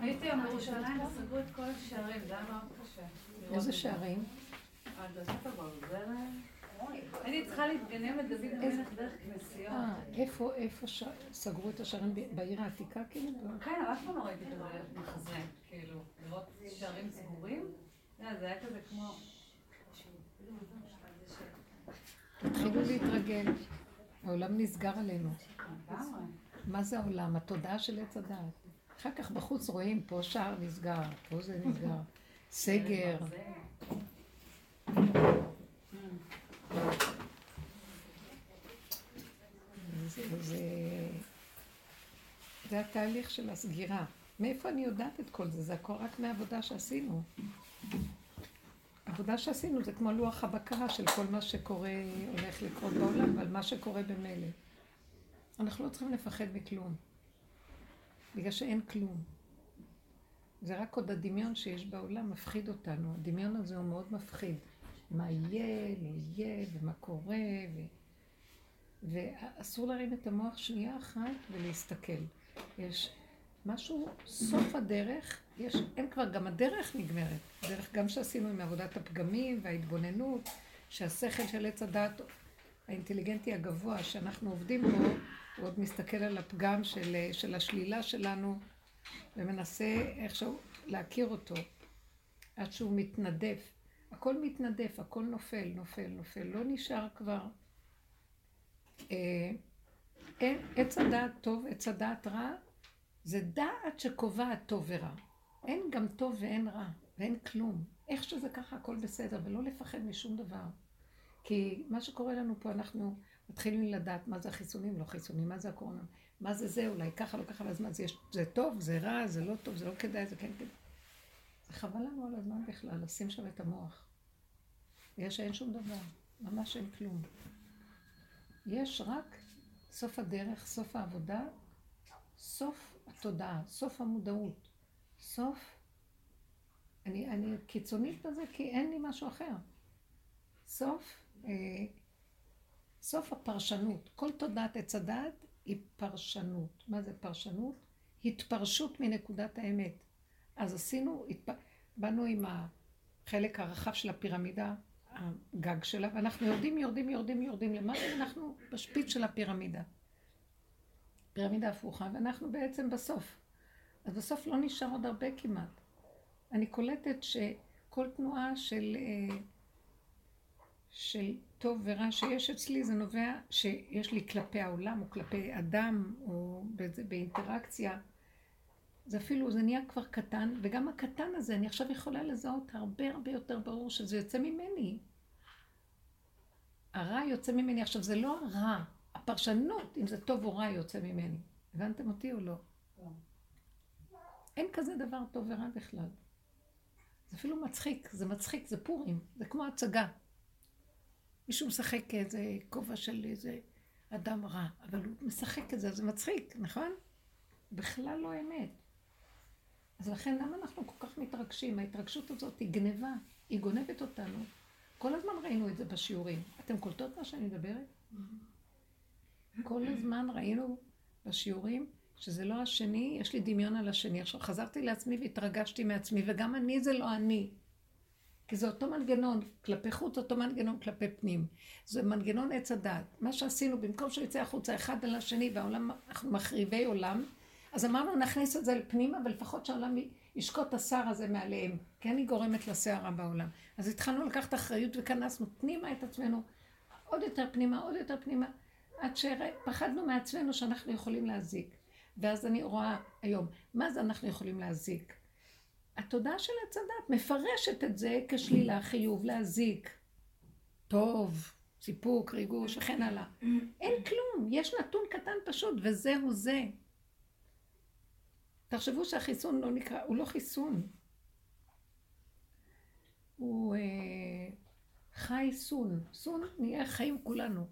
הייתי היום בירושלים וסגרו את כל השערים, זה היה מאוד קשה. איזה שערים? הרגשת הברזל. הייתי צריכה להתגנב לדוד המלך דרך כנסיות. אה, איפה, איפה סגרו את השערים בעיר העתיקה כאילו? כן, אף פעם לא ראיתי כזה מחזה, כאילו, לראות שערים סגורים. זה היה כזה כמו... תתחילו להתרגל. העולם נסגר עלינו. מה זה העולם? התודעה של עץ הדעת. אחר כך בחוץ רואים, פה שער נסגר, פה זה נסגר. סגר. זה, זה, זה התהליך של הסגירה. מאיפה אני יודעת את כל זה? זה הכל רק מהעבודה שעשינו. עבודה שעשינו זה כמו לוח הבקרה של כל מה שקורה, הולך לקרות בעולם, ועל מה שקורה במילא. אנחנו לא צריכים לפחד מכלום, בגלל שאין כלום. זה רק עוד הדמיון שיש בעולם מפחיד אותנו. הדמיון הזה הוא מאוד מפחיד. מה יהיה, לא יהיה, ומה קורה, ו... ואסור להרים את המוח שנייה אחת ולהסתכל. יש משהו, סוף הדרך, יש, אין כבר, גם הדרך נגמרת. הדרך גם שעשינו עם עבודת הפגמים וההתבוננות, שהשכל של עץ הדת האינטליגנטי הגבוה שאנחנו עובדים בו, הוא עוד מסתכל על הפגם של, של השלילה שלנו ומנסה איכשהו להכיר אותו עד שהוא מתנדף. הכל מתנדף, הכל נופל, נופל, נופל. לא נשאר כבר... אה, אין, עץ הדעת טוב, עץ הדעת רע, זה דעת שקובעת טוב ורע. אין גם טוב ואין רע, ואין כלום. איך שזה ככה, הכל בסדר, ולא לפחד משום דבר. כי מה שקורה לנו פה, אנחנו מתחילים לדעת מה זה החיסונים, לא חיסונים, מה זה הקורונה, מה זה זה, אולי ככה, לא ככה, ואז מה זה, זה טוב, זה רע, זה לא טוב, זה לא כדאי, זה כן כדאי. זה חבל לנו על הזמן בכלל, לשים שם את המוח. יש שאין שום דבר, ממש אין כלום. יש רק סוף הדרך, סוף העבודה, סוף התודעה, סוף המודעות, סוף... אני, אני קיצונית בזה כי אין לי משהו אחר. סוף, אה, סוף הפרשנות. כל תודעת עץ הדעת היא פרשנות. מה זה פרשנות? התפרשות מנקודת האמת. אז עשינו, התפ... באנו עם החלק הרחב של הפירמידה, הגג שלה, ואנחנו יורדים, יורדים, יורדים, יורדים למטה, ואנחנו בשפיץ של הפירמידה. פירמידה הפוכה, ואנחנו בעצם בסוף. אז בסוף לא נשאר עוד הרבה כמעט. אני קולטת שכל תנועה של, אה, של טוב ורע שיש אצלי, זה נובע שיש לי כלפי העולם, או כלפי אדם, או באינטראקציה. זה אפילו, זה נהיה כבר קטן, וגם הקטן הזה, אני עכשיו יכולה לזהות הרבה הרבה יותר ברור שזה יוצא ממני. הרע יוצא ממני. עכשיו, זה לא הרע, הפרשנות, אם זה טוב או רע, יוצא ממני. הבנתם אותי או לא? אין כזה דבר טוב ורע בכלל. זה אפילו מצחיק, זה מצחיק, זה פורים, זה כמו הצגה. מישהו משחק איזה כובע של איזה אדם רע, אבל הוא משחק את זה, זה מצחיק, נכון? בכלל לא אמת. אז לכן למה אנחנו כל כך מתרגשים? ההתרגשות הזאת היא גניבה, היא גונבת אותנו. כל הזמן ראינו את זה בשיעורים. אתם קולטות מה שאני מדברת? כל הזמן ראינו בשיעורים שזה לא השני, יש לי דמיון על השני. עכשיו חזרתי לעצמי והתרגשתי מעצמי, וגם אני זה לא אני. כי זה אותו מנגנון כלפי חוץ, אותו מנגנון כלפי פנים. זה מנגנון עץ הדת. מה שעשינו, במקום שהוא יצא החוצה אחד על השני, והעולם, אנחנו מחריבי עולם, אז אמרנו נכניס את זה לפנימה, ולפחות שהעולם ישקוט השר הזה מעליהם, כי אני גורמת לסערה בעולם. אז התחלנו לקחת אחריות וכנסנו פנימה את עצמנו, עוד יותר פנימה, עוד יותר פנימה, עד שפחדנו מעצמנו שאנחנו יכולים להזיק. ואז אני רואה היום, מה זה אנחנו יכולים להזיק? התודעה של עץ הדת מפרשת את זה כשלילה, חיוב, להזיק. טוב, סיפוק, ריגוש וכן הלאה. אין כלום, יש נתון קטן פשוט, וזהו זה. תחשבו שהחיסון לא נקרא, הוא לא חיסון. הוא אה, חי סון. סון נהיה חיים כולנו.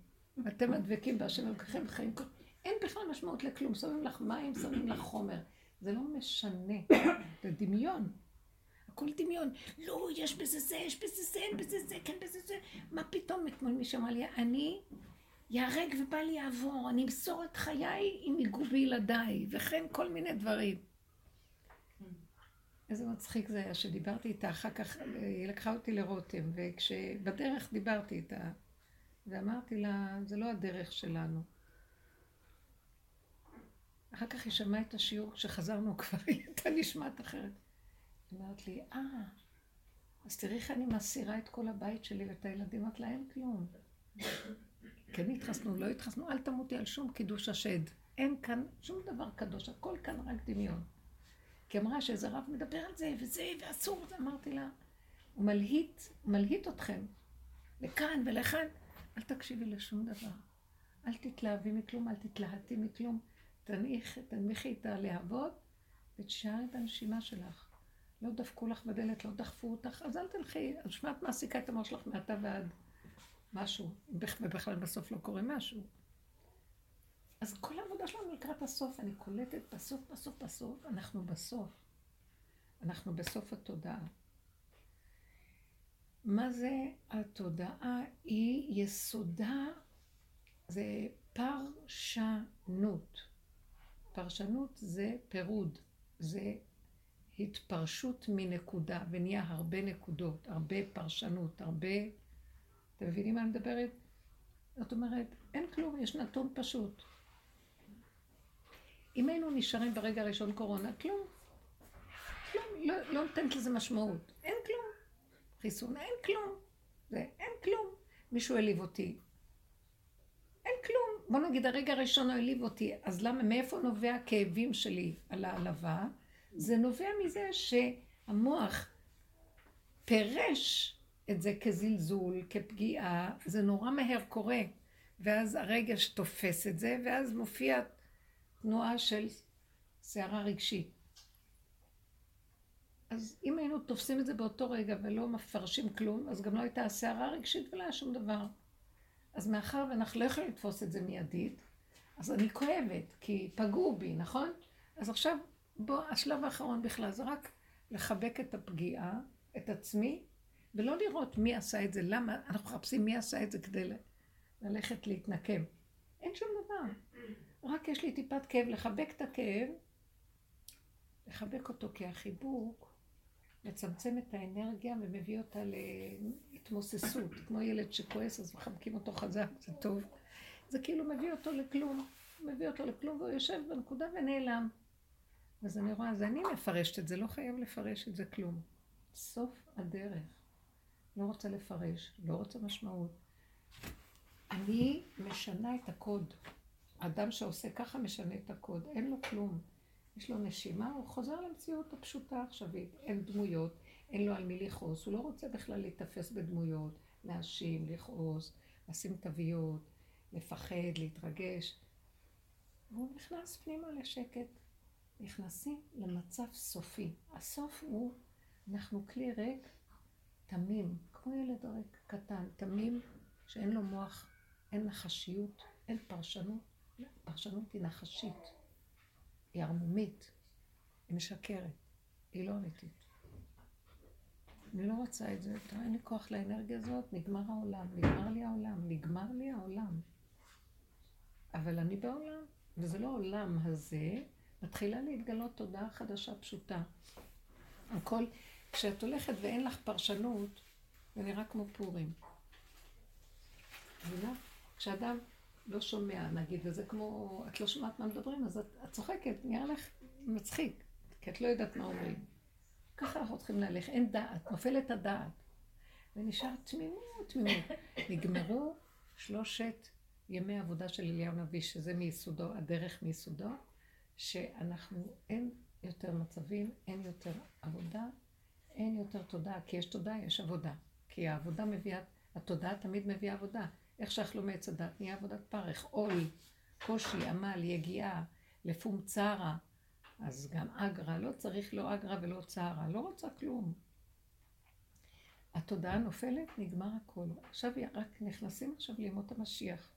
אתם הדבקים בהשם אלוקיכם חיים כולנו. אין בכלל משמעות לכלום. שמים לך מים, שמים לך חומר. זה לא משנה. זה דמיון. הכל דמיון. לא, יש בזה זה, יש בזה זה, אין בזה זה, כן בזה זה. מה פתאום אתמול מישהו אמר לי, אני ייהרג ובל יעבור, אני אמסור את חיי אם ייגעו בילדיי, וכן כל מיני דברים. איזה מצחיק זה היה שדיברתי איתה, אחר כך היא לקחה אותי לרותם, וכשבדרך דיברתי איתה, ואמרתי לה, זה לא הדרך שלנו. אחר כך היא שמעה את השיעור, כשחזרנו כבר היא הייתה נשמעת אחרת. היא אומרת לי, אה, אז תראי איך אני מסירה את כל הבית שלי ואת הילדים, אמרת לה, אין כלום. כן התחסנו, לא התחסנו, אל תמותי על שום קידוש השד. אין כאן שום דבר קדוש, הכל כאן רק דמיון. כי אמרה שאיזה רב מדבר על זה, וזה, ואסור, אמרתי לה, הוא מלהיט, מלהיט אתכם, לכאן ולכאן. אל תקשיבי לשום דבר. אל תתלהבי מכלום, אל תתלהטי מכלום. תניח, תנמיכי את הלהבות ותשארי את הנשימה שלך. לא דפקו לך בדלת, לא דחפו אותך, אז אל תלכי. אז שמע, את מעסיקה את המוח שלך מעתה ועד משהו, ובכלל בסוף לא קורה משהו. אז כל העבודה שלנו לקראת הסוף, אני קולטת בסוף, בסוף, בסוף, אנחנו בסוף. אנחנו בסוף התודעה. מה זה התודעה? היא יסודה, זה פרשנות. פרשנות זה פירוד, זה התפרשות מנקודה, ונהיה הרבה נקודות, הרבה פרשנות, הרבה... אתם מבינים מה אני מדברת? זאת אומרת, אין כלום, יש נתון פשוט. אם היינו נשארים ברגע הראשון קורונה, כלום. כלום, לא, לא נותנת לזה משמעות. אין כלום. חיסון, אין כלום. זה, אין כלום. מישהו העליב אותי. אין כלום. בוא נגיד, הרגע הראשון העליב אותי, אז למה, מאיפה נובע הכאבים שלי על העלבה? זה נובע מזה שהמוח פירש את זה כזלזול, כפגיעה, זה נורא מהר קורה. ואז הרגש תופס את זה, ואז מופיע תנועה של סערה רגשית. אז אם היינו תופסים את זה באותו רגע ולא מפרשים כלום, אז גם לא הייתה סערה רגשית ולא היה שום דבר. אז מאחר ואנחנו לא יכולים לתפוס את זה מיידית, אז אני כואבת, כי פגעו בי, נכון? אז עכשיו, בוא, השלב האחרון בכלל זה רק לחבק את הפגיעה, את עצמי, ולא לראות מי עשה את זה, למה, אנחנו מחפשים מי עשה את זה כדי ללכת להתנקם. אין שום דבר. רק יש לי טיפת כאב, לחבק את הכאב, לחבק אותו כי החיבוק מצמצם את האנרגיה ומביא אותה להתמוססות, כמו ילד שכועס אז מחבקים אותו חזק, זה טוב. זה כאילו מביא אותו לכלום, מביא אותו לכלום והוא יושב בנקודה ונעלם. אז אני רואה, אז אני מפרשת את זה, לא חייב לפרש את זה כלום. סוף הדרך. לא רוצה לפרש, לא רוצה משמעות. אני משנה את הקוד. אדם שעושה ככה משנה את הקוד, אין לו כלום. יש לו נשימה, הוא חוזר למציאות הפשוטה העכשווית. אין דמויות, אין לו על מי לכעוס, הוא לא רוצה בכלל להיתפס בדמויות, להאשים, לכעוס, לשים תוויות, לפחד, להתרגש. והוא נכנס פנימה לשקט. נכנסים למצב סופי. הסוף הוא, אנחנו כלי ריק, תמים, כמו ילד ריק, קטן, תמים, שאין לו מוח, אין נחשיות, אין פרשנות. פרשנות היא נחשית, היא ערמומית, היא משקרת, היא לא אמיתית. אני לא רוצה את זה, אין לי כוח לאנרגיה הזאת, נגמר העולם, נגמר לי העולם, נגמר לי העולם. אבל אני בעולם, וזה לא העולם הזה, מתחילה להתגלות תודעה חדשה פשוטה. הכל, כשאת הולכת ואין לך פרשנות, זה נראה כמו פורים. מבינה? כשאדם לא שומע, נגיד, וזה כמו, את לא שומעת מה מדברים, אז את, את צוחקת, נראה לך מצחיק, כי את לא יודעת מה אומרים. ככה אנחנו צריכים להלך, אין דעת, נופלת הדעת. ונשאר תמימות, תמימות. נגמרו שלושת ימי עבודה של אליהו נביא, שזה מיסודו, הדרך מיסודו, שאנחנו, אין יותר מצבים, אין יותר עבודה, אין יותר תודעה, כי יש תודעה, יש עבודה. כי העבודה מביאה, התודעה תמיד מביאה עבודה. איך שאכלו מעץ הדת, נהיה עבודת פרך, עול, קושי, עמל, יגיעה, לפום צרה. אז גם אגרה, לא צריך לא אגרה ולא צרה, לא רוצה כלום. התודעה נופלת, נגמר הכל. עכשיו רק נכנסים עכשיו לימות המשיח.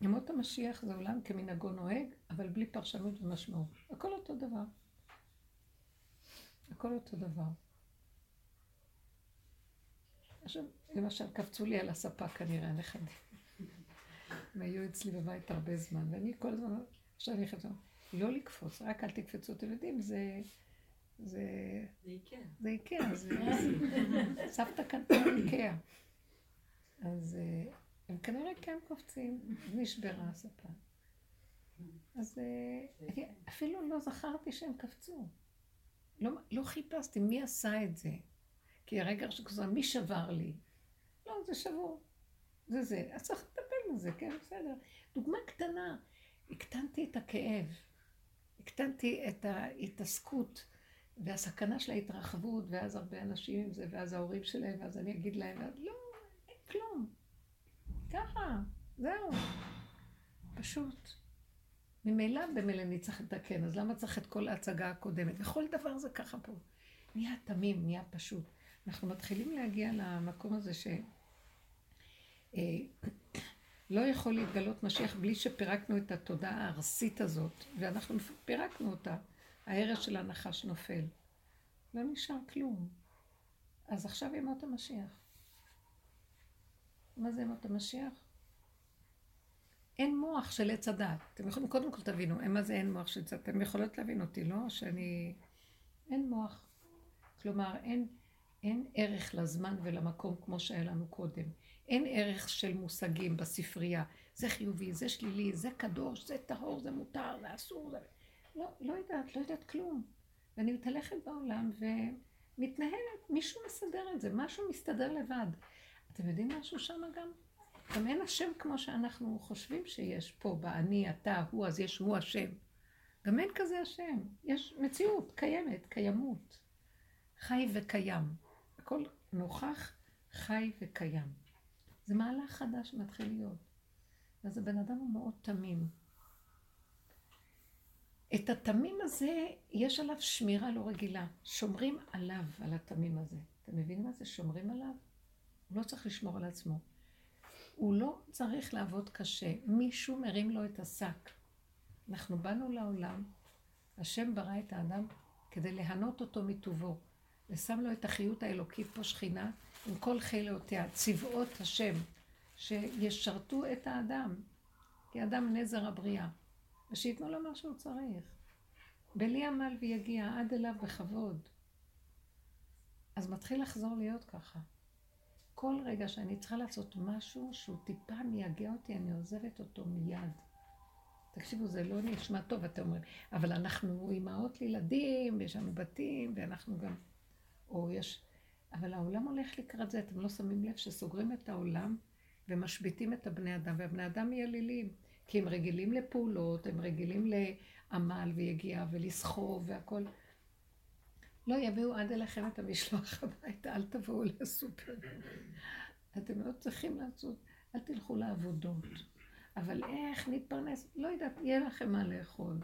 ימות המשיח זה עולם כמנהגו נוהג, אבל בלי פרשנות ומשמעות. הכל אותו דבר. הכל אותו דבר. עכשיו, למשל, קפצו לי על הספה כנראה הנכדים. הם היו אצלי בבית הרבה זמן, ואני כל הזמן, עכשיו אני חושבת, לא לקפוץ, רק אל תקפצו, אתם יודעים, זה... זה... זה איקאה. זה איקאה, זה... סבתא קנתה איקאה. אז אה, הם כנראה כן קופצים, נשברה הספה. אז אה, אפילו לא זכרתי שהם קפצו. לא, לא חיפשתי מי עשה את זה. כי הרגע שכזה, מי שבר לי? לא, זה שבור. זה זה. אז צריך לטפל בזה, כן, בסדר. דוגמה קטנה. הקטנתי את הכאב. הקטנתי את ההתעסקות והסכנה של ההתרחבות, ואז הרבה אנשים עם זה, ואז ההורים שלהם, ואז אני אגיד להם, לא, אין כלום. ככה, זהו. פשוט. ממילא במילא אני צריך לתקן, אז למה צריך את כל ההצגה הקודמת? וכל דבר זה ככה פה. נהיה תמים, נהיה פשוט. אנחנו מתחילים להגיע למקום הזה ש... אה, יכול להתגלות משיח בלי שפירקנו את התודעה הארסית הזאת, ואנחנו פירקנו אותה, ההרס של הנחש נופל. לא נשאר כלום. אז עכשיו ימות המשיח. מה זה ימות המשיח? אין מוח של עץ הדת. אתם יכולים, קודם כל תבינו, מה זה אין מוח של עץ הדת? אתם יכולות להבין אותי, לא? שאני... אין מוח. כלומר, אין, אין ערך לזמן ולמקום כמו שהיה לנו קודם. אין ערך של מושגים בספרייה. זה חיובי, זה שלילי, זה קדוש, זה טהור, זה מותר, זה אסור. זה... לא, לא יודעת, לא יודעת כלום. ואני מתהלכת בעולם ומתנהלת, מישהו מסדר את זה, משהו מסתדר לבד. אתם יודעים משהו שם גם? גם אין השם כמו שאנחנו חושבים שיש פה, באני, אתה, הוא, אז יש הוא השם. גם אין כזה השם. יש מציאות, קיימת, קיימות. חי וקיים. הכל נוכח, חי וקיים. זה מהלך חדש שמתחיל להיות. אז הבן אדם הוא מאוד תמים. את התמים הזה, יש עליו שמירה לא רגילה. שומרים עליו, על התמים הזה. אתם מבינים מה זה? שומרים עליו? הוא לא צריך לשמור על עצמו. הוא לא צריך לעבוד קשה. מישהו מרים לו את השק. אנחנו באנו לעולם, השם ברא את האדם כדי ליהנות אותו מטובו, ושם לו את החיות האלוקית פה שכינה, עם כל חילותיה, צבאות השם, שישרתו את האדם, כי האדם נזר הבריאה, ושייתנו לו מה שהוא צריך. בלי עמל ויגיע עד אליו בכבוד. אז מתחיל לחזור להיות ככה. כל רגע שאני צריכה לעשות משהו שהוא טיפה מייגע אותי, אני עוזבת אותו מיד. תקשיבו, זה לא נשמע טוב, אתם אומרים, אבל אנחנו אימהות לילדים, ויש לנו בתים, ואנחנו גם... או יש... אבל העולם הולך לקראת זה, אתם לא שמים לב שסוגרים את העולם ומשביתים את הבני אדם, והבני אדם מייללים, כי הם רגילים לפעולות, הם רגילים לעמל ויגיעה ולסחוב והכל. לא יביאו עד אליכם את המשלוח הביתה, אל תבואו לסופר. אתם לא צריכים לעשות, אל תלכו לעבודות. אבל איך נתפרנס? לא יודעת, יהיה לכם מה לאכול.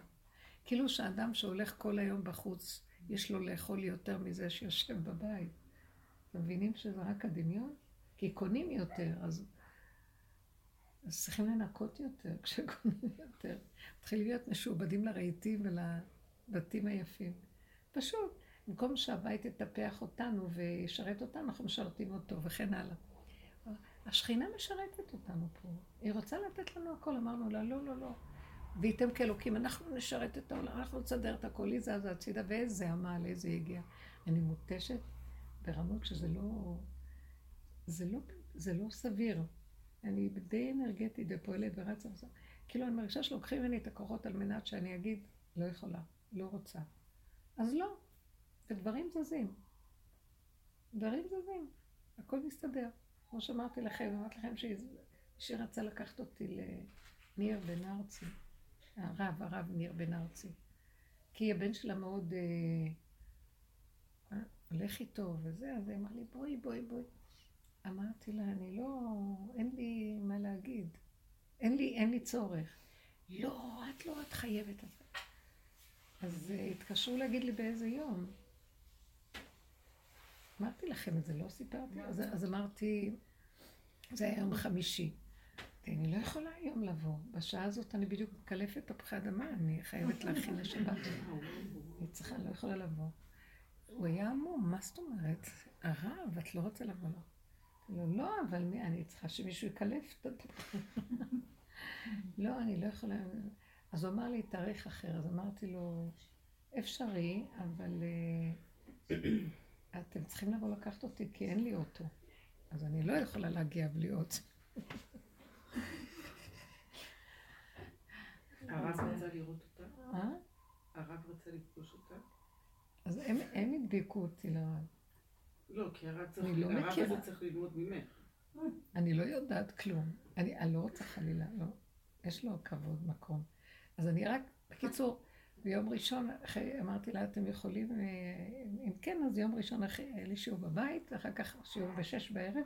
כאילו שאדם שהולך כל היום בחוץ, יש לו לאכול יותר מזה שיושב בבית. אתם מבינים שזה רק הדמיון? כי קונים יותר, אז, אז צריכים לנקות יותר כשקונים יותר. מתחילים להיות משועבדים לרהיטים ולבתים היפים. פשוט. במקום שהבית יטפח אותנו וישרת אותנו, אנחנו משרתים אותו וכן הלאה. השכינה משרתת אותנו פה. היא רוצה לתת לנו הכל, אמרנו לה, לא, לא, לא. וייתם כאלוקים, אנחנו נשרת את העולם, אנחנו נסדר את הכל, היא זזה הצידה, ואיזה עמל, איזה הגיע. אני מותשת ברמות שזה לא, זה לא, זה לא סביר. אני די אנרגטית ופועלת ורצה וזה. כאילו אני מרגישה שלוקחים ממני את הכוחות על מנת שאני אגיד, לא יכולה, לא רוצה. אז לא, ודברים זזים. דברים זזים, הכל מסתדר. כמו שאמרתי לכם, אמרתי לכם שהיא רצה לקחת אותי לניר בן ארצי, הרב, הרב ניר בן ארצי. כי הבן שלה מאוד אה, אה, הולך איתו וזה, אז היא אמרה לי, בואי, בואי, בואי. אמרתי לה, אני לא, אין לי מה להגיד. אין לי, אין לי צורך. לא, את לא, את חייבת. אז אה, התקשרו להגיד לי באיזה יום. אמרתי לכם את זה, לא סיפרתי? אז, אז אמרתי, זה היה יום חמישי. אני לא יכולה היום לבוא. בשעה הזאת אני בדיוק מקלפת תפוחי אדמה, אני חייבת להכין לשבת. אני צריכה, לא יכולה לבוא. הוא היה עמום, מה זאת אומרת? הרב, את לא רוצה לבוא לו. לא, לא, אבל אני צריכה שמישהו יקלף את הדבר. לא, אני לא יכולה... אז הוא אמר לי תאריך אחר, אז אמרתי לו, אפשרי, אבל uh, אתם צריכים לבוא לקחת אותי כי אין לי אוטו. אז אני לא יכולה להגיע בלי אוטו. הרב רצה לראות אותה? אה? הרב רצה לפגוש אותה? אז הם, הדביקו אותי לרב. לא, כי הרב לא. הזה צריך ללמוד ממך. אני לא יודעת כלום. אני, לא רוצה חלילה, לא. יש לו כבוד, מקום. אז אני רק, בקיצור, ביום ראשון, אחרי, אמרתי לה, אתם יכולים, אה, אם כן, אז יום ראשון אחרי, היה לי שיעור בבית, ואחר כך שיעור בשש בערב,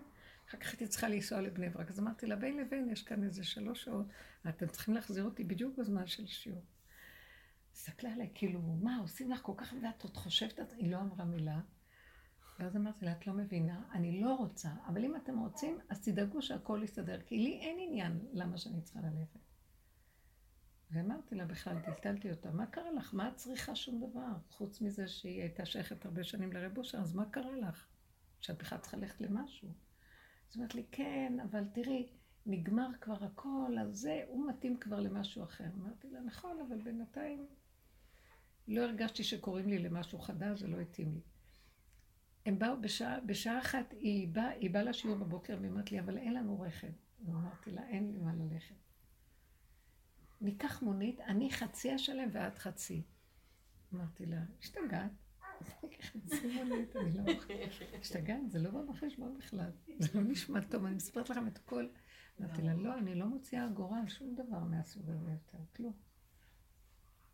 אחר כך הייתי צריכה לנסוע לבני ברק. אז אמרתי לה, בין לבין, יש כאן איזה שלוש שעות, אתם צריכים להחזיר אותי בדיוק בזמן של שיעור. הסתכלה עליי, כאילו, מה, עושים לך כל כך, ואת עוד חושבת, היא לא אמרה מילה. ואז אמרתי לה, את לא מבינה, אני לא רוצה, אבל אם אתם רוצים, אז תדאגו שהכל יסתדר, כי לי אין עניין למה שאני צריכה ללכת. ואמרתי לה בכלל, טלטלתי אותה, מה קרה לך? מה את צריכה שום דבר? חוץ מזה שהיא הייתה שייכת הרבה שנים לרב אושר, אז מה קרה לך? שאת בכלל צריכה ללכת למשהו. אז אומרת לי, כן, אבל תראי, נגמר כבר הכל, אז זה, הוא מתאים כבר למשהו אחר. אמרתי לה, נכון, אבל בינתיים לא הרגשתי שקוראים לי למשהו חדש, זה לא התאים לי. הם באו בשעה, בשעה אחת, היא באה היא בא לשיעור בבוקר והיא אמרת לי, אבל אין לנו רכב. ואמרתי לה, אין לי מה ללכת. ניקח מונית, אני חצי השלם ואת חצי. אמרתי לה, השתגעת. חצי מונית, אני לא... השתגעת, זה לא בא בחשבון בכלל. זה לא נשמע טוב, אני מספרת לכם את הכל. אמרתי לה, לא, אני לא מוציאה אגורה על שום דבר מהסוג הזה יותר, כלום.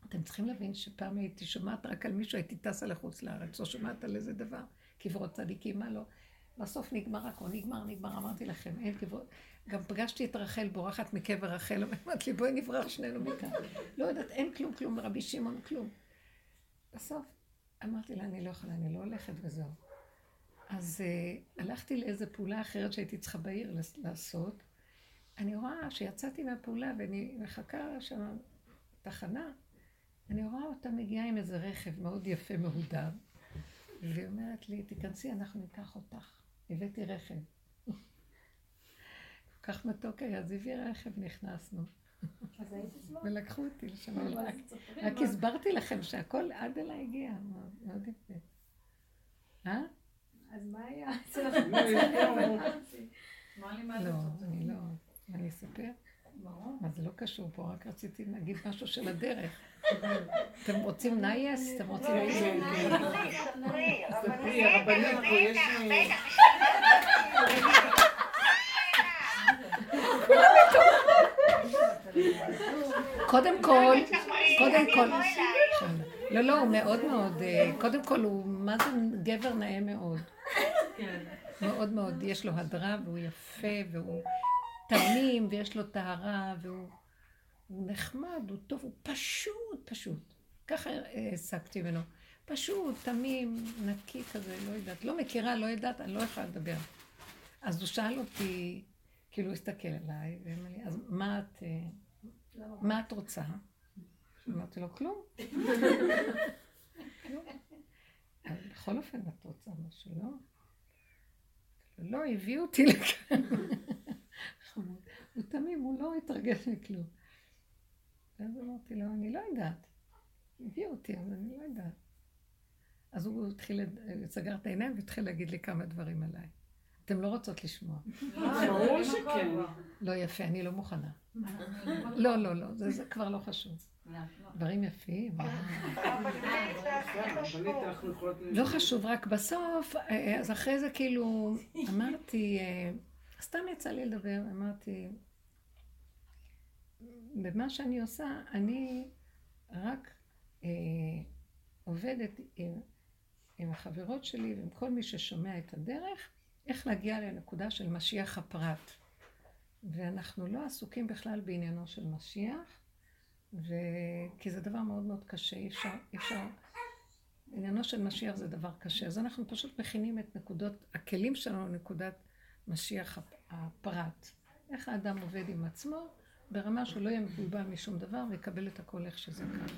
אתם צריכים להבין שפעם הייתי שומעת רק על מישהו, הייתי טסה לחוץ לארץ, או שומעת על איזה דבר, קברות צדיקים, מה לא. בסוף נגמר הכל, נגמר, נגמר, אמרתי לכם, אין קברות. גם פגשתי את רחל בורחת מקבר רחל, אמרתי לי, בואי נברח שנינו מכאן. לא יודעת, אין כלום, כלום, רבי שמעון, כלום. בסוף אמרתי לה, אני לא יכולה, אני לא הולכת וזהו. אז uh, הלכתי לאיזו פעולה אחרת שהייתי צריכה בעיר לעשות. אני רואה שיצאתי מהפעולה ואני מחכה שם תחנה, אני רואה אותה מגיעה עם איזה רכב מאוד יפה, מהודר, והיא אומרת לי, תיכנסי, אנחנו ניקח אותך. הבאתי רכב. כל כך מתוק היה, אז הביא רכב, נכנסנו. ולקחו אותי לשם, רק הסברתי לכם שהכל עד אליי הגיע, מאוד יפה. אה? אז מה היה? לא, אני לא. אני אספר? מה זה לא קשור פה, רק רציתי להגיד משהו של הדרך. אתם רוצים נייס? אתם רוצים... ספרי, הרבנית פה יש... קודם כל, קודם כל, לא, לא, הוא מאוד מאוד, קודם כל הוא, מה זה גבר נאה מאוד. מאוד מאוד, יש לו הדרה והוא יפה והוא תמים ויש לו טהרה והוא נחמד, הוא טוב, הוא פשוט, פשוט. ככה העסקתי ממנו. פשוט, תמים, נקי כזה, לא יודעת. לא מכירה, לא יודעת, אני לא יכולה לדבר. אז הוא שאל אותי, כאילו הוא הסתכל עליי, ואמר לי, אז מה את, מה את רוצה? אמרתי לו, כלום. בכל אופן, את רוצה משהו, לא? לא, הביאו אותי לכאן. הוא תמים, הוא לא התרגש מכלום. ואז אמרתי לו, אני לא יודעת. הביאו אותי, אבל אני לא יודעת. אז הוא התחיל, סגר את העיניים והתחיל להגיד לי כמה דברים עליי. אתם לא רוצות לשמוע. ברור שכן. לא יפה, אני לא מוכנה. לא, לא, לא, זה כבר לא חשוב. דברים יפים. לא חשוב, רק בסוף, אז אחרי זה כאילו, אמרתי, סתם יצא לי לדבר, אמרתי, במה שאני עושה, אני רק אה, עובדת עם, עם החברות שלי ועם כל מי ששומע את הדרך, איך להגיע לנקודה של משיח הפרט. ואנחנו לא עסוקים בכלל בעניינו של משיח, ו... כי זה דבר מאוד מאוד קשה, אי אפשר, אי אפשר... עניינו של משיח זה דבר קשה, אז אנחנו פשוט מכינים את נקודות, הכלים שלנו לנקודת משיח הפרט. איך האדם עובד עם עצמו, ברמה שהוא לא יהיה מבולבל משום דבר ויקבל את הכל איך שזה ככה.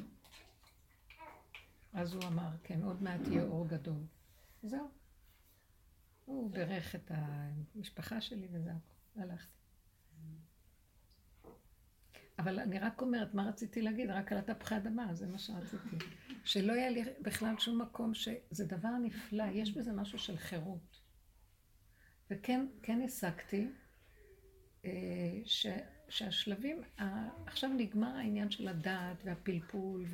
אז הוא אמר, כן, עוד מעט יהיה אור גדול. זהו. הוא בירך את המשפחה שלי וזהו, הלכתי. אבל אני רק אומרת, מה רציתי להגיד? רק על התפוחי אדמה, זה מה שרציתי. שלא יהיה לי בכלל שום מקום שזה דבר נפלא, יש בזה משהו של חירות. וכן, כן השגתי אה, ש, שהשלבים, עכשיו נגמר העניין של הדעת והפלפול,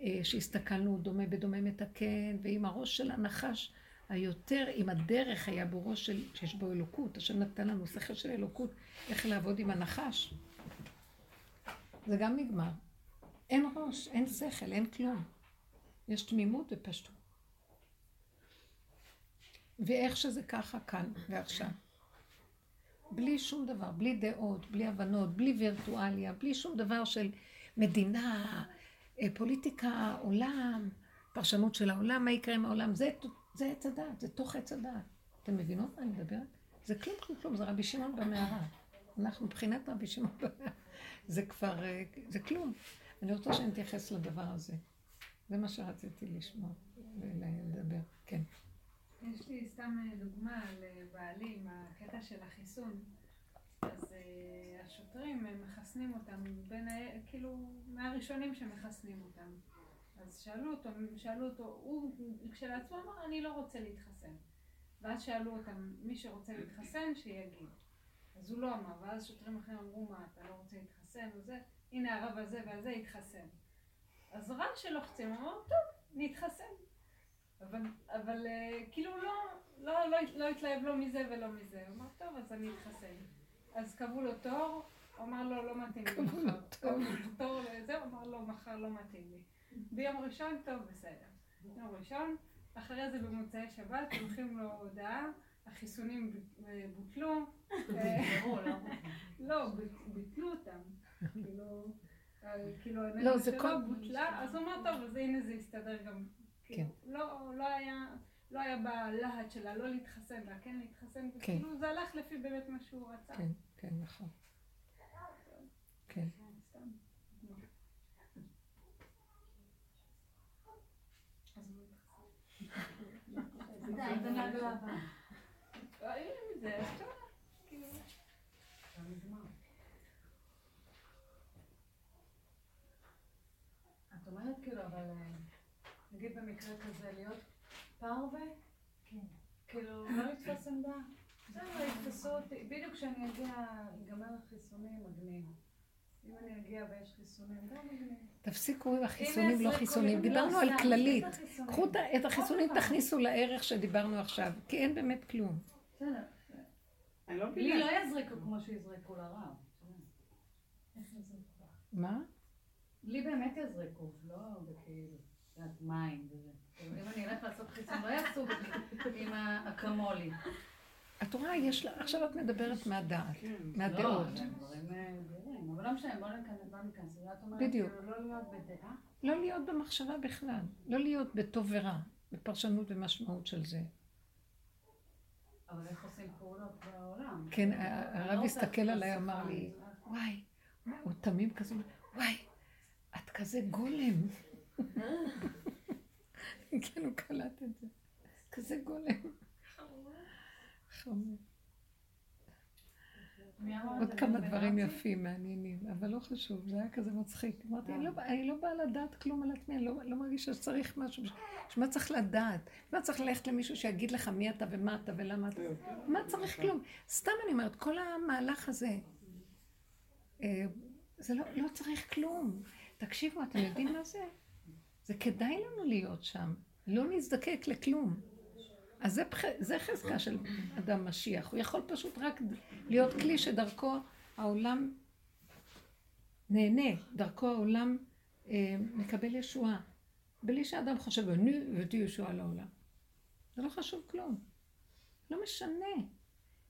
ושהסתכלנו דומה בדומה מתקן, ועם הראש של הנחש היותר, עם הדרך היה בו ראש של, שיש בו אלוקות, השם נתן לנו שכל של אלוקות, איך לעבוד עם הנחש. זה גם נגמר. אין ראש, אין שכל, אין כלום. יש תמימות ופשטות. ואיך שזה ככה כאן ועכשיו. בלי שום דבר, בלי דעות, בלי הבנות, בלי וירטואליה, בלי שום דבר של מדינה, אה, פוליטיקה, עולם, פרשנות של העולם, מה יקרה עם העולם, זה, זה עץ הדעת, זה תוך עץ הדעת. אתם מבינות מה אני מדברת? זה כלום כלום כלום, זה רבי שמעון במערה. אנחנו מבחינת רבי שמעון במערה. זה כבר, אה, זה כלום. אני רוצה שנתייחס לדבר הזה. זה מה שרציתי לשמוע ולדבר, כן. יש לי סתם אה, דוגמה על אה, עם הקטע של החיסון. אז השוטרים מחסנים אותם, בין. כאילו, מהראשונים שמחסנים אותם. אז שאלו אותו, שאלו אותו, הוא כשלעצמו אמר, אני לא רוצה להתחסן. ואז שאלו אותם, מי שרוצה להתחסן, שיגיד. אז הוא לא אמר, ואז שוטרים אחרים אמרו, מה, אתה לא רוצה להתחסן וזה? הנה הרב הזה והזה התחסן. אז רק שלוחצים, הוא אמר, טוב, נתחסן. אבל, אבל uh, כאילו לא, לא, לא, לא התלהב לא מזה ולא מזה. הוא אמר, טוב, אז אני אתחסן. אז קבעו לו תור, הוא אמר לו, לא מתאים לי מחר. קבעו לו תור לזה, הוא אמר לו, מחר לא מתאים לי. ביום ראשון, טוב, בסדר. ביום ראשון, אחרי זה במוצאי שבת, הולכים לו הודעה, החיסונים בוטלו. לא, ביטלו אותם. כאילו, כאילו, לא, זה כל... בוטלה, אז הוא אמר, טוב, אז הנה זה יסתדר גם. כן. לא, לא היה... לא היה בלהט שלה לא להתחסן, לה כן להתחסן, וכאילו זה הלך לפי באמת מה שהוא רצה. כן, כן, נכון. כן. את אומרת כאילו, אבל נגיד במקרה כזה להיות פרווה? כן. כאילו, לא לתפוס עמדה. בסדר, יתפסו אותי. בדיוק כשאני אגיע, ייגמר החיסונים, מגניב. אם אני אגיע ויש חיסונים, גם מגניב. תפסיקו עם החיסונים, לא חיסונים. דיברנו על כללית. קחו את החיסונים, תכניסו לערך שדיברנו עכשיו, כי אין באמת כלום. בסדר. לא לי לא יזרקו כמו שיזרקו לרב. מה? לי באמת יזרקו, לא בכאילו, מים וזה. אם אני אלך לעשות חיסון, לא יעשו עם האקמולי. את רואה, יש לה, עכשיו את מדברת מהדעת. מהדעות. לא, לא בדיוק. כאילו, לא להיות בדעה? לא להיות במחשבה בכלל, לא להיות בטוב ורע, בפרשנות ומשמעות של זה. אבל איך עושים פעולות בעולם? כן, הרב הסתכל עליי, אמר לי, וואי, הוא תמים כזה, וואי, את כזה גולם. כן, הוא קלט את זה. כזה גולם. חמור. עוד כמה דברים יפים, מעניינים, אבל לא חשוב, זה היה כזה מצחיק. אמרתי, אני לא באה לדעת כלום על עצמי, אני לא מרגישה שצריך משהו, שמה צריך לדעת? מה צריך ללכת למישהו שיגיד לך מי אתה ומה אתה ולמה אתה? מה צריך כלום? סתם אני אומרת, כל המהלך הזה, זה לא צריך כלום. תקשיבו, אתם יודעים מה זה? זה כדאי לנו להיות שם, לא נזדקק לכלום. אז זה, זה חזקה של אדם משיח, הוא יכול פשוט רק להיות כלי שדרכו העולם נהנה, דרכו העולם אה, מקבל ישועה, בלי שאדם חושב, אני הבאתי ישועה לעולם. זה לא חשוב כלום, לא משנה,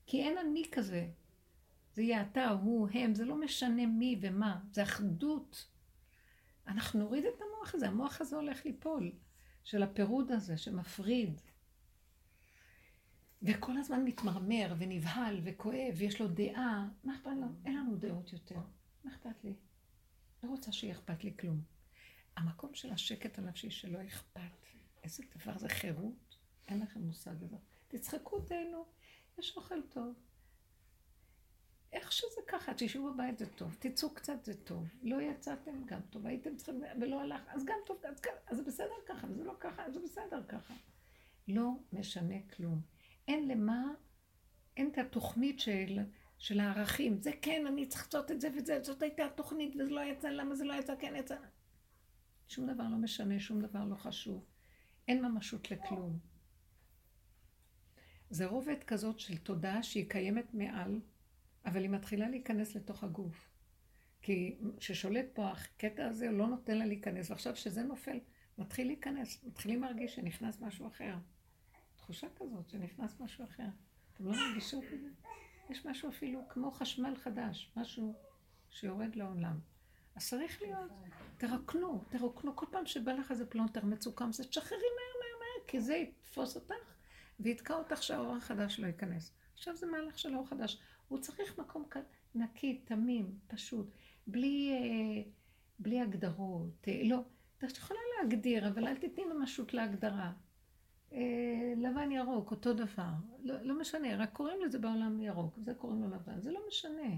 כי אין אני כזה. זה יהיה אתה, הוא, הם, זה לא משנה מי ומה, זה אחדות. אנחנו נוריד את המוח הזה, המוח הזה הולך ליפול, של הפירוד הזה שמפריד. וכל הזמן מתמרמר ונבהל וכואב, ויש לו דעה, מה אכפת לו? אין לנו דעות יותר. מה אכפת לי? לא רוצה שיהיה אכפת לי כלום. המקום של השקט הנפשי שלא אכפת, איזה דבר זה חירות? אין לכם מושג הזה. תצחקו, תהנו, יש אוכל טוב. איך שזה ככה, תשבו בבית זה טוב, תצאו קצת זה טוב, לא יצאתם גם טוב, הייתם צריכים, ולא הלך, אז גם טוב, אז, זה בסדר ככה, וזה לא ככה, אז זה בסדר ככה. לא משנה כלום. אין למה, אין את התוכנית של, של הערכים, זה כן, אני צריך לעשות את זה וזה, זאת הייתה התוכנית וזה לא יצא, למה זה לא יצא, כן יצא. שום דבר לא משנה, שום דבר לא חשוב. אין ממשות לכלום. זה רובד כזאת של תודעה שהיא קיימת מעל, אבל היא מתחילה להיכנס לתוך הגוף. כי ששולט פה הקטע הזה, לא נותן לה להיכנס, ועכשיו שזה נופל, מתחיל להיכנס, מתחילים להרגיש שנכנס משהו אחר. תחושה כזאת שנכנס משהו אחר. אתם לא מרגישות את זה? יש משהו אפילו כמו חשמל חדש, משהו שיורד לעולם. אז צריך להיות, תרוקנו, תרוקנו, כל פעם שבא לך איזה פלונטר מצוקם, זה תשחררי מהר מהר מהר, כי זה יתפוס אותך ויתקע אותך שהאור החדש לא ייכנס. עכשיו זה מהלך של אור חדש. הוא צריך מקום נקי, תמים, פשוט, בלי, אה, בלי הגדרות. אה, לא, את יכולה להגדיר, אבל אל תתני ממשות להגדרה. אה, לבן ירוק, אותו דבר. לא, לא משנה, רק קוראים לזה בעולם ירוק, זה קוראים לו לבן, זה לא משנה.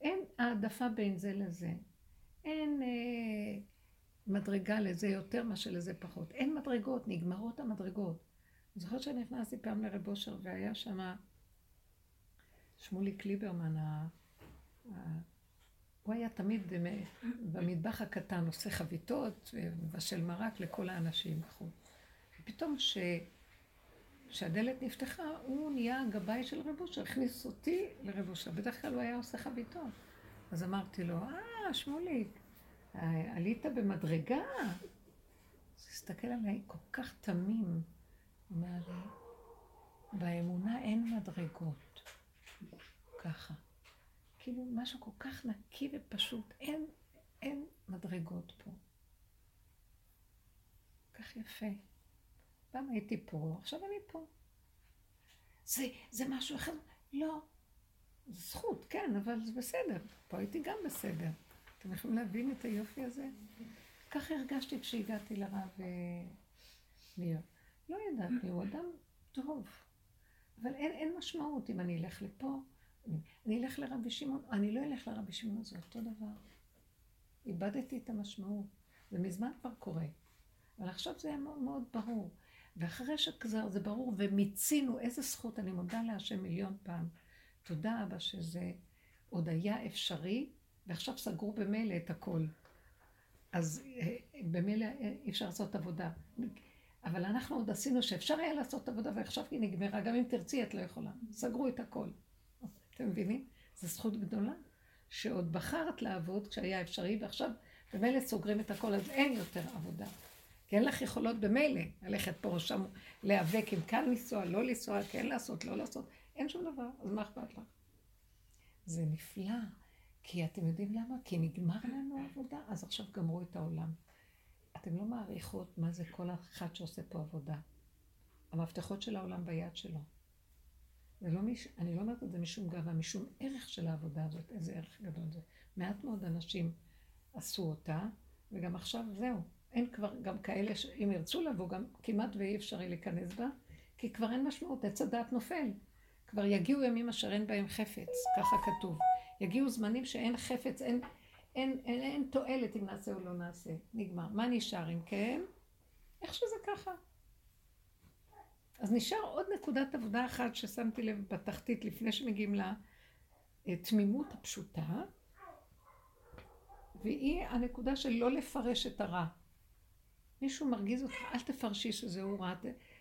אין העדפה בין זה לזה. אין אה, מדרגה לזה יותר מאשר לזה פחות. אין מדרגות, נגמרות המדרגות. אני זוכרת שנכנסתי פעם לרב אושר והיה שם שמוליק ליברמן, ה... הוא היה תמיד במטבח הקטן עושה חביתות ומבשל מרק לכל האנשים וכו'. ופתאום ש... כשהדלת נפתחה, הוא נהיה הגבאי של רב אושר, הכניס אותי לרב אושר. בדרך כלל הוא היה עושה חביתות. אז אמרתי לו, אה, שמוליק, עלית במדרגה? אז הסתכל עליי כל כך תמים. אומר לי, באמונה אין מדרגות. ככה. כאילו משהו כל כך נקי ופשוט, אין, אין מדרגות פה. כך יפה. פעם הייתי פה, עכשיו אני פה. זה, זה משהו אחר? לא. זו זכות, כן, אבל זה בסדר. פה הייתי גם בסדר. אתם יכולים להבין את היופי הזה? ככה הרגשתי כשהגעתי לרב אה, ניר. לא ידעתי, הוא אדם טוב. אבל אין, אין משמעות אם אני אלך לפה, אני, אלך לרבי שמעון, אני לא אלך לרבי שמעון, זה אותו דבר. איבדתי את המשמעות. זה מזמן כבר קורה. אבל עכשיו זה היה מאוד מאוד ברור. ואחרי שכזה זה ברור, ומיצינו, איזה זכות, אני מודה להשם מיליון פעם. תודה אבא שזה עוד היה אפשרי, ועכשיו סגרו במילא את הכל. אז אה, במילא אה, אי אפשר לעשות עבודה. אבל אנחנו עוד עשינו שאפשר היה לעשות עבודה, ועכשיו היא נגמרה, גם אם תרצי את לא יכולה. סגרו את הכל. אתם מבינים? זו זכות גדולה, שעוד בחרת לעבוד כשהיה אפשרי, ועכשיו במילא סוגרים את הכל, אז אין יותר עבודה. כי אין לך יכולות במילא ללכת פה או שם, להיאבק אם כן לנסוע, לא לנסוע, כן לעשות, לא לעשות. אין שום דבר, אז מה אכפת לך? זה נפלא, כי אתם יודעים למה? כי נגמר לנו העבודה, אז עכשיו גמרו את העולם. אתם לא מעריכות מה זה כל אחד שעושה פה עבודה. המפתחות של העולם ביד שלו. לא מש... אני לא אומרת את זה משום גאווה, משום ערך של העבודה הזאת, איזה ערך גדול זה. מעט מאוד אנשים עשו אותה, וגם עכשיו זהו. אין כבר גם כאלה שאם ירצו לבוא, גם כמעט ואי אפשרי להיכנס בה, כי כבר אין משמעות, עץ הדעת נופל. כבר יגיעו ימים אשר אין בהם חפץ, ככה כתוב. יגיעו זמנים שאין חפץ, אין, אין, אין, אין תועלת אם נעשה או לא נעשה. נגמר. מה נשאר אם כן? איך שזה ככה. אז נשאר עוד נקודת עבודה אחת ששמתי לב בתחתית לפני שמגיעים לתמימות הפשוטה, והיא הנקודה של לא לפרש את הרע. מישהו מרגיז אותך, אל תפרשי שזה הוא רע.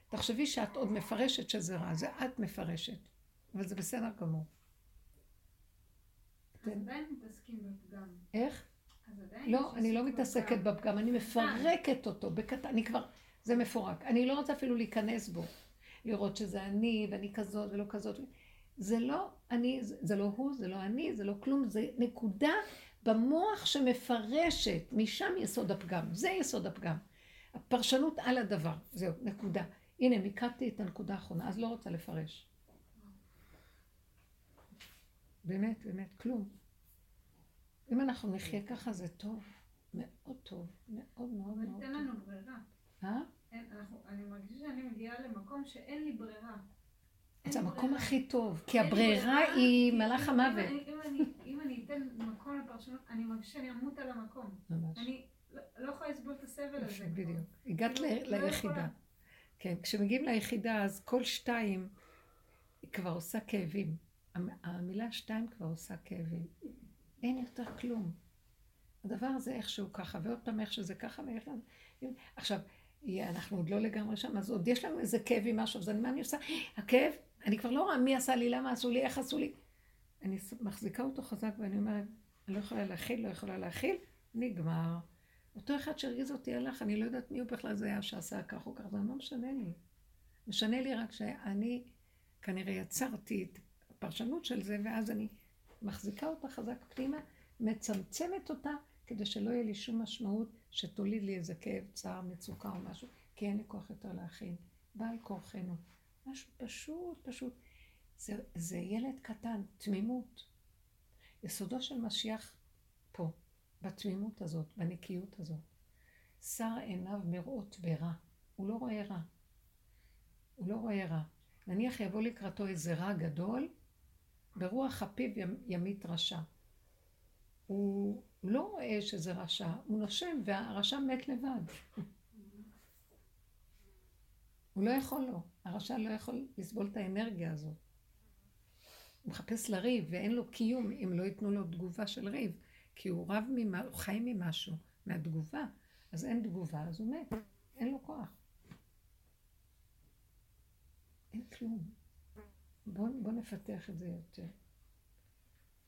תחשבי שאת עוד מפרשת שזה רע, זה את מפרשת. אבל זה בסדר גמור. אז עדיין מתעסקים בפגם. איך? לא, אני לא מתעסקת בפגם, אני מפרקת אותו בקטן, אני כבר, זה מפורק. אני לא רוצה אפילו להיכנס בו, לראות שזה אני, ואני כזאת ולא כזאת. זה לא אני, זה לא הוא, זה לא אני, זה לא כלום, זה נקודה במוח שמפרשת, משם יסוד הפגם, זה יסוד הפגם. הפרשנות על הדבר, זהו, נקודה. הנה, מיקדתי את הנקודה האחרונה, אז לא רוצה לפרש. באמת, באמת, כלום. אם אנחנו נחיה ככה זה טוב, מאוד טוב, מאוד מאוד מאוד טוב. אבל תן לנו ברירה. אה? אין, אנחנו, אני מרגישה שאני מגיעה למקום שאין לי ברירה. זה המקום. הכי טוב, כי הברירה ברירה, היא מלאך המוות. אם אני- אתן מקום לפרשנות, אני מרגישה שאני אמות על המקום. אני לא- לא יכולה לסבול את הסבל הזה. בדיוק. הגעת כאילו, ל- לא ליחידה. כן, כשמגיעים ליחידה, אז כל שתיים היא כבר עושה כאבים. המ- המילה שתיים כבר עושה כאבים. אין יותר כלום. הדבר הזה איכשהו ככה, ועוד פעם איך שזה ככה, ואיך... עכשיו, אנחנו עוד לא לגמרי שם, אז עוד יש לנו איזה כאב עם משהו, אז אני, מה אני עושה? הכאב, אני כבר לא רואה מי עשה לי, למה עשו לי, איך עשו לי. אני מחזיקה אותו חזק ואני אומרת, אני לא יכולה להכיל, לא יכולה להכיל, נגמר. אותו אחד שהרגיז אותי הלך, אני לא יודעת מי הוא בכלל זה היה שעשה כך או כך, זה לא משנה לי. משנה לי רק שאני כנראה יצרתי את הפרשנות של זה, ואז אני מחזיקה אותה חזק פנימה, מצמצמת אותה, כדי שלא יהיה לי שום משמעות שתוליד לי איזה כאב, צער, מצוקה או משהו, כי אין לי כוח יותר להכין. בעל כורחנו. משהו פשוט, פשוט. זה, זה ילד קטן, תמימות. יסודו של משיח פה, בתמימות הזאת, בנקיות הזאת. שר עיניו מראות ברע. הוא לא רואה רע. הוא לא רואה רע. נניח יבוא לקראתו איזה רע גדול, ברוח הפיו ימ- ימית רשע. הוא לא רואה שזה רשע, הוא נושם והרשע מת לבד. הוא לא יכול לו, הרשע לא יכול לסבול את האנרגיה הזאת. הוא מחפש לריב ואין לו קיום אם לא ייתנו לו תגובה של ריב, כי הוא רב ממה, הוא חי ממשהו, מהתגובה. אז אין תגובה, אז הוא מת, אין לו כוח. אין כלום. בואו בוא נפתח את זה יותר.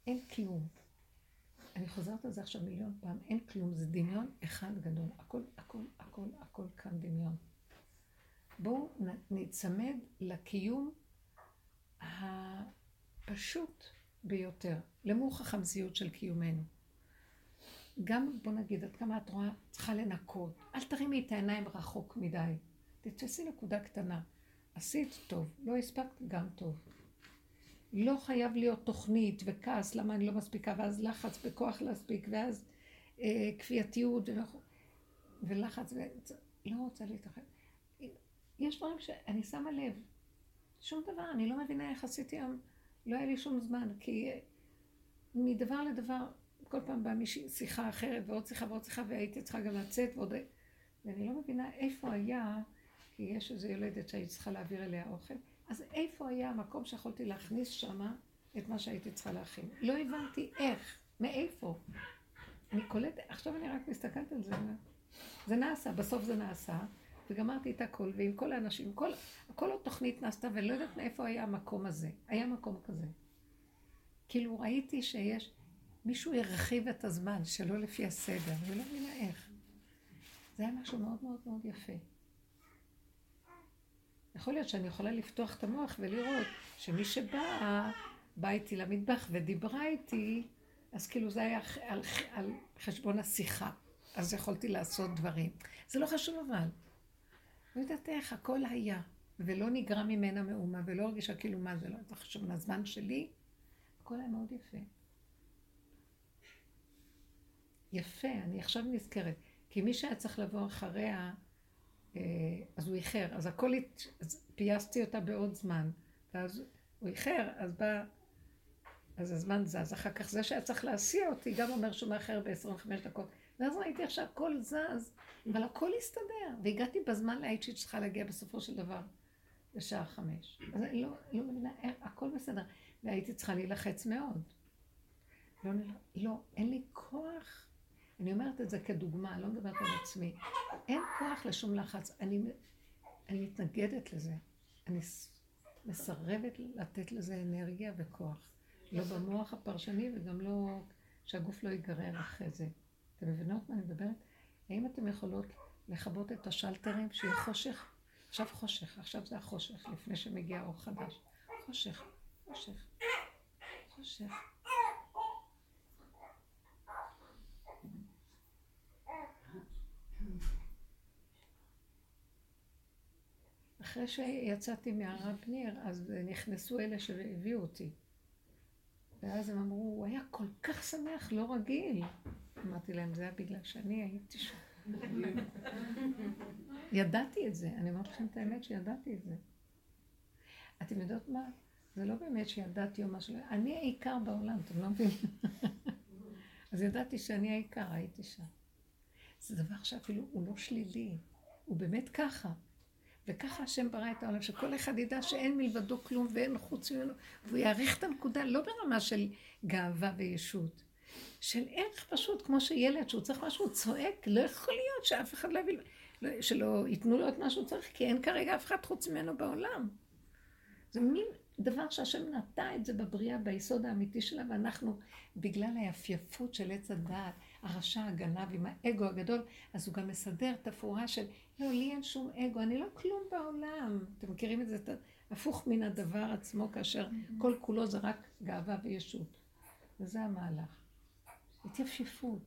אין קיום. אני חוזרת על זה עכשיו מיליון פעם, אין כלום, זה דמיון אחד גדול. הכל, הכל, הכל, הכל כאן דמיון. בואו ניצמד לקיום הפשוט ביותר, למוכח המציאות של קיומנו. גם, בוא נגיד, עד כמה את רואה, צריכה לנקות. אל תרימי את העיניים רחוק מדי. תתפסי נקודה קטנה. עשית טוב, לא הספקת, גם טוב. לא חייב להיות תוכנית וכעס, למה אני לא מספיקה, ואז לחץ בכוח להספיק, ואז אה, כפייתיות ולחץ, ו... לא רוצה להתאחד. יש דברים שאני שמה לב, שום דבר, אני לא מבינה איך עשיתי היום, לא היה לי שום זמן, כי אה, מדבר לדבר, כל פעם באה מישהי שיחה אחרת, ועוד שיחה ועוד שיחה, והייתי צריכה גם לצאת, ועוד... ואני לא מבינה איפה היה, כי יש איזו יולדת שהייתי צריכה להעביר אליה אוכל, אז איפה היה המקום שיכולתי להכניס שמה את מה שהייתי צריכה להכין? לא הבנתי איך, מאיפה. אני קולטת, עכשיו אני רק מסתכלת על זה, זה נעשה, בסוף זה נעשה, וגמרתי את הכל, ועם כל האנשים, כל, כל התוכנית נעשתה, ואני לא יודעת מאיפה היה המקום הזה. היה מקום כזה. כאילו ראיתי שיש, מישהו הרחיב את הזמן שלא לפי הסדר, אני לא מבינה איך. זה היה משהו מאוד מאוד מאוד יפה. יכול להיות שאני יכולה לפתוח את המוח ולראות שמי שבאה, באה איתי למטבח ודיברה איתי, אז כאילו זה היה על, על חשבון השיחה. אז יכולתי לעשות דברים. זה לא חשוב אבל. לא יודעת איך, הכל היה. ולא נגרע ממנה מאומה, ולא הרגישה כאילו מה זה, לא זה חשוב מהזמן שלי. הכל היה מאוד יפה. יפה, אני עכשיו נזכרת. כי מי שהיה צריך לבוא אחריה, אז הוא איחר, אז הכל. אז פייסתי אותה בעוד זמן, ואז הוא איחר, אז בא, אז הזמן זז. אחר כך זה שהיה צריך להסיע אותי, גם אומר שהוא מאחר ב-25 דקות. ואז ראיתי עכשיו הכל זז, אבל הכל הסתדר, והגעתי בזמן להעיד שהיא צריכה להגיע בסופו של דבר בשעה חמש. אז אני לא, לא מבינה, איך, הכל בסדר. והייתי צריכה להילחץ מאוד. לא, לא, אין לי כוח. אני אומרת את זה כדוגמה, לא מדברת על עצמי. אין כוח לשום לחץ. אני, אני מתנגדת לזה. אני מסרבת לתת לזה אנרגיה וכוח. לא במוח הפרשני וגם לא, שהגוף לא ייגרר אחרי זה. אתם מבינות מה אני מדברת? האם אתם יכולות לכבות את השלטרים שיהיה חושך? עכשיו חושך, עכשיו זה החושך, לפני שמגיע אור חדש. חושך, חושך, חושך. אחרי שיצאתי מהרב ניר, אז נכנסו אלה שהביאו אותי. ואז הם אמרו, הוא היה כל כך שמח, לא רגיל. אמרתי להם, זה היה בגלל שאני הייתי שם. ידעתי את זה, אני אומרת לכם את האמת שידעתי את זה. אתם יודעות מה? זה לא באמת שידעתי או משהו, אני העיקר בעולם, אתם לא מבינים? אז ידעתי שאני העיקר, הייתי שם. זה דבר שאפילו הוא לא שלילי, הוא באמת ככה. וככה השם ברא את העולם, שכל אחד ידע שאין מלבדו כלום ואין חוץ ממנו, והוא יעריך את הנקודה לא ברמה של גאווה וישות, של איך פשוט, כמו שילד שהוא צריך משהו, צועק, לא יכול להיות שאף אחד לא יביא, לא, שלא ייתנו לו את מה שהוא צריך, כי אין כרגע אף אחד חוץ ממנו בעולם. זה מין דבר שהשם נטע את זה בבריאה, ביסוד האמיתי שלה, ואנחנו, בגלל היפייפות של עץ הדעת, הרשע הגנב עם האגו הגדול, אז הוא גם מסדר תפאורה של, לא, לי אין שום אגו, אני לא כלום בעולם. אתם מכירים את זה, הפוך מן הדבר עצמו, כאשר כל כולו זה רק גאווה וישות. וזה המהלך. התייפייפות.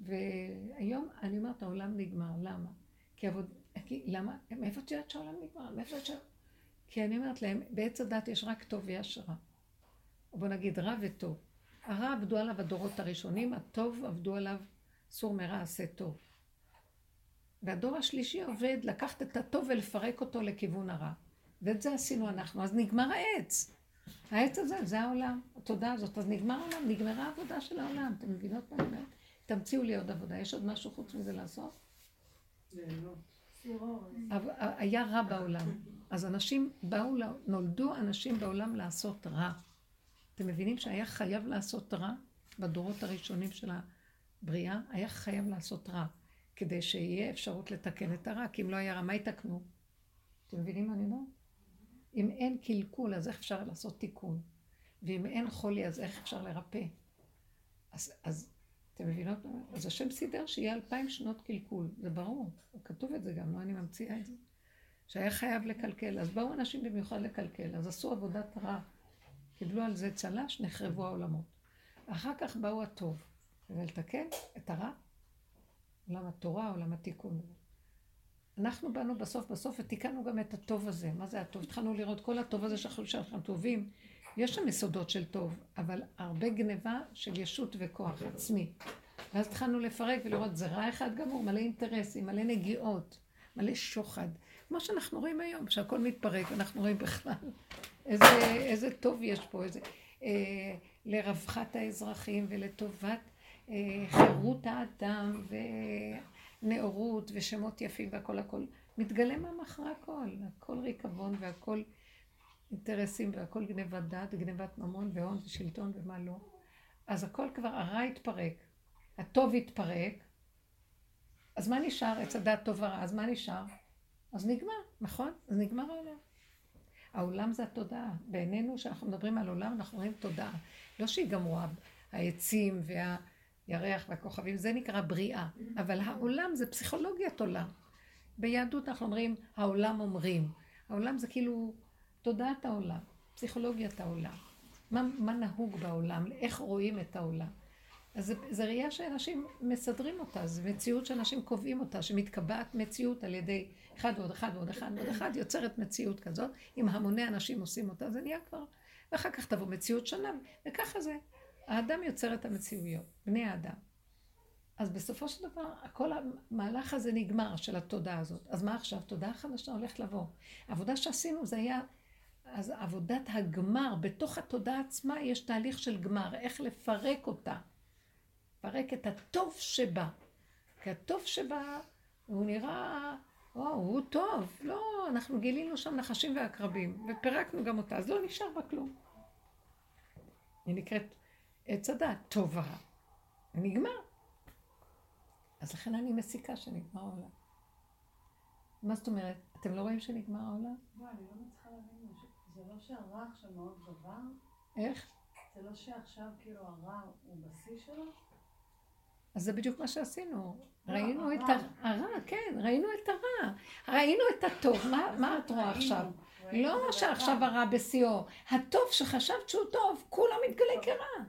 והיום אני אומרת, העולם נגמר, למה? כי עבוד... כי, למה? מאיפה את יודעת שהעולם נגמר? מאיפה את יודעת? כי אני אומרת להם, בעץ הדת יש רק טוב ויש רע. בוא נגיד רע וטוב. הרע עבדו עליו הדורות הראשונים, הטוב עבדו עליו סור מרע עשה טוב. והדור השלישי עובד לקחת את הטוב ולפרק אותו לכיוון הרע. ואת זה עשינו אנחנו. אז נגמר העץ. העץ הזה, זה העולם, התודעה הזאת. אז נגמר העולם, נגמרה העבודה של העולם. אתם מבינות מה אני אומרת? תמציאו לי עוד עבודה. יש עוד משהו חוץ מזה לעשות? היה רע בעולם. אז אנשים באו, נולדו אנשים בעולם לעשות רע. אתם מבינים שהיה חייב לעשות רע בדורות הראשונים של הבריאה? היה חייב לעשות רע, כדי שיהיה אפשרות לתקן את הרע, כי אם לא היה רע, מה יתקנו? אתם מבינים מה אני אומרת? אם אין קלקול, אז איך אפשר לעשות תיקון? ואם אין חולי, אז איך אפשר לרפא? אז, אז אתם מבינות? אז השם סידר שיהיה אלפיים שנות קלקול, זה ברור, כתוב את זה גם, לא אני ממציאה את זה. שהיה חייב לקלקל, אז באו אנשים במיוחד לקלקל, אז עשו עבודת רע, קיבלו על זה צל"ש, נחרבו העולמות. אחר כך באו הטוב, כדי לתקן את הרע, עולם התורה, עולם התיקון. אנחנו באנו בסוף בסוף ותיקנו גם את הטוב הזה. מה זה הטוב? התחלנו לראות כל הטוב הזה שאנחנו שאנחנו טובים. יש שם יסודות של טוב, אבל הרבה גניבה של ישות וכוח עצמי. ואז התחלנו לפרק ולראות, זה רע אחד גמור, מלא אינטרסים, מלא נגיעות, מלא שוחד. כמו שאנחנו רואים היום, שהכל מתפרק, ואנחנו רואים בכלל איזה, איזה טוב יש פה, איזה... אה, לרווחת האזרחים ולטובת חירות האדם ונאורות ושמות יפים והכל הכל. מתגלה מה מאחורי הכל, הכל ריקבון והכל אינטרסים והכל גנבת דת וגנבת ממון והון ושלטון ומה לא. אז הכל כבר, הרע התפרק, הטוב התפרק, אז מה נשאר? עץ הדת טוב ורע, אז מה נשאר? אז נגמר, נכון? אז נגמר העולם. העולם זה התודעה. בעינינו, כשאנחנו מדברים על עולם, אנחנו רואים תודעה. לא שיגמרו העצים והירח והכוכבים, זה נקרא בריאה. אבל העולם זה פסיכולוגיית עולם. ביהדות אנחנו אומרים, העולם אומרים. העולם זה כאילו תודעת העולם, פסיכולוגיית העולם. מה, מה נהוג בעולם, איך רואים את העולם. אז זו ראייה שאנשים מסדרים אותה, זו מציאות שאנשים קובעים אותה, שמתקבעת מציאות על ידי אחד ועוד אחד ועוד אחד ועוד אחד, יוצרת מציאות כזאת, אם המוני אנשים עושים אותה, זה נהיה כבר, ואחר כך תבוא מציאות שונה, וככה זה. האדם יוצר את המציאויות, בני האדם. אז בסופו של דבר, כל המהלך הזה נגמר, של התודעה הזאת. אז מה עכשיו? תודעה חדשה הולכת לבוא. העבודה שעשינו זה היה, אז עבודת הגמר, בתוך התודעה עצמה יש תהליך של גמר, איך לפרק אותה. לפרק את הטוב שבה. כי הטוב שבה, הוא נראה, או, הוא טוב. לא, אנחנו גילינו שם נחשים ועקרבים, ופירקנו גם אותה, אז לא נשאר בה כלום. היא נקראת עץ טוב ורע. נגמר. אז לכן אני מסיקה שנגמר העולם. מה זאת אומרת? אתם לא רואים שנגמר העולם? לא, אני לא מצליחה להבין. זה לא שהרע עכשיו מאוד גבר? איך? זה לא שעכשיו כאילו הרע הוא בשיא שלו? אז זה בדיוק מה שעשינו. ראינו את הרע, כן, ראינו את הרע. ראינו את הטוב, מה את רואה עכשיו? לא שעכשיו הרע בשיאו. הטוב שחשבת שהוא טוב, כולו מתגלה כרע.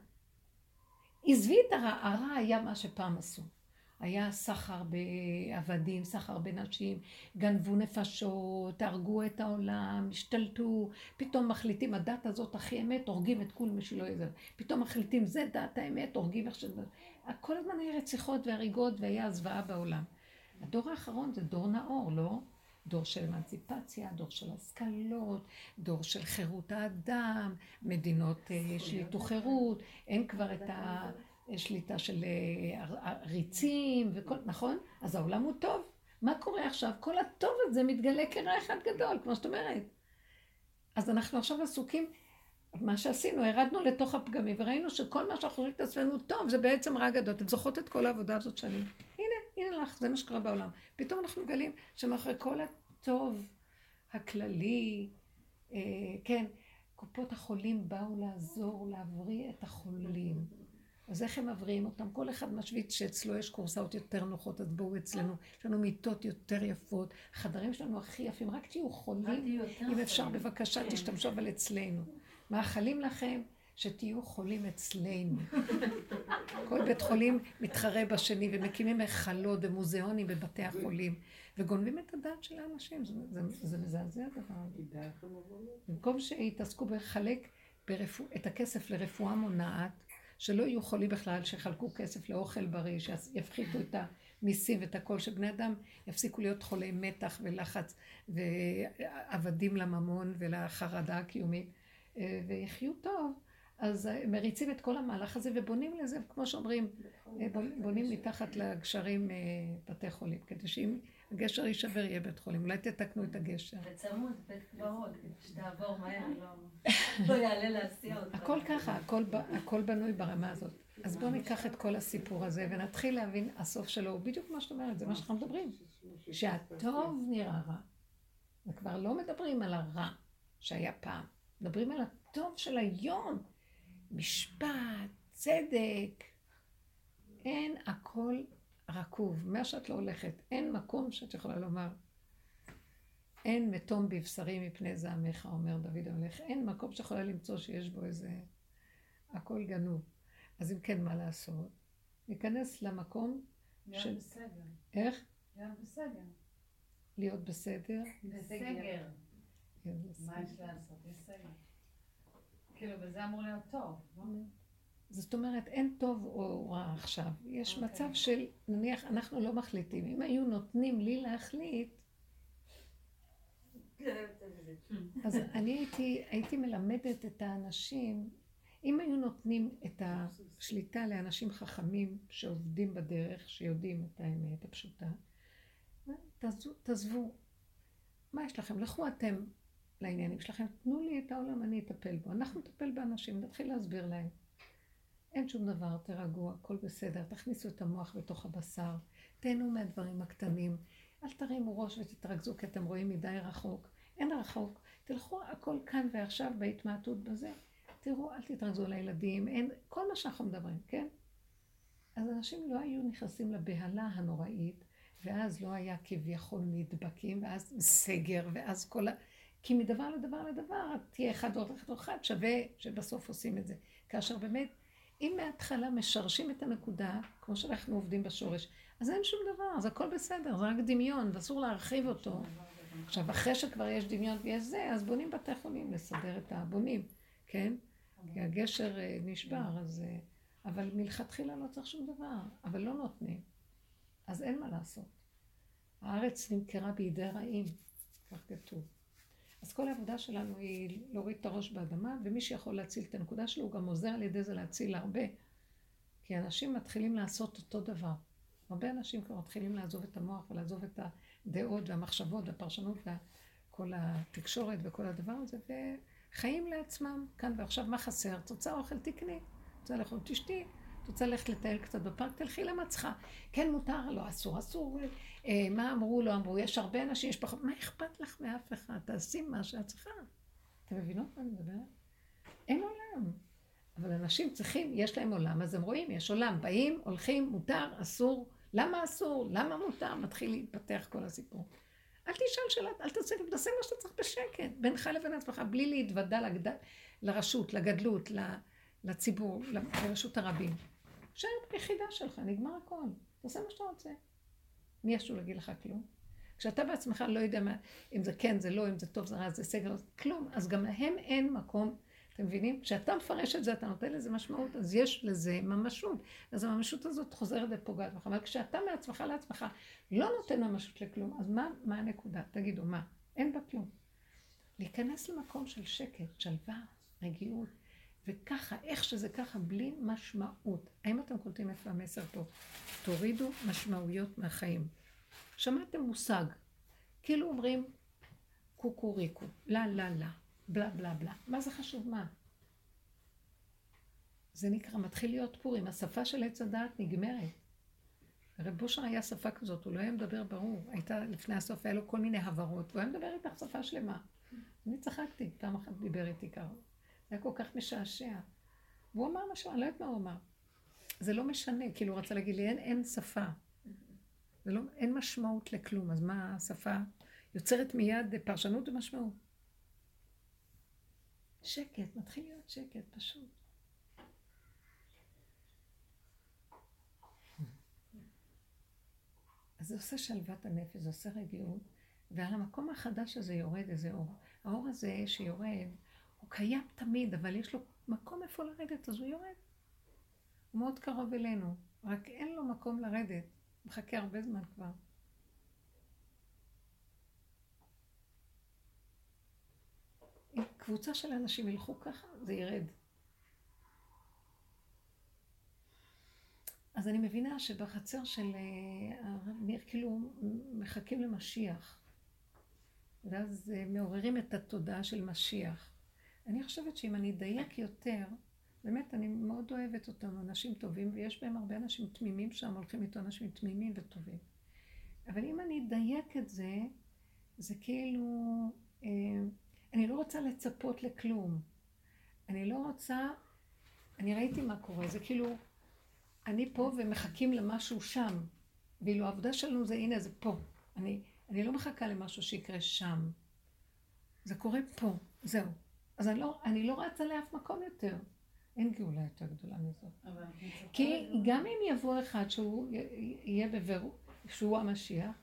עזבי את הרע, הרע היה מה שפעם עשו. היה סחר בעבדים, סחר בנשים, גנבו נפשות, הרגו את העולם, השתלטו, פתאום מחליטים, הדת הזאת הכי אמת, הורגים את כול מי שלא יזם. פתאום מחליטים, זה דת האמת, הורגים איך ש... כל הזמן היה רציחות והריגות והיה זוועה בעולם. הדור האחרון זה דור נאור, לא? דור של אמנציפציה, דור של השכלות, דור של חירות האדם, מדינות אה, שליטו חירות, אין כבר את השליטה של אה, עריצים וכל, נכון? אז העולם הוא טוב. מה קורה עכשיו? כל הטוב הזה מתגלה כרע אחד גדול, כמו שאת אומרת. אז אנחנו עכשיו עסוקים, מה שעשינו, ירדנו לתוך הפגמים וראינו שכל מה שאנחנו חושבים את עצמנו טוב, זה בעצם רע גדול. אתן זוכרות את כל העבודה הזאת שנים? הנה, לך, זה מה שקרה בעולם. פתאום אנחנו מגלים שמאחורי כל הטוב הכללי, אה, כן, קופות החולים באו לעזור, להבריא את החולים. אז איך הם מבריאים אותם? כל אחד משוויץ שאצלו יש קורסאות יותר נוחות, אז בואו אצלנו. יש לנו מיטות יותר יפות, חדרים שלנו הכי יפים, רק תהיו חולים, אם אפשר בבקשה תשתמשו אבל אצלנו. מאחלים לכם שתהיו חולים אצלנו. כל בית חולים מתחרה בשני ומקימים היכלות ומוזיאונים בבתי החולים וגונבים את הדעת של האנשים, זה, זה, זה מזעזע הדבר הזה. במקום שיתעסקו בחלק ברפוא, את הכסף לרפואה מונעת, שלא יהיו חולים בכלל, שיחלקו כסף לאוכל בריא, שיפחיתו את המיסים ואת הכל, שבני אדם יפסיקו להיות חולי מתח ולחץ ועבדים לממון ולחרדה הקיומית אה, ויחיו טוב. אז מריצים את כל המהלך הזה ובונים לזה, כמו שאומרים, אה, בונים מתחת לגשרים אה, בתי חולים, כדי שאם הגשר יישבר יהיה בית חולים. אולי תתקנו את הגשר. וצמוד בית קברות, שתעבור מהר, לא, לא יעלה להסיע אותך. הכל ככה, הכל בנוי ברמה הזאת. אז בואו ניקח את כל הסיפור הזה ונתחיל להבין הסוף שלו, הוא בדיוק מה שאת אומרת, זה מה שאנחנו מדברים. שהטוב נראה רע. וכבר לא מדברים על הרע שהיה פעם, מדברים על הטוב של היום. משפט, צדק. אין הכל רקוב. מה שאת לא הולכת, אין מקום שאת יכולה לומר. אין מתום בבשרי מפני זעמך, אומר דוד המלך. אין מקום שיכולה למצוא שיש בו איזה... הכל גנוב. אז אם כן, מה לעשות? ניכנס למקום להיות של... בסדר. איך? להיות בסדר. להיות בסדר? בסגר. מה יש לעשות? יש סגר. כאילו, וזה אמור להיות טוב, לא? זאת אומרת, אין טוב או רע עכשיו. יש okay. אוקיי. מצב של, נניח, אנחנו לא מחליטים. אם היו נותנים לי להחליט, אז אני הייתי, הייתי מלמדת את האנשים, אם היו נותנים את השליטה לאנשים חכמים שעובדים בדרך, שיודעים את האמת הפשוטה, תעזבו, תעזבו. מה יש לכם? לכו אתם לעניינים שלכם, תנו לי את העולם, אני אטפל בו. אנחנו נטפל באנשים, נתחיל להסביר להם. אין שום דבר, תירגעו, הכל בסדר, תכניסו את המוח בתוך הבשר, תהנו מהדברים הקטנים, אל תרימו ראש ותתרכזו כי אתם רואים מדי רחוק. אין רחוק, תלכו הכל כאן ועכשיו בהתמעטות בזה. תראו, אל תתרכזו על הילדים, אין, כל מה שאנחנו מדברים, כן? אז אנשים לא היו נכנסים לבהלה הנוראית, ואז לא היה כביכול נדבקים, ואז סגר, ואז כל ה... כי מדבר לדבר לדבר, תהיה אחד או אחד שווה שבסוף עושים את זה. כאשר באמת אם מההתחלה משרשים את הנקודה, כמו שאנחנו עובדים בשורש, אז אין שום דבר, אז הכל בסדר, זה רק דמיון, ואסור להרחיב אותו. עכשיו, אחרי שכבר יש דמיון ויש זה, אז בונים בתי חולים לסדר את הבונים, כן? כי הגשר אה, נשבר, אז... אה, אבל מלכתחילה לא צריך שום דבר, אבל לא נותנים. אז אין מה לעשות. הארץ נמכרה בידי רעים, כך כתוב. אז כל העבודה שלנו היא להוריד את הראש באדמה, ומי שיכול להציל את הנקודה שלו, הוא גם עוזר על ידי זה להציל הרבה. כי אנשים מתחילים לעשות אותו דבר. הרבה אנשים כבר מתחילים לעזוב את המוח ולעזוב את הדעות והמחשבות והפרשנות וכל התקשורת וכל הדבר הזה, וחיים לעצמם כאן ועכשיו. מה חסר? את רוצה אוכל? תקני. רוצה לאכול? תשתי. את רוצה ללכת לטייל קצת בפארק? תלכי למצחה. כן מותר? לא אסור. אסור. אה, מה אמרו? לא אמרו. יש הרבה אנשים, יש פחות. מה אכפת לך מאף אחד? תעשי מה שאת צריכה. אתם מבינות מה אני מדברת? אין עולם. אבל אנשים צריכים, יש להם עולם, אז הם רואים, יש עולם. באים, הולכים, מותר, אסור. למה אסור? למה מותר? מתחיל להתפתח כל הסיפור. אל תשאל שאלות, אל תעשה, תעשה מה שאתה צריך בשקט, בינך לבין עצמך, בלי להתוודע. לרשות, לגדלות, לציבור, לרשות הרבים. תשאר ביחידה שלך, נגמר הכל. תעשה מה שאתה רוצה. מי ישו להגיד לך כלום? כשאתה בעצמך לא יודע מה, אם זה כן, זה לא, אם זה טוב, זה רע, זה סגר, כלום. אז גם להם אין מקום. אתם מבינים? כשאתה מפרש את זה, אתה נותן לזה משמעות, אז יש לזה ממשות. אז הממשות הזאת חוזרת ופוגעת בך. אבל כשאתה מעצמך לעצמך לא נותן ממשות לכלום, אז מה, מה הנקודה? תגידו, מה? אין בה כלום. להיכנס למקום של שקט, שלווה, רגיעות, וככה, איך שזה ככה, בלי משמעות. האם אתם קולטים איפה המסר פה? תורידו משמעויות מהחיים. שמעתם מושג, כאילו אומרים קוקוריקו, לה לה לה, בלה בלה בלה. מה זה חשוב מה? זה נקרא, מתחיל להיות פורים, השפה של עץ הדעת נגמרת. רב בושר היה שפה כזאת, הוא לא היה מדבר ברור. הייתה, לפני הסוף היה לו כל מיני הברות, והוא היה מדבר איתך שפה שלמה. אני צחקתי, פעם אחת דיבר איתי ככה. היה כל כך משעשע. והוא אמר משהו, אני לא יודעת מה הוא אמר. זה לא משנה, כאילו הוא רצה להגיד לי, אין, אין שפה. זה לא, אין משמעות לכלום, אז מה השפה יוצרת מיד פרשנות ומשמעות? שקט, מתחיל להיות שקט, פשוט. אז זה עושה שלוות הנפש, זה עושה רגיעות, ועל המקום החדש הזה יורד איזה אור. האור הזה שיורד, קיים תמיד, אבל יש לו מקום איפה לרדת, אז הוא יורד. הוא מאוד קרוב אלינו, רק אין לו מקום לרדת. מחכה הרבה זמן כבר. אם קבוצה של אנשים ילכו ככה, זה ירד. אז אני מבינה שבחצר של אה, הרב ניר, כאילו מחכים למשיח. ואז אה, מעוררים את התודעה של משיח. אני חושבת שאם אני אדייק יותר, באמת, אני מאוד אוהבת אותם, אנשים טובים, ויש בהם הרבה אנשים תמימים שם, הולכים איתו אנשים תמימים וטובים. אבל אם אני אדייק את זה, זה כאילו, אה, אני לא רוצה לצפות לכלום. אני לא רוצה, אני ראיתי מה קורה, זה כאילו, אני פה ומחכים למשהו שם, ואילו העבודה שלנו זה, הנה, זה פה. אני, אני לא מחכה למשהו שיקרה שם. זה קורה פה, זהו. אז אני לא, אני לא רצה לאף מקום יותר. אין גאולה יותר גדולה מזאת. כי גם אם יבוא אחד שהוא יהיה בבירור, שהוא המשיח,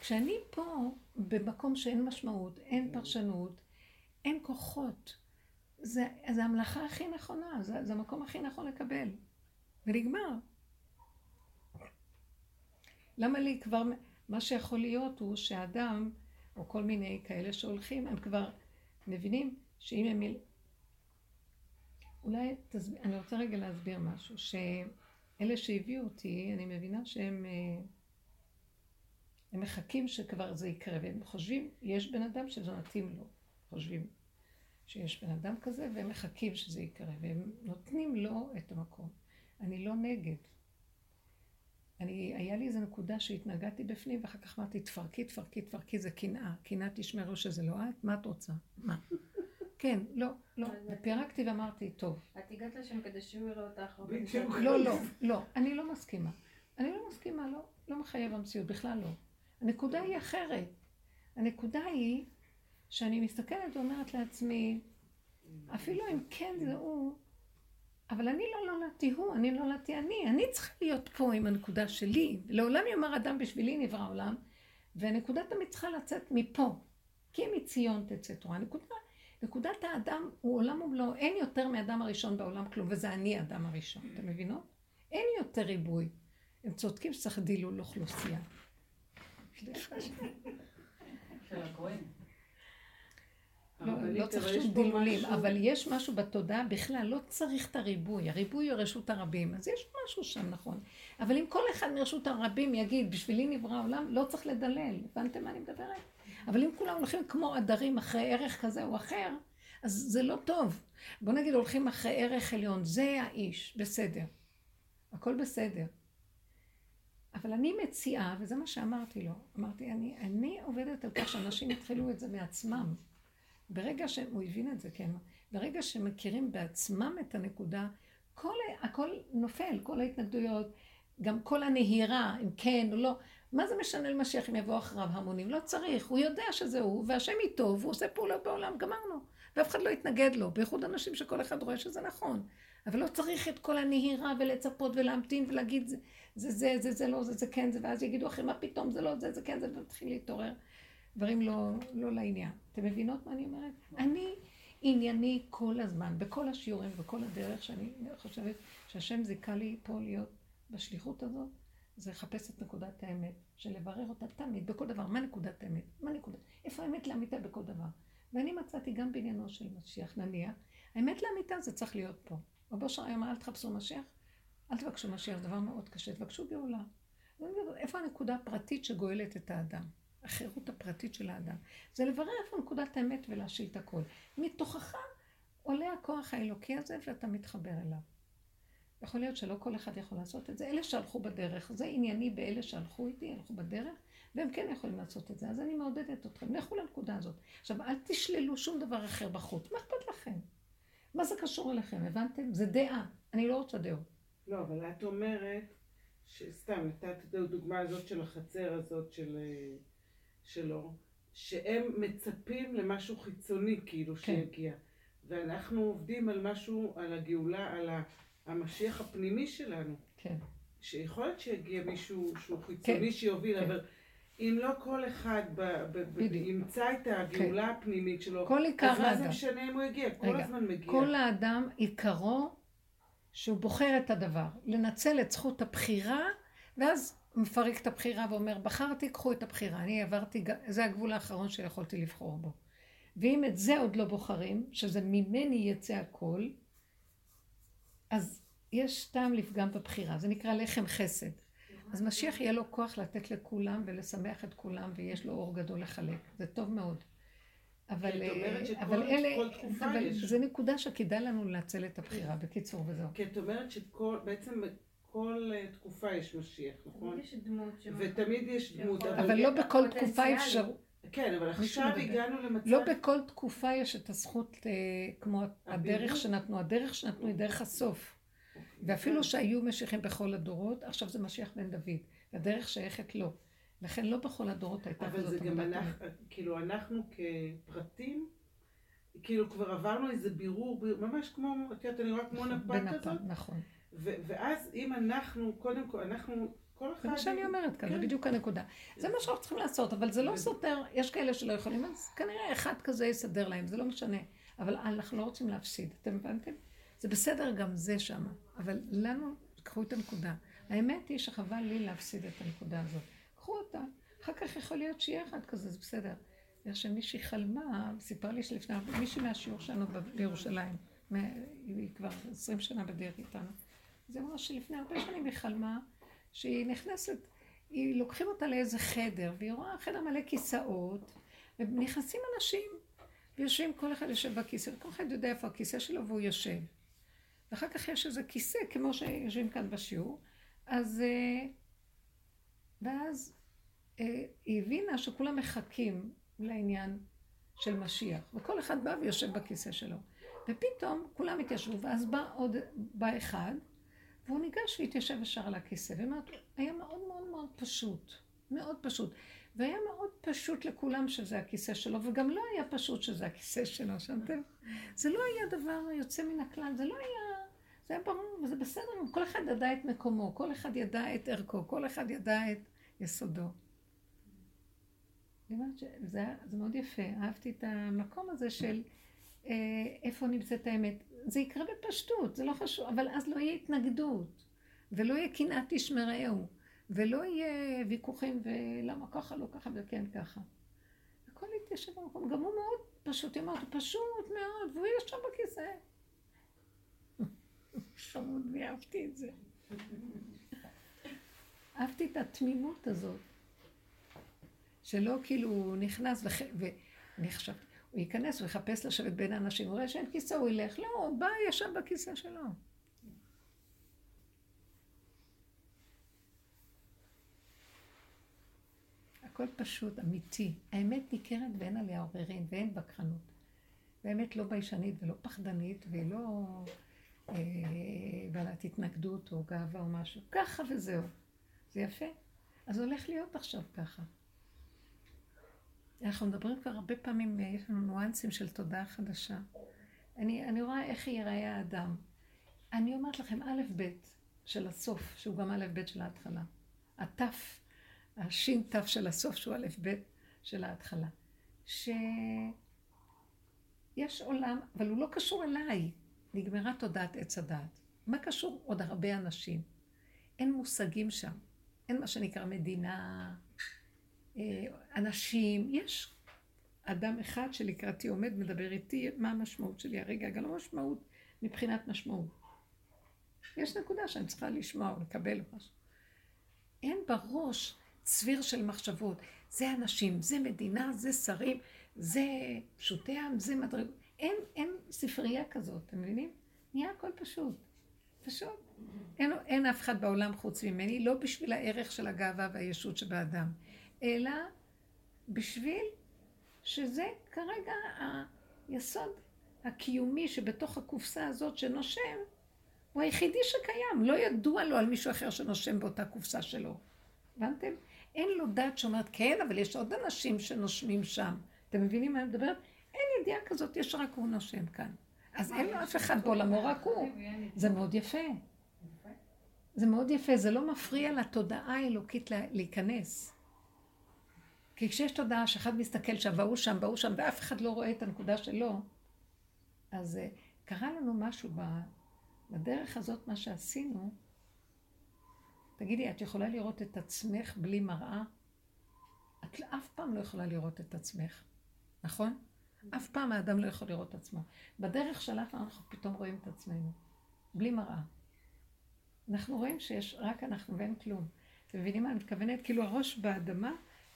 כשאני פה במקום שאין משמעות, אין פרשנות, אין כוחות, זה, זה המלאכה הכי נכונה, זה, זה המקום הכי נכון לקבל. ונגמר. למה לי כבר, מה שיכול להיות הוא שהאדם, או כל מיני כאלה שהולכים, הם כבר מבינים שאם הם אולי, תסב... אני רוצה רגע להסביר משהו, שאלה שהביאו אותי, אני מבינה שהם אה, הם מחכים שכבר זה יקרה, והם חושבים, יש בן אדם שזה מתאים לו, חושבים שיש בן אדם כזה, והם מחכים שזה יקרה, והם נותנים לו את המקום. אני לא נגד. אני, היה לי איזו נקודה שהתנגדתי בפנים, ואחר כך אמרתי, תפרקי, תפרקי, תפרקי, זה קנאה. קנאה תשמרו שזה לא את, מה את רוצה? מה? כן, לא, לא. ופירקתי ואמרתי, טוב. את הגעת לשם כדי שהוא יראה אותך. לא, לא, לא. אני לא מסכימה. אני לא מסכימה, לא. לא מחייב המציאות, בכלל לא. הנקודה היא אחרת. הנקודה היא שאני מסתכלת ואומרת לעצמי, אפילו אם כן זה הוא, אבל אני לא נולדתי הוא, אני נולדתי אני. אני צריכה להיות פה עם הנקודה שלי. לעולם יאמר אדם בשבילי נברא עולם, והנקודה תמיד צריכה לצאת מפה. כי מציון תצא תורה. נקודה נקודת האדם הוא עולם ומלואו, אין יותר מאדם הראשון בעולם כלום, וזה אני האדם הראשון, אתם מבינות? אין יותר ריבוי. הם צודקים שצריך דילול אוכלוסייה. לא, לא צריך שום דילולים, אבל יש משהו בתודעה בכלל, לא צריך את הריבוי, הריבוי הוא רשות הרבים, אז יש משהו שם נכון. אבל אם כל אחד מרשות הרבים יגיד, בשבילי נברא העולם, לא צריך לדלל, הבנתם מה אני מדברת? אבל אם כולם הולכים כמו עדרים אחרי ערך כזה או אחר, אז זה לא טוב. בוא נגיד הולכים אחרי ערך עליון, זה האיש, בסדר. הכל בסדר. אבל אני מציעה, וזה מה שאמרתי לו, אמרתי, אני, אני עובדת על כך שאנשים יתחילו את זה מעצמם. ברגע שהוא הבין את זה, כן, ברגע שמכירים בעצמם את הנקודה, כל, הכל נופל, כל ההתנגדויות, גם כל הנהירה, אם כן או לא, מה זה משנה למשיח אם יבוא אחריו המונים? לא צריך, הוא יודע שזה הוא, והשם איתו, והוא עושה פעולות בעולם, גמרנו. ואף אחד לא יתנגד לו, בייחוד אנשים שכל אחד רואה שזה נכון. אבל לא צריך את כל הנהירה ולצפות ולהמתין ולהגיד זה זה, זה, זה, זה לא, זה, זה כן, זה, ואז יגידו אחרי מה פתאום זה לא, זה, זה כן, זה, ומתחיל להתעורר. דברים לא, לא לעניין. אתם מבינות מה אני אומרת? אני, ענייני כל הזמן, בכל השיעורים ובכל הדרך שאני חושבת שהשם זיכה לי פה להיות בשליחות הזאת, זה לחפש את נקודת האמת, של לברר אותה תמיד, בכל דבר. מה נקודת האמת? מה נקודת... איפה האמת לאמיתה בכל דבר? ואני מצאתי גם בעניינו של משיח, נניח, האמת לאמיתה זה צריך להיות פה. רבו שר אמר, אל תחפשו משיח, אל תבקשו משיח, דבר מאוד קשה, תבקשו גאולה. איפה הנקודה הפרטית שגואלת את האדם? החירות הפרטית של האדם. זה לברר איפה נקודת האמת ולהשיל את הכל. מתוכך עולה הכוח האלוקי הזה ואתה מתחבר אליו. יכול להיות שלא כל אחד יכול לעשות את זה. אלה שהלכו בדרך, זה ענייני באלה שהלכו איתי, הלכו בדרך, והם כן יכולים לעשות את זה. אז אני מעודדת אתכם, לכו לנקודה הזאת. עכשיו, אל תשללו שום דבר אחר בחוץ. מה אכפת לכם? מה זה קשור אליכם, הבנתם? זה דעה. אני לא רוצה דעות. לא, אבל את אומרת, שסתם, נתת את הדוגמה הזאת של החצר הזאת של, אה, שלו, שהם מצפים למשהו חיצוני, כאילו, כן. שיגיע. ואנחנו עובדים על משהו, על הגאולה, על המשיח הפנימי שלנו. כן. שיכול להיות שיגיע מישהו שהוא חיצוני כן, שיוביל, כן. אבל אם לא כל אחד ב, ב, ב. ימצא את הגאולה הפנימית שלו, כל עיקר אז מה זה. משנה אם הוא יגיע? כל רגע, הזמן מגיע. כל האדם עיקרו שהוא בוחר את הדבר, לנצל את זכות הבחירה, ואז מפרק את הבחירה ואומר, בחרתי, קחו את הבחירה, אני עברתי, זה הגבול האחרון שיכולתי לבחור בו. ואם את זה עוד לא בוחרים, שזה ממני יצא הכל, אז יש טעם לפגם בבחירה, זה נקרא לחם חסד. אז משיח יהיה לו כוח לתת לכולם ולשמח את כולם, ויש לו אור גדול לחלק, זה טוב מאוד. אבל, אה, אבל אלה, אבל יש. זה נקודה שכדאי לנו לנצל את הבחירה, בקיצור וזהו. כי את אומרת שכל, בעצם כל אה, תקופה יש משיח, נכון? יש דמות ש... ותמיד יש דמות, יכול- אבל לא בכל. תקופה אפשר, כן, אבל עכשיו. הגענו למצב... לא בכל תקופה יש את הזכות אה, כמו הדרך. שנתנו, הדרך שנתנו היא דרך הסוף. ואפילו שהיו משיחים בכל הדורות, עכשיו זה משיח בן דוד, הדרך שייכת לו. לכן לא בכל הדורות הייתה אבל זה כזאת גם אנחנו, כאילו אנחנו כפרטים, כאילו כבר עברנו איזה בירור, בירור ממש כמו, את יודעת, אני רואה כמו נפה בנפה, כזאת, נכון. ו- ואז אם אנחנו, קודם כל, אנחנו, כל אחד... זה מה שאני אומרת כאן, זה כן. בדיוק הנקודה. זה מה שאנחנו צריכים לעשות, אבל זה לא סותר, יש כאלה שלא יכולים, אז כנראה אחד כזה יסדר להם, זה לא משנה. אבל אנחנו לא רוצים להפסיד, אתם הבנתם? זה בסדר גם זה שמה, אבל לנו, קחו את הנקודה. האמת היא שחבל לי להפסיד את הנקודה הזאת. קחו אותה, אחר כך יכול להיות שיהיה אחד כזה, זה בסדר. איך שמישהי חלמה, סיפר לי שלפני, מישהי מהשיעור שלנו בירושלים, היא כבר עשרים שנה בדרך איתנו. אז היא אמרה שלפני הרבה שנים היא חלמה שהיא נכנסת, היא לוקחים אותה לאיזה חדר, והיא רואה חדר מלא כיסאות, ונכנסים אנשים, ויושבים, כל אחד יושב בכיסא, וכל אחד יודע איפה הכיסא שלו והוא יושב. ואחר כך יש איזה כיסא, כמו שיושבים כאן בשיעור, אז... אה, ואז אה, היא הבינה שכולם מחכים לעניין של משיח, וכל אחד בא ויושב בכיסא שלו. ופתאום כולם התיישבו, ואז בא עוד, בא אחד, והוא ניגש והתיישב ישר על הכיסא, ואמרת, היה מאוד מאוד מאוד פשוט, מאוד פשוט. והיה מאוד פשוט לכולם שזה הכיסא שלו, וגם לא היה פשוט שזה הכיסא שלו, שמתם? זה לא היה דבר יוצא מן הכלל, זה לא היה... זה היה ברור, וזה בסדר, כל אחד ידע את מקומו, כל אחד ידע את ערכו, כל אחד ידע את יסודו. זה מאוד יפה, אהבתי את המקום הזה של איפה נמצאת האמת. זה יקרה בפשטות, זה לא חשוב, אבל אז לא יהיה התנגדות, ולא יהיה קנאת איש מרעהו, ולא יהיה ויכוחים ולמה ככה, לא ככה וכן ככה. הכל יתיישב במקום, גם הוא מאוד פשוט, אמרת, פשוט מאוד, והוא ישב בכיסא. חמוד, ואהבתי את זה. אהבתי את התמימות הזאת, שלא כאילו נכנס, וח... הוא ייכנס ויחפש לשבת בין האנשים, הוא רואה שאין כיסא, הוא ילך, לא, הוא בא, ישב בכיסא שלו. הכל פשוט, אמיתי. האמת ניכרת ואין עליה עוררין ואין וכחנות. והאמת לא ביישנית ולא פחדנית ולא אה, בעלת התנגדות או גאווה או משהו. ככה וזהו. זה יפה. אז הולך להיות עכשיו ככה. אנחנו מדברים כבר הרבה פעמים, אה, יש לנו ניואנסים של תודעה חדשה. אני, אני רואה איך ייראה האדם. אני אומרת לכם, א' ב' של הסוף, שהוא גם א' ב' של ההתחלה. התף, השין תף של הסוף, שהוא א' ב' של ההתחלה. ש... יש עולם, אבל הוא לא קשור אליי. נגמרה תודעת עץ הדעת. מה קשור עוד הרבה אנשים? אין מושגים שם. אין מה שנקרא מדינה, אנשים. יש אדם אחד שלקראתי עומד, מדבר איתי, מה המשמעות שלי הרגע, גם לא משמעות מבחינת משמעות. יש נקודה שאני צריכה לשמוע או לקבל משהו. אין בראש צביר של מחשבות. זה אנשים, זה מדינה, זה שרים, זה פשוטי עם, זה מדרג... אין, אין ספרייה כזאת, אתם מבינים? נהיה הכל פשוט. פשוט. אין, אין אף אחד בעולם חוץ ממני, לא בשביל הערך של הגאווה והישות שבאדם, אלא בשביל שזה כרגע היסוד הקיומי שבתוך הקופסה הזאת שנושם, הוא היחידי שקיים. לא ידוע לו על מישהו אחר שנושם באותה קופסה שלו. הבנתם? אין לו דעת שאומרת, כן, אבל יש עוד אנשים שנושמים שם. אתם מבינים מה אני מדברת? אין ידיעה כזאת, יש רק הוא נושם כאן. אז אין לו אף אחד בעולמו, רק הוא. זה מאוד יפה. זה מאוד יפה, זה לא מפריע לתודעה האלוקית להיכנס. כי כשיש תודעה שאחד מסתכל שם, והוא שם, והוא שם, ואף אחד לא רואה את הנקודה שלו, אז uh, קרה לנו משהו בדרך הזאת, מה שעשינו. תגידי, את יכולה לראות את עצמך בלי מראה? את אף פעם לא יכולה לראות את עצמך, נכון? אף פעם האדם לא יכול לראות את עצמו. בדרך שלנו אנחנו פתאום רואים את עצמנו, בלי מראה. אנחנו רואים שיש רק אנחנו ואין כלום. אתם מבינים מה אני מתכוונת? כאילו הראש באדמה,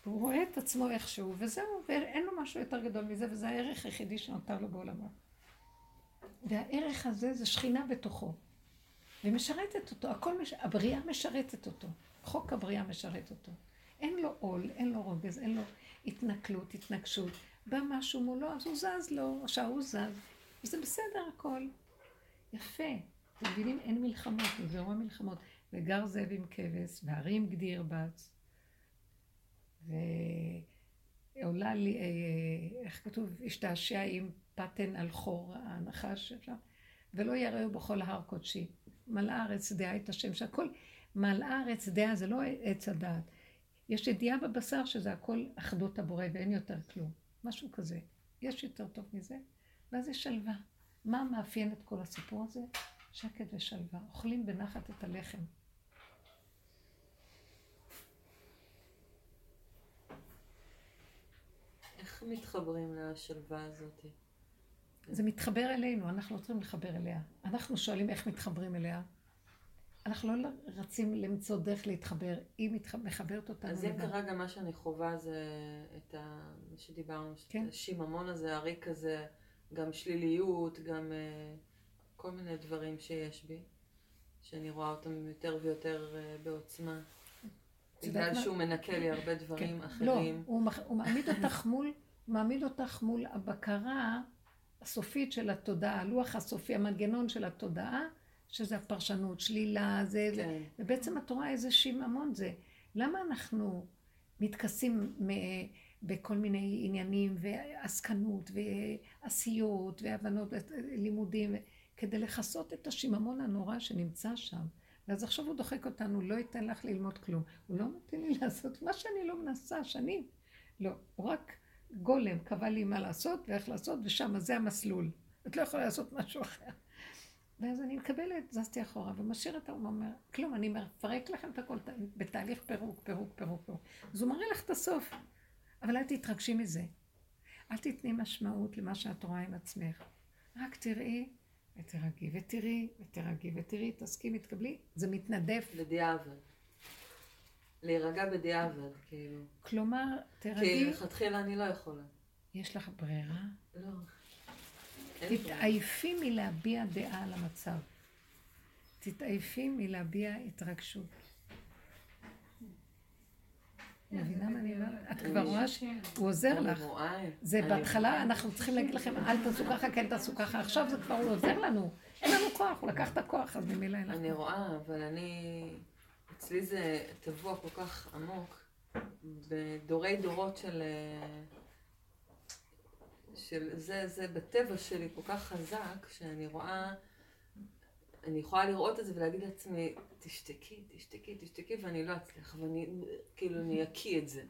והוא רואה את עצמו איכשהו, וזהו, ואין לו משהו יותר גדול מזה, וזה הערך היחידי שנותר לו בעולמו. והערך הזה זה שכינה בתוכו. ומשרתת אותו, הכל מש... הבריאה משרתת אותו. חוק הבריאה משרת אותו. אין לו עול, אין לו רוגז, אין לו התנכלות, התנגשות. בא משהו מולו, אז הוא זז לו, עכשיו הוא זז. וזה בסדר הכל. יפה. אתם מבינים? אין מלחמות, נגמרו המלחמות. וגר זאב עם כבש, והרים גדי ירבץ. ועולה לי, אה, איך כתוב? השתעשע עם פתן על חור הנחש אפשר. ולא יראו בכל ההר קודשי. מלאה ארץ דעה את השם, שהכל, מלאה ארץ דעה זה לא עץ הדעת. יש ידיעה בבשר שזה הכל אחדות הבורא ואין יותר כלום. משהו כזה. יש יותר טוב מזה? ואז יש שלווה. מה מאפיין את כל הסיפור הזה? שקט ושלווה. אוכלים בנחת את הלחם. איך מתחברים לשלווה הזאת? זה מתחבר אלינו, אנחנו לא צריכים לחבר אליה. אנחנו שואלים איך מתחברים אליה. אנחנו לא רצים למצוא דרך להתחבר, היא מתח... מחברת אותנו. אז אם כרגע מה שאני חווה זה את ה... מה שדיברנו, כן. השיממון הזה, הריק הזה, גם שליליות, גם uh, כל מיני דברים שיש בי, שאני רואה אותם יותר ויותר uh, בעוצמה. בגלל שהוא מנקה לי הרבה דברים כן. אחרים. לא, הוא, מח... הוא מעמיד אותך מול, מעמיד אותך מול הבקרה הסופית של התודעה, הלוח הסופי, המנגנון של התודעה, שזה הפרשנות, שלילה, זה, כן. זה, ובעצם התורה איזה שיממון זה. למה אנחנו מתכסים בכל מיני עניינים, ועסקנות, ועשיות, והבנות, לימודים, כדי לכסות את השיממון הנורא שנמצא שם. ואז עכשיו הוא דוחק אותנו, לא ייתן לך ללמוד כלום. הוא לא נותן לי לעשות מה שאני לא מנסה שנים. לא, הוא רק גולם קבע לי מה לעשות ואיך לעשות, ושם זה המסלול. את לא יכולה לעשות משהו אחר. ואז אני מקבלת, זזתי אחורה, ומשאיר את האומה, אומר, כלום, אני מפרק לכם את הכל בתהליך פירוק, פירוק, פירוק, פירוק. אז הוא מראה לך את הסוף. אבל אל תתרגשי מזה. אל תתני משמעות למה שאת רואה עם עצמך. רק תראי ותרגי, ותראי ותרגי, ותראי, תסכימי, תקבלי, זה מתנדף. בדיעבד. להירגע בדיעבד, כאילו. כלומר, תרגי... כי לכתחילה אני לא יכולה. יש לך ברירה? לא. תתעייפי מלהביע דעה על המצב. תתעייפי מלהביע התרגשות. מבינה מה אני אומרת? את כבר רואה שהוא עוזר לך. זה בהתחלה אנחנו צריכים להגיד לכם, אל תעשו ככה, כן תעשו ככה, עכשיו זה כבר הוא עוזר לנו. אין לנו כוח, הוא לקח את הכוח, אז ממילא אין לך. אני רואה, אבל אני... אצלי זה טבוע כל כך עמוק, בדורי דורות של... של זה, זה בטבע שלי כל כך חזק, שאני רואה, אני יכולה לראות את זה ולהגיד לעצמי, תשתקי, תשתקי, תשתקי, ואני לא אצליח, ואני, כאילו, אני אקיא את זה.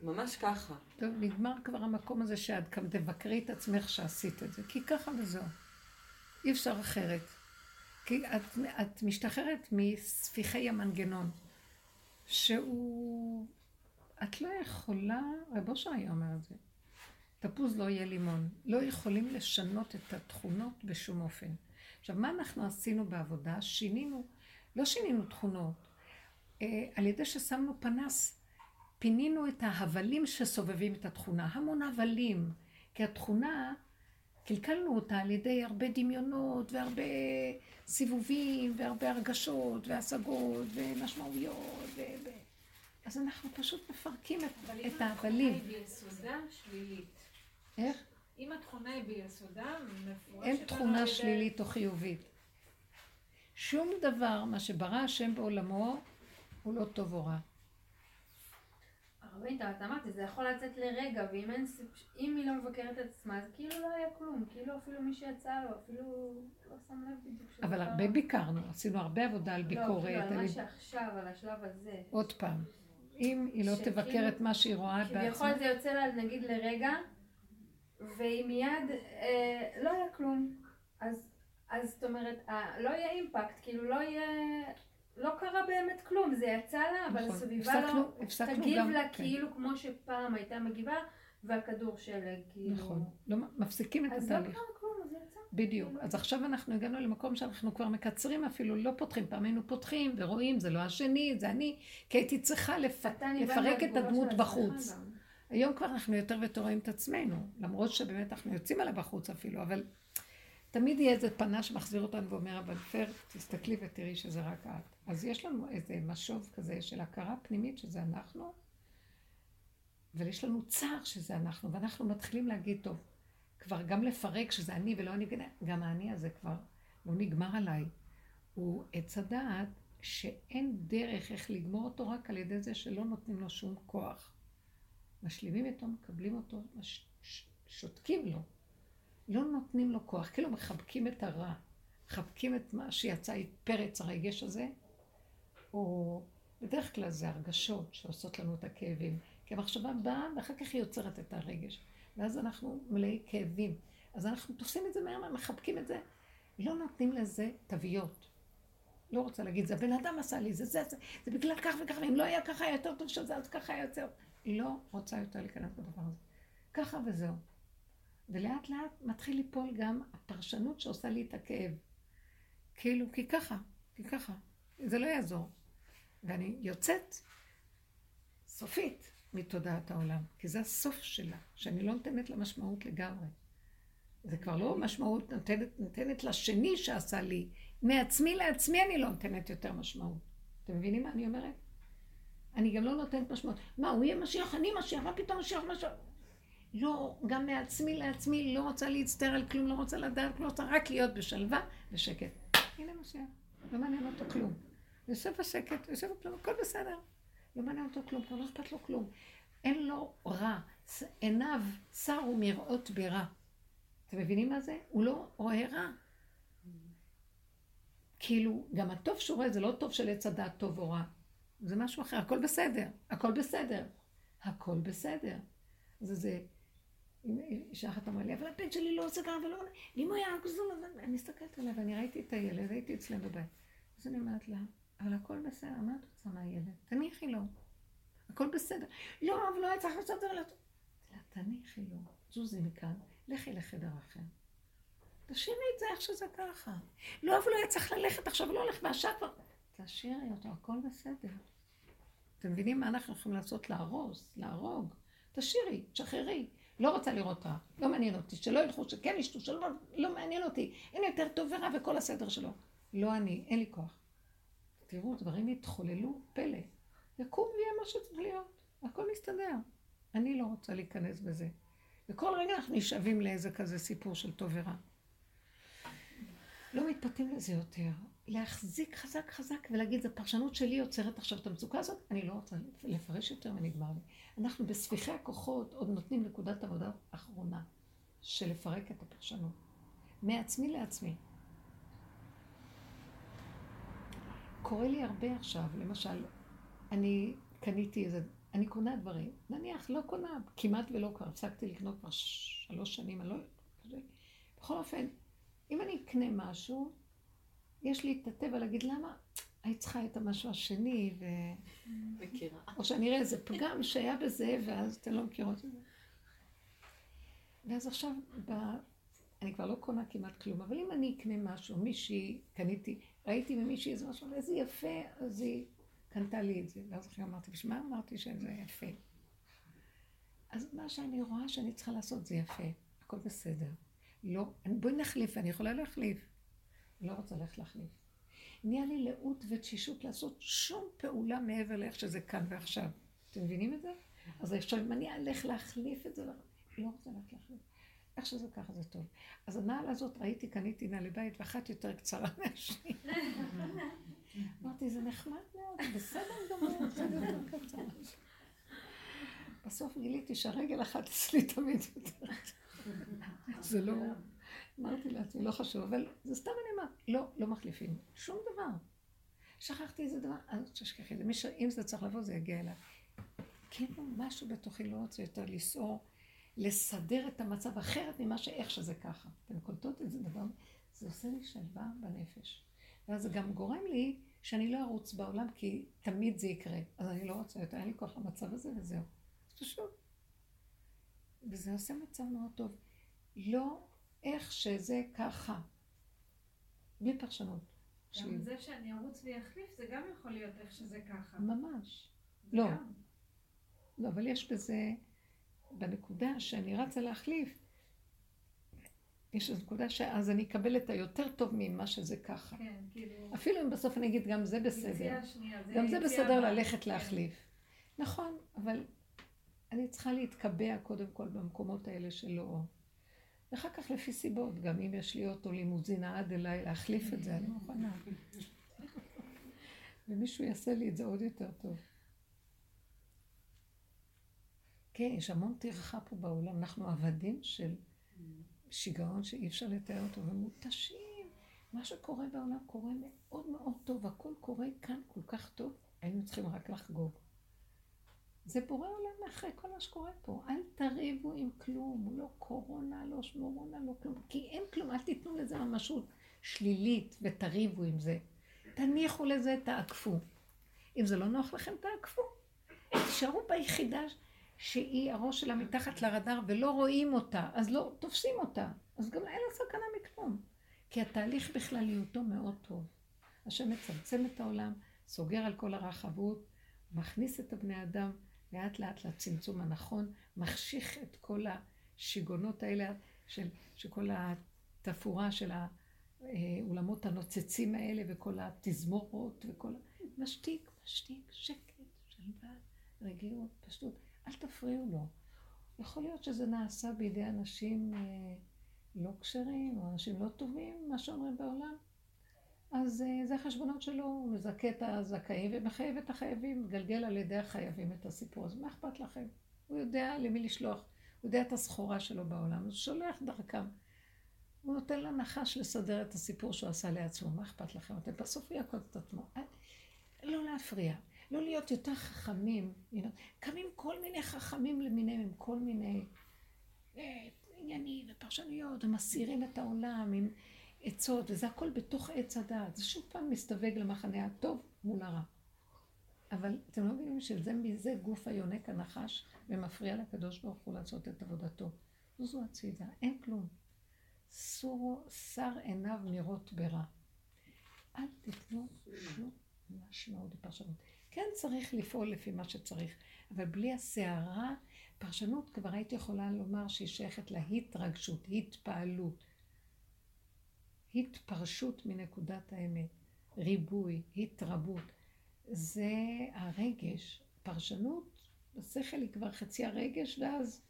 ממש ככה. טוב, נגמר כבר המקום הזה שאת גם תבקרי את עצמך שעשית את זה, כי ככה וזהו. אי אפשר אחרת. כי את, את משתחררת מספיחי המנגנון, שהוא... את לא יכולה, רב אושר היה אומר את זה, תפוז לא יהיה לימון. לא יכולים לשנות את התכונות בשום אופן. עכשיו, מה אנחנו עשינו בעבודה? שינינו, לא שינינו תכונות, אה, על ידי ששמנו פנס, פינינו את ההבלים שסובבים את התכונה, המון הבלים, כי התכונה, קלקלנו אותה על ידי הרבה דמיונות והרבה סיבובים והרבה הרגשות והשגות ומשמעויות ו... אז אנחנו פשוט מפרקים את, ההבלים. אבל אם התכונה היא ביסודה שלילית. איך? אם התכונה היא ביסודה, מפורשת אין תכונה שלילית או חיובית. שום דבר, מה שברא השם בעולמו, הוא לא טוב או רע. הרבנית, אבל את אמרתי, זה יכול לצאת לרגע, ואם אין, אם היא לא מבקרת את עצמה, אז כאילו לא היה כלום, כאילו אפילו מי שיצא לו, אפילו לא שם לב בדיוק שזה אבל. הרבה ביקרנו, עשינו הרבה עבודה על לא, ביקורת. כאילו על מה שעכשיו, על השלב הזה. עוד פעם, אם היא לא תבקר את מה שהיא רואה כביכול בעצמה, זה יוצא לה נגיד לרגע, והיא מיד, אה, לא היה כלום. אז, אז זאת אומרת, אה, לא יהיה אימפקט, כאילו לא יהיה, לא קרה באמת כלום, זה יצא לה, אבל נכון. הסביבה הפסקנו- לא הפסקנו תגיב גם- לה כן. כאילו כמו שפעם הייתה מגיבה, והכדור שלג, כאילו. נכון, לא, מפסיקים את אז לא התהליך. קרה כלום, אז יצא. בדיוק. אז עכשיו אנחנו הגענו למקום שאנחנו כבר מקצרים אפילו, לא פותחים. פעם היינו פותחים ורואים, זה לא השני, זה אני, כי הייתי צריכה לפ... לפרק את הדמות בחוץ. גם. היום כבר אנחנו יותר ויותר רואים את עצמנו, למרות שבאמת אנחנו יוצאים עליה בחוץ אפילו, אבל תמיד יהיה איזה פנה שמחזיר אותנו ואומר, אבל פר, תסתכלי ותראי שזה רק את. אז יש לנו איזה משוב כזה של הכרה פנימית שזה אנחנו, אבל יש לנו צער שזה אנחנו, ואנחנו מתחילים להגיד, טוב, כבר גם לפרק שזה אני ולא אני, גם האני הזה כבר לא נגמר עליי. הוא עץ הדעת שאין דרך איך לגמור אותו רק על ידי זה שלא נותנים לו שום כוח. משלימים איתו, מקבלים אותו, מש... ש... שותקים לו. לא נותנים לו כוח, כאילו מחבקים את הרע, מחבקים את מה שיצא פרץ הרגש הזה, או בדרך כלל זה הרגשות שעושות לנו את הכאבים. כי המחשבה באה ואחר כך היא יוצרת את הרגש. ואז אנחנו מלאי כאבים. אז אנחנו תופסים את זה מהר, מחבקים את זה. לא נותנים לזה תוויות. לא רוצה להגיד, זה הבן אדם עשה לי, זה זה, זה, זה בגלל כך וככה, ואם לא היה ככה היה יותר טוב שזה, אז ככה היה יותר. לא רוצה יותר להיכנס בדבר הזה. ככה וזהו. ולאט לאט מתחיל ליפול גם הפרשנות שעושה לי את הכאב. כאילו, כי ככה, כי ככה. זה לא יעזור. ואני יוצאת סופית מתודעת העולם, כי זה הסוף שלה, שאני לא נותנת לה משמעות לגמרי. זה כבר לא משמעות נותנת, נותנת לשני שעשה לי. מעצמי לעצמי אני לא נותנת יותר משמעות. אתם מבינים מה אני אומרת? אני גם לא נותנת משמעות. מה, הוא יהיה משיח, אני משיח, מה פתאום משיח, משיח? לא, גם מעצמי לעצמי לא רוצה להצטער על כלום, לא רוצה לדעת כלום, רוצה רק להיות בשלווה ושקט. הנה משיח, לא מעניין אותו כלום. יושב בשקט, יושב בכלום, הכל בסדר. לא מעניין אותו כלום, כבר לא אכפת לו כלום. אין לו רע, עיניו צרו מראות ברע. אתם מבינים מה זה? הוא לא רואה רע. כאילו, גם הטוב שהוא רואה זה לא טוב של עץ הדעת טוב או רע. זה משהו אחר, הכל בסדר, הכל בסדר. הכל בסדר. אז זה, אישה אחת אמרה לי, אבל הבן שלי לא עושה ככה ולא... ואם הוא היה גזול, אני מסתכלת עליה ואני ראיתי את הילד, הייתי אצלם בבית. אז אני אומרת לה, אבל הכל בסדר, מה את רוצה מהילד? תניחי לו. הכל בסדר. לא, אבל לא היה צריך לעשות את זה. לה, תניחי לו, זוזי מכאן, לכי לחדר אחר. תשאירי את זה איך שזה ככה. לא, אבל לא היה צריך ללכת עכשיו, לא הולך והשעה כבר. תשאירי אותו, הכל בסדר. אתם מבינים מה אנחנו יכולים לעשות? להרוס, להרוג. תשאירי, תשחררי. לא רוצה לראות רע, לא מעניין אותי, שלא ילכו, שכן ישתו, שלא לא מעניין אותי. אין יותר טוב ורע וכל הסדר שלו. לא אני, אין לי כוח. תראו, דברים יתחוללו, פלא. יקום ויהיה מה שצריך להיות. הכל מסתדר. אני לא רוצה להיכנס בזה. וכל רגע אנחנו נשאבים לאיזה כזה סיפור של טוב ורע. לא מתפתים לזה יותר. להחזיק חזק חזק ולהגיד, זו פרשנות שלי יוצרת עכשיו את המצוקה הזאת, אני לא רוצה לפרש יותר ונגמר לי. אנחנו בספיחי הכוחות עוד נותנים נקודת עבודה אחרונה של לפרק את הפרשנות. מעצמי לעצמי. קורה לי הרבה עכשיו, למשל, אני קניתי איזה אני קונה דברים. נניח, לא קונה, כמעט ולא כבר, הפסקתי לקנות כבר שלוש שנים, אני לא... בכל אופן, אם אני אקנה משהו, יש לי את הטבע להגיד, למה היית צריכה את המשהו השני, ו... מכירה. או שאני אראה איזה פגם שהיה בזה, ואז אתן לא מכירות את זה. ואז עכשיו, ב... אני כבר לא קונה כמעט כלום, אבל אם אני אקנה משהו, מישהי, קניתי, ראיתי ממישהי איזה משהו, איזה יפה, אז היא קנתה לי את זה. ואז אחרי אמרתי, בשביל מה אמרתי שזה יפה? אז מה שאני רואה שאני צריכה לעשות זה יפה, הכל בסדר. לא, בואי נחליף, אני יכולה להחליף. לא רוצה ללכת להחליף. נהיה לי לאות ותשישות לעשות שום פעולה מעבר לאיך שזה כאן ועכשיו. אתם מבינים את זה? אז עכשיו אם אני אלך להחליף את זה, לא רוצה ללכת להחליף. איך שזה ככה זה טוב. אז הנעל הזאת, ראיתי, קניתי נעלי בית, ואחת יותר קצרה מהשנייה. אמרתי, זה נחמד מאוד, בסדר גמור, בסדר יותר קצר. בסוף גיליתי שהרגל אחת אצלי תמיד יותר. זה לא... אמרתי לעצמי, לא חשוב, אבל זה סתם אני אומרת, לא, לא מחליפים, שום דבר. שכחתי איזה דבר, אז תשכחי את זה, אם זה צריך לבוא, זה יגיע אליי. כאילו משהו בתוכי לא רוצה יותר לסעור, לסדר את המצב אחרת ממה שאיך שזה ככה. אתן קולטות את זה דבר, זה עושה לי שלווה בנפש. ואז זה גם גורם לי שאני לא ארוץ בעולם, כי תמיד זה יקרה. אז אני לא רוצה יותר, אין לי כוח למצב הזה וזהו. פשוט. וזה עושה מצב מאוד טוב. לא איך שזה ככה. בלי פרשנות. גם זה שאני ארוץ ויחליף, זה גם יכול להיות איך שזה ככה. ממש. לא. גם. לא, אבל יש בזה, בנקודה שאני רצה להחליף, יש איזו נקודה שאז אני אקבל את היותר טוב ממה שזה ככה. כן, כאילו... אפילו אם בסוף אני אגיד, גם זה בסדר. שנייה, גם זה בסדר הבאה. ללכת כן. להחליף. נכון, אבל אני צריכה להתקבע קודם כל במקומות האלה שלא... ואחר כך לפי סיבות, גם אם יש לי אוטו לימוזינה עד אליי להחליף את זה, אני מוכנה. ומישהו יעשה לי את זה עוד יותר טוב. כן, יש המון טרחה פה בעולם, אנחנו עבדים של שיגעון שאי אפשר לתאר אותו, ומותשים. מה שקורה בעולם קורה מאוד מאוד טוב, הכל קורה כאן כל כך טוב, היינו צריכים רק לחגוג. זה בורא עולם מאחורי כל מה שקורה פה. אל תריבו עם כלום, לא קורונה, לא שמורונה, לא כלום. כי אין כלום, אל תיתנו לזה ממשות שלילית ותריבו עם זה. תניחו לזה, תעקפו. אם זה לא נוח לכם, תעקפו. תישארו ביחידה שהיא, הראש שלה מתחת לרדאר ולא רואים אותה, אז לא תופסים אותה. אז גם אין לה סכנה מכלום. כי התהליך בכלליותו מאוד טוב. השם מצמצם את העולם, סוגר על כל הרחבות, מכניס את הבני אדם לאט לאט לצמצום הנכון, מחשיך את כל השיגעונות האלה של, שכל התפאורה של האולמות הנוצצים האלה וכל התזמורות וכל. משתיק, משתיק, שקט, שלווה, רגיעות, פשטות. אל תפריעו לו. יכול להיות שזה נעשה בידי אנשים אה, לא כשרים או אנשים לא טובים, מה שאומרים בעולם. אז אה, זה החשבונות שלו, הוא מזכה את הזכאים ומחייב את החייבים, מגלגל על ידי החייבים את הסיפור הזה. מה אכפת לכם? הוא יודע למי לשלוח, הוא יודע את הסחורה שלו בעולם, הוא שולח דרכם. הוא נותן לנחש לסדר את הסיפור שהוא עשה לעצמו, מה אכפת לכם? אתם בסוף הוא יעקוד את עצמו. לא להפריע, לא להיות יותר חכמים. קמים כל מיני חכמים למיניהם, עם כל מיני אה, עניינים ופרשנויות, ומסעירים את העולם עם עצות, וזה הכל בתוך עץ הדעת. זה שוב פעם מסתווג למחנה הטוב מול הרע. אבל אתם לא מבינים שזה מזה גוף היונק הנחש ומפריע לקדוש ברוך הוא לעשות את עבודתו. זו הצידה, אין כלום. סורו, שר עיניו נראות ברע. אל תיתנו שום משמעות בפרשנות. כן צריך לפעול לפי מה שצריך, אבל בלי הסערה, פרשנות כבר הייתי יכולה לומר שהיא שייכת להתרגשות, התפעלות, התפרשות מנקודת האמת, ריבוי, התרבות. זה הרגש, פרשנות, השכל היא כבר חצי הרגש, ואז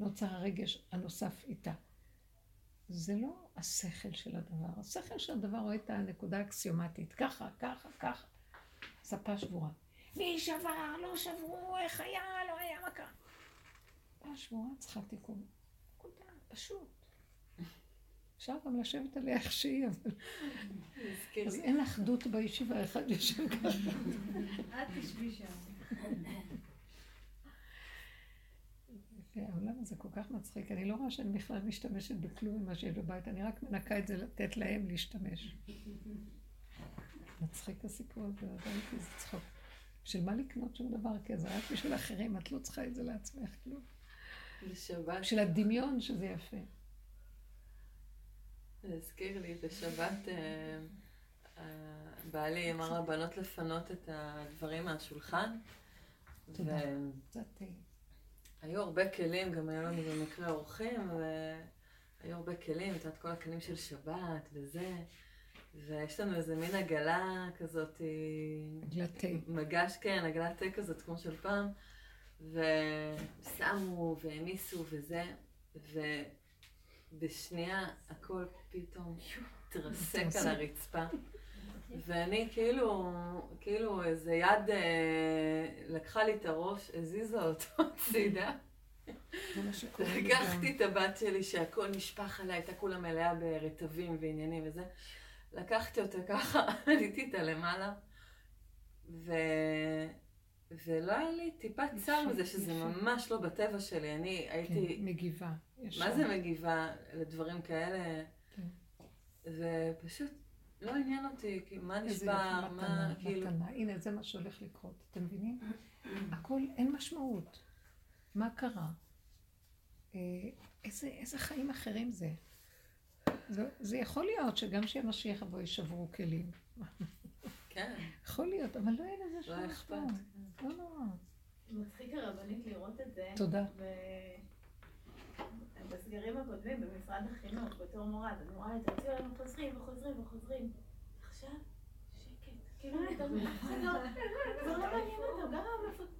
נוצר הרגש הנוסף איתה. זה לא השכל של הדבר. השכל של הדבר רואה את הנקודה האקסיומטית, ככה, ככה, ככה. ספה שבורה. מי שבר, לא שברו, איך היה, לא היה, מה קרה? ספה שבורה צריכה תיקון. נקודה, פשוט. אפשר גם לשבת עליה איך שהיא, אבל... אז. אין אחדות בישיבה, אחד יושב ככה. את תשבי שם. העולם הזה כל כך מצחיק, אני לא רואה שאני בכלל משתמשת בכלום ממה שיש בבית, אני רק מנקה את זה לתת להם להשתמש. מצחיק הסיפור הזה, ראיתי איזה צחוק. בשביל מה לקנות שום דבר כזה? רק בשביל אחרים, את לא צריכה את זה לעצמך כלום. בשבת, בשביל הדמיון שזה יפה. זה הזכיר לי, בשבת אה, אה, בעלי אמר לבנות לפנות את הדברים מהשולחן. תודה. ו- קצת... אה, היו הרבה כלים, גם היו לנו במקרה אורחים, והיו הרבה כלים, את יודעת, כל הכלים של שבת וזה, ויש לנו איזה מין עגלה כזאת, עגלת תה. מגש, כן, עגלת תה כזאת כמו של פעם, ושמו והעמיסו וזה, ובשנייה הכל פתאום התרסק על הרצפה. ואני כאילו, כאילו איזה יד אה, לקחה לי את הראש, הזיזה אותו הצידה. לקחתי את הבת שלי שהכל נשפך עליה, הייתה כולה מלאה ברטבים ועניינים וזה. לקחתי אותה ככה, עליתי איתה למעלה, ו... ולא היה לי טיפת צער מזה, שזה יפה. ממש לא בטבע שלי. אני הייתי, כן, מגיבה. ישר. מה זה מגיבה לדברים כאלה? כן. ופשוט לא עניין אותי, כי מה נשבר, מה, מתנה, כאילו... מתנה. הנה, זה מה שהולך לקרות. אתם מבינים? הכל, אין משמעות. מה קרה? אה, איזה, איזה חיים אחרים זה? זה? זה יכול להיות שגם כשהמשיח יבוא ישברו כלים. כן, יכול להיות, אבל לא יהיה לזה שום לא אכפת. משמעות. לא נורא. מצחיק הרבנית לראות את זה. תודה. בסגרים הקודמים במשרד החינוך, בתור מורה, אז אני רואה את זה, הוציאו לנו חוזרים וחוזרים וחוזרים. עכשיו, שקט. כאילו, אתה לא, כבר לא מעניין אותם, גם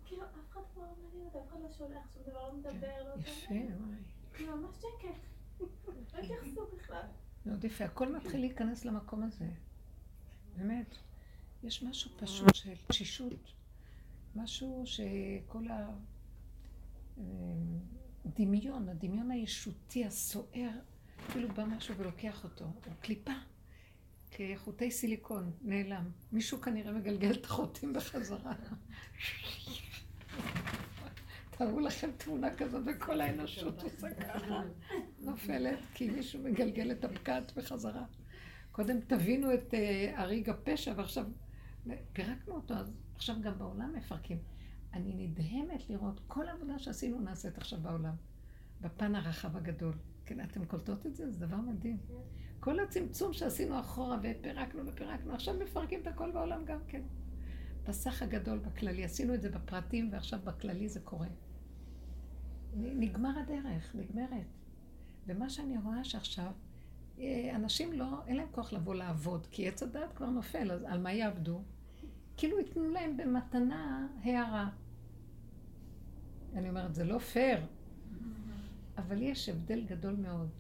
כאילו, אף אחד כבר לא מעניין אותם, אף אחד לא שולח שום דבר, לא מדבר, לא יפה, מדבר. וואי. כאילו, ממש שקט. התייחסו בכלל. מאוד יפה. הכל מתחיל להיכנס למקום הזה. באמת. יש משהו פשוט של תשישות. משהו שכל הדמיון, הדמיון הישותי הסוער, כאילו בא משהו ולוקח אותו. הוא קליפה. כחוטי סיליקון, נעלם. מישהו כנראה מגלגל את החוטים בחזרה. תארו לכם תמונה כזאת וכל האנושות עושה ככה. נופלת, כי מישהו מגלגל את הפקעת בחזרה. קודם תבינו את אה, הריג הפשע, ועכשיו פירקנו אותו, אז עכשיו גם בעולם מפרקים. אני נדהמת לראות כל העבודה שעשינו נעשית עכשיו בעולם, בפן הרחב הגדול. כן, אתם קולטות את זה? זה דבר מדהים. כל הצמצום שעשינו אחורה ופירקנו ופירקנו, עכשיו מפרקים את הכל בעולם גם כן. בסך הגדול בכללי, עשינו את זה בפרטים ועכשיו בכללי זה קורה. נגמר הדרך, נגמרת. ומה שאני רואה שעכשיו, אה, אנשים לא, אין להם כוח לבוא לעבוד, כי עץ הדעת כבר נופל, אז על מה יעבדו? כאילו ייתנו להם במתנה הערה. אני אומרת, זה לא פייר, אבל יש הבדל גדול מאוד.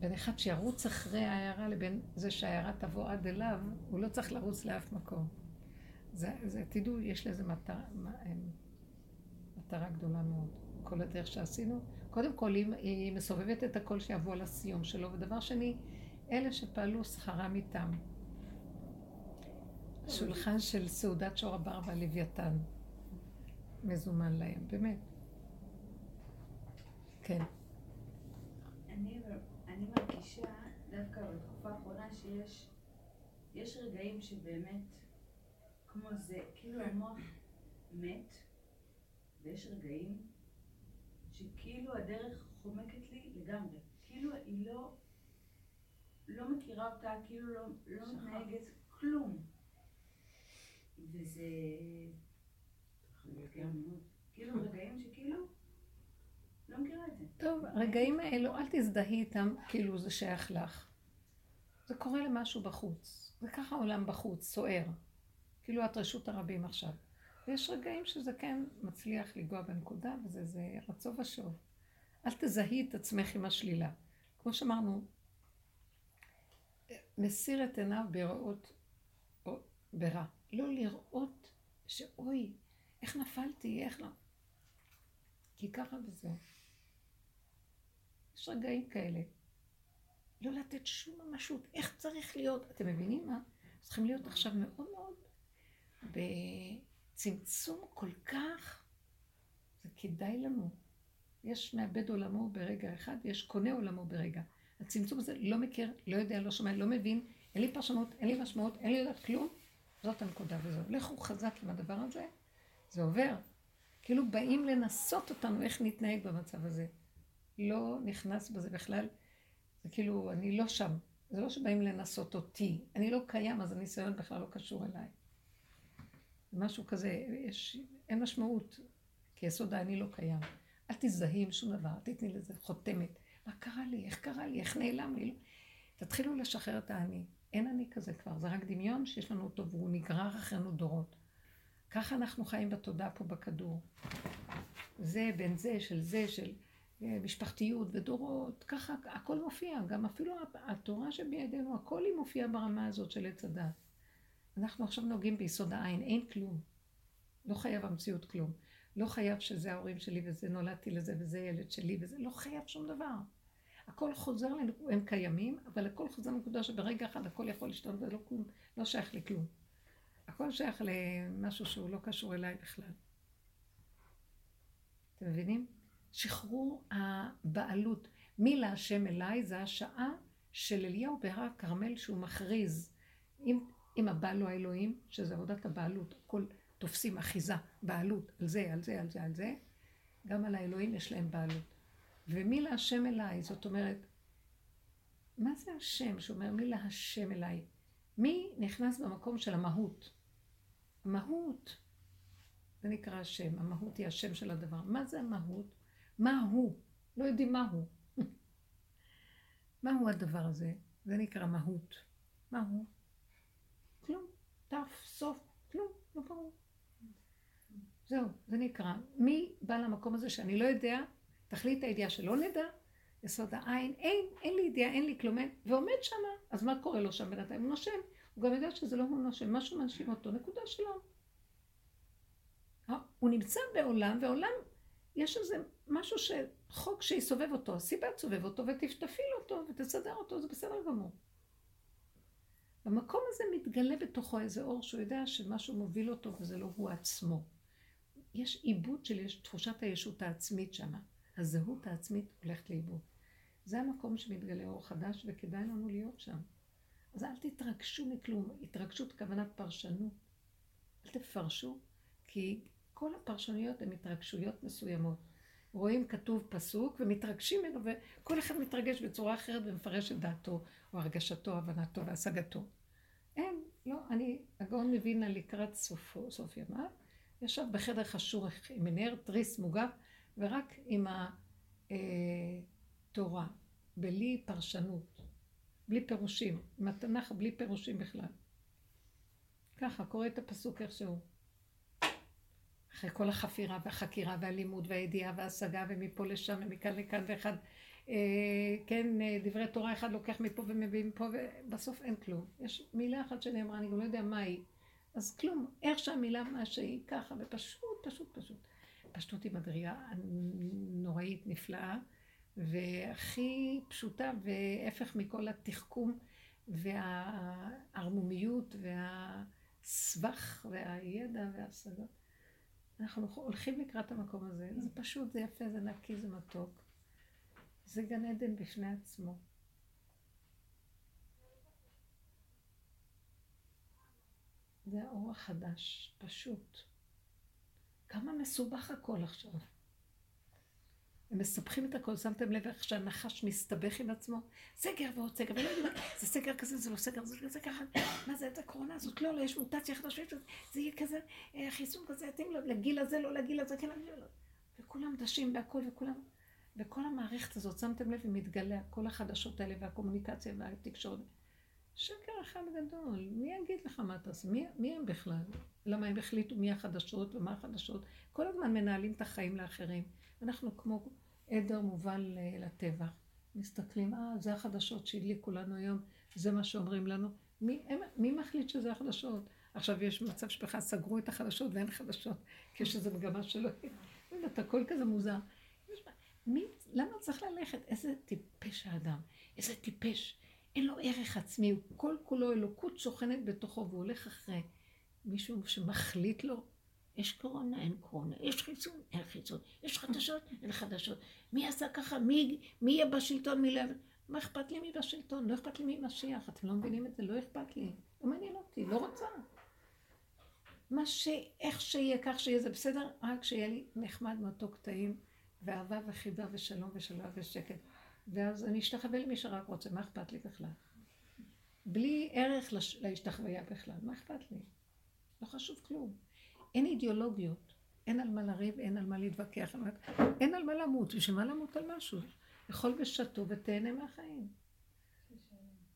בין אחד שירוץ אחרי ההערה לבין זה שההערה תבוא עד אליו, הוא לא צריך לרוץ לאף מקום. זה, זה תדעו, יש לזה מטרה, מטרה גדולה מאוד. כל הדרך שעשינו. קודם כל, היא, היא מסובבת את הכל שיבוא על הסיום שלו, ודבר שני, אלה שפעלו שכרם איתם. שולחן של סעודת שור הבר והלוויתן מזומן להם, באמת. כן. אני, אני מרגישה דווקא בתקופה האחרונה שיש יש רגעים שבאמת כמו זה, כאילו המוח מת, ויש רגעים שכאילו הדרך חומקת לי לגמרי. כאילו היא לא, לא מכירה אותה, כאילו לא, לא מתנהגת כלום. וזה. כאילו רגעים שכאילו לא מכירה את זה. טוב, הרגעים האלו, אל תזדהי איתם כאילו זה שייך לך. זה קורה למשהו בחוץ. זה ככה העולם בחוץ, סוער. כאילו את רשות הרבים עכשיו. ויש רגעים שזה כן מצליח לנגוע בנקודה, וזה זה רצו ושוב. אל תזהי את עצמך עם השלילה. כמו שאמרנו, מסיר את עיניו בראות או ברע. לא לראות שאוי, איך נפלתי, איך לא. כי ככה וזהו. יש רגעים כאלה. לא לתת שום ממשות. איך צריך להיות? אתם מבינים מה? צריכים להיות עכשיו מאוד מאוד צמצום כל כך, זה כדאי לנו. יש מאבד עולמו ברגע אחד ויש קונה עולמו ברגע. הצמצום הזה לא מכיר, לא יודע, לא שומע, לא מבין, אין לי פרשנות, אין לי משמעות, אין לי יודעת כלום. זאת הנקודה וזהו. לכו חזק עם הדבר הזה, זה עובר. כאילו באים לנסות אותנו איך נתנהג במצב הזה. לא נכנס בזה בכלל, זה כאילו, אני לא שם. זה לא שבאים לנסות אותי. אני לא קיים, אז הניסיון בכלל לא קשור אליי. משהו כזה, יש, אין משמעות, כי יסוד האני לא קיים. אל תזדהי עם שום דבר, תתני לזה חותמת. מה קרה לי? איך קרה לי? איך נעלם לי? תתחילו לשחרר את האני. אין אני כזה כבר, זה רק דמיון שיש לנו אותו והוא נגרר אחרינו דורות. ככה אנחנו חיים בתודעה פה בכדור. זה בין זה, של זה, של אה, משפחתיות ודורות, ככה הכל מופיע, גם אפילו התורה שבידינו, הכל היא מופיעה ברמה הזאת של עץ הדת. אנחנו עכשיו נוגעים ביסוד העין, אין כלום. לא חייב המציאות כלום. לא חייב שזה ההורים שלי וזה נולדתי לזה וזה ילד שלי וזה, לא חייב שום דבר. הכל חוזר, הם קיימים, אבל הכל חוזר לנקודה שברגע אחד הכל יכול להשתנות ולא כלום, לא שייך לכלום. הכל שייך למשהו שהוא לא קשור אליי בכלל. אתם מבינים? שחרור הבעלות. מי להשם אליי זה השעה של אליהו בהר הכרמל שהוא מכריז. אם, אם הבעל לא האלוהים, שזה עבודת הבעלות, הכל תופסים אחיזה, בעלות, על זה, על זה, על זה, על זה, גם על האלוהים יש להם בעלות. ומי להשם אליי, זאת אומרת, מה זה השם שאומר מי להשם אליי? מי נכנס במקום של המהות? המהות, זה נקרא השם, המהות היא השם של הדבר. מה זה המהות? מה הוא? לא יודעים מה הוא. מהו הדבר הזה? זה נקרא מהות. מה הוא? כלום. תף, סוף, כלום, לא ברור. זהו, זה נקרא. מי בא למקום הזה שאני לא יודע, תכלית הידיעה שלא נדע, יסוד העין, אין, אין לי ידיעה, אין לי כלום, אין, ועומד שם, אז מה קורה לו שם בינתיים? הוא נושם, הוא גם יודע שזה לא הוא נושם, משהו מנשים אותו, נקודה שלו. הוא נמצא בעולם, ועולם, יש איזה משהו שחוק שיסובב אותו, הסיבה תסובב אותו ותפעיל אותו ותסדר אותו, זה בסדר גמור. במקום הזה מתגלה בתוכו איזה אור שהוא יודע שמשהו מוביל אותו וזה לא הוא עצמו. יש עיבוד של יש תחושת הישות העצמית שם. הזהות העצמית הולכת לאיבוד. זה המקום שמתגלה אור חדש וכדאי לנו להיות שם. אז אל תתרגשו מכלום. התרגשות כוונת פרשנות. אל תפרשו, כי כל הפרשנויות הן התרגשויות מסוימות. רואים כתוב פסוק ומתרגשים ממנו, וכל אחד מתרגש בצורה אחרת ומפרש את דעתו, או הרגשתו, הבנתו והשגתו. אין, לא, אני, הגאון מווילנה לקראת סופו, סוף ימיו, ישב בחדר חשוך עם נר תריס מוגף, ורק עם התורה, בלי פרשנות, בלי פירושים, עם התנ"ך בלי פירושים בכלל. ככה, קורא את הפסוק איכשהו. אחרי כל החפירה והחקירה והלימוד והידיעה וההשגה ומפה לשם ומכאן לכאן ואחד, אה, כן, אה, דברי תורה אחד לוקח מפה ומביא מפה ובסוף אין כלום. יש מילה אחת שנאמרה, אני גם לא יודע מה היא. אז כלום, איך שהמילה מה שהיא ככה, ופשוט, פשוט, פשוט. פשטות היא מדרגה נוראית, נפלאה, והכי פשוטה, והפך מכל התחכום והערמומיות והסבך והידע וההשגות. אנחנו הולכים לקראת המקום הזה, זה פשוט, זה יפה, זה נקי, זה מתוק. זה גן עדן בפני עצמו. זה האור החדש, פשוט. כמה מסובך הכל עכשיו. הם מסבכים את הכל, שמתם לב איך שהנחש מסתבך עם עצמו? סגר ועוד סגר, ולא יודעים, זה סגר כזה, זה לא סגר, זה כזה ככה, מה זה, את הקורונה הזאת, לא, לא, יש מוטציה חדשה, זה יהיה כזה, אה, חיסון כזה, יתאים לגיל הזה, לא לגיל הזה, כן, לא. וכולם דשים בהכל, וכולם, וכל המערכת הזאת, שמתם לב, היא מתגלה, כל החדשות האלה, והקומוניקציה והתקשורת. שקר אחד גדול, מי יגיד לך מה תעשה? מי, מי הם בכלל? למה הם החליטו מי החדשות ומה החדשות? כל הזמן מנהלים את החיים לאחרים. אנחנו כמו עדר מובל לטבע. מסתכלים, אה, זה החדשות שהדליקו לנו היום, זה מה שאומרים לנו. מי, הם, מי מחליט שזה החדשות? עכשיו יש מצב שבכלל סגרו את החדשות ואין חדשות, כי יש איזו מגמה שלא... באמת, הכל כזה מוזר. מי, למה צריך ללכת? איזה טיפש האדם, איזה טיפש. אין לו ערך עצמי, הוא כל כולו אלוקות שוכנת בתוכו והוא הולך אחרי מישהו שמחליט לו יש קורונה, אין קורונה, יש חיסון, אין חיסון, יש חדשות, אין חדשות. מי עשה ככה, מי, מי יהיה בשלטון, מי לא... מה אכפת לי מי בשלטון? לא אכפת לי מי משיח. אתם לא מבינים את זה? לא אכפת לי. לא מעניין אותי, לא רוצה. מה ש... איך שיהיה, כך שיהיה, זה בסדר, רק שיהיה לי נחמד מתוק טעים, ואהבה וחיבה ושלום ושלווה ושקט. ואז אני אשתחווה למי שרק רוצה, מה אכפת לי בכלל? בלי ערך לש... להשתחוויה בכלל, מה אכפת לי? לא חשוב כלום. אין אידיאולוגיות, אין על מה לריב, אין על מה להתווכח, אין על מה למות, בשביל מה למות על משהו? אכול ושתו ותהנה מהחיים.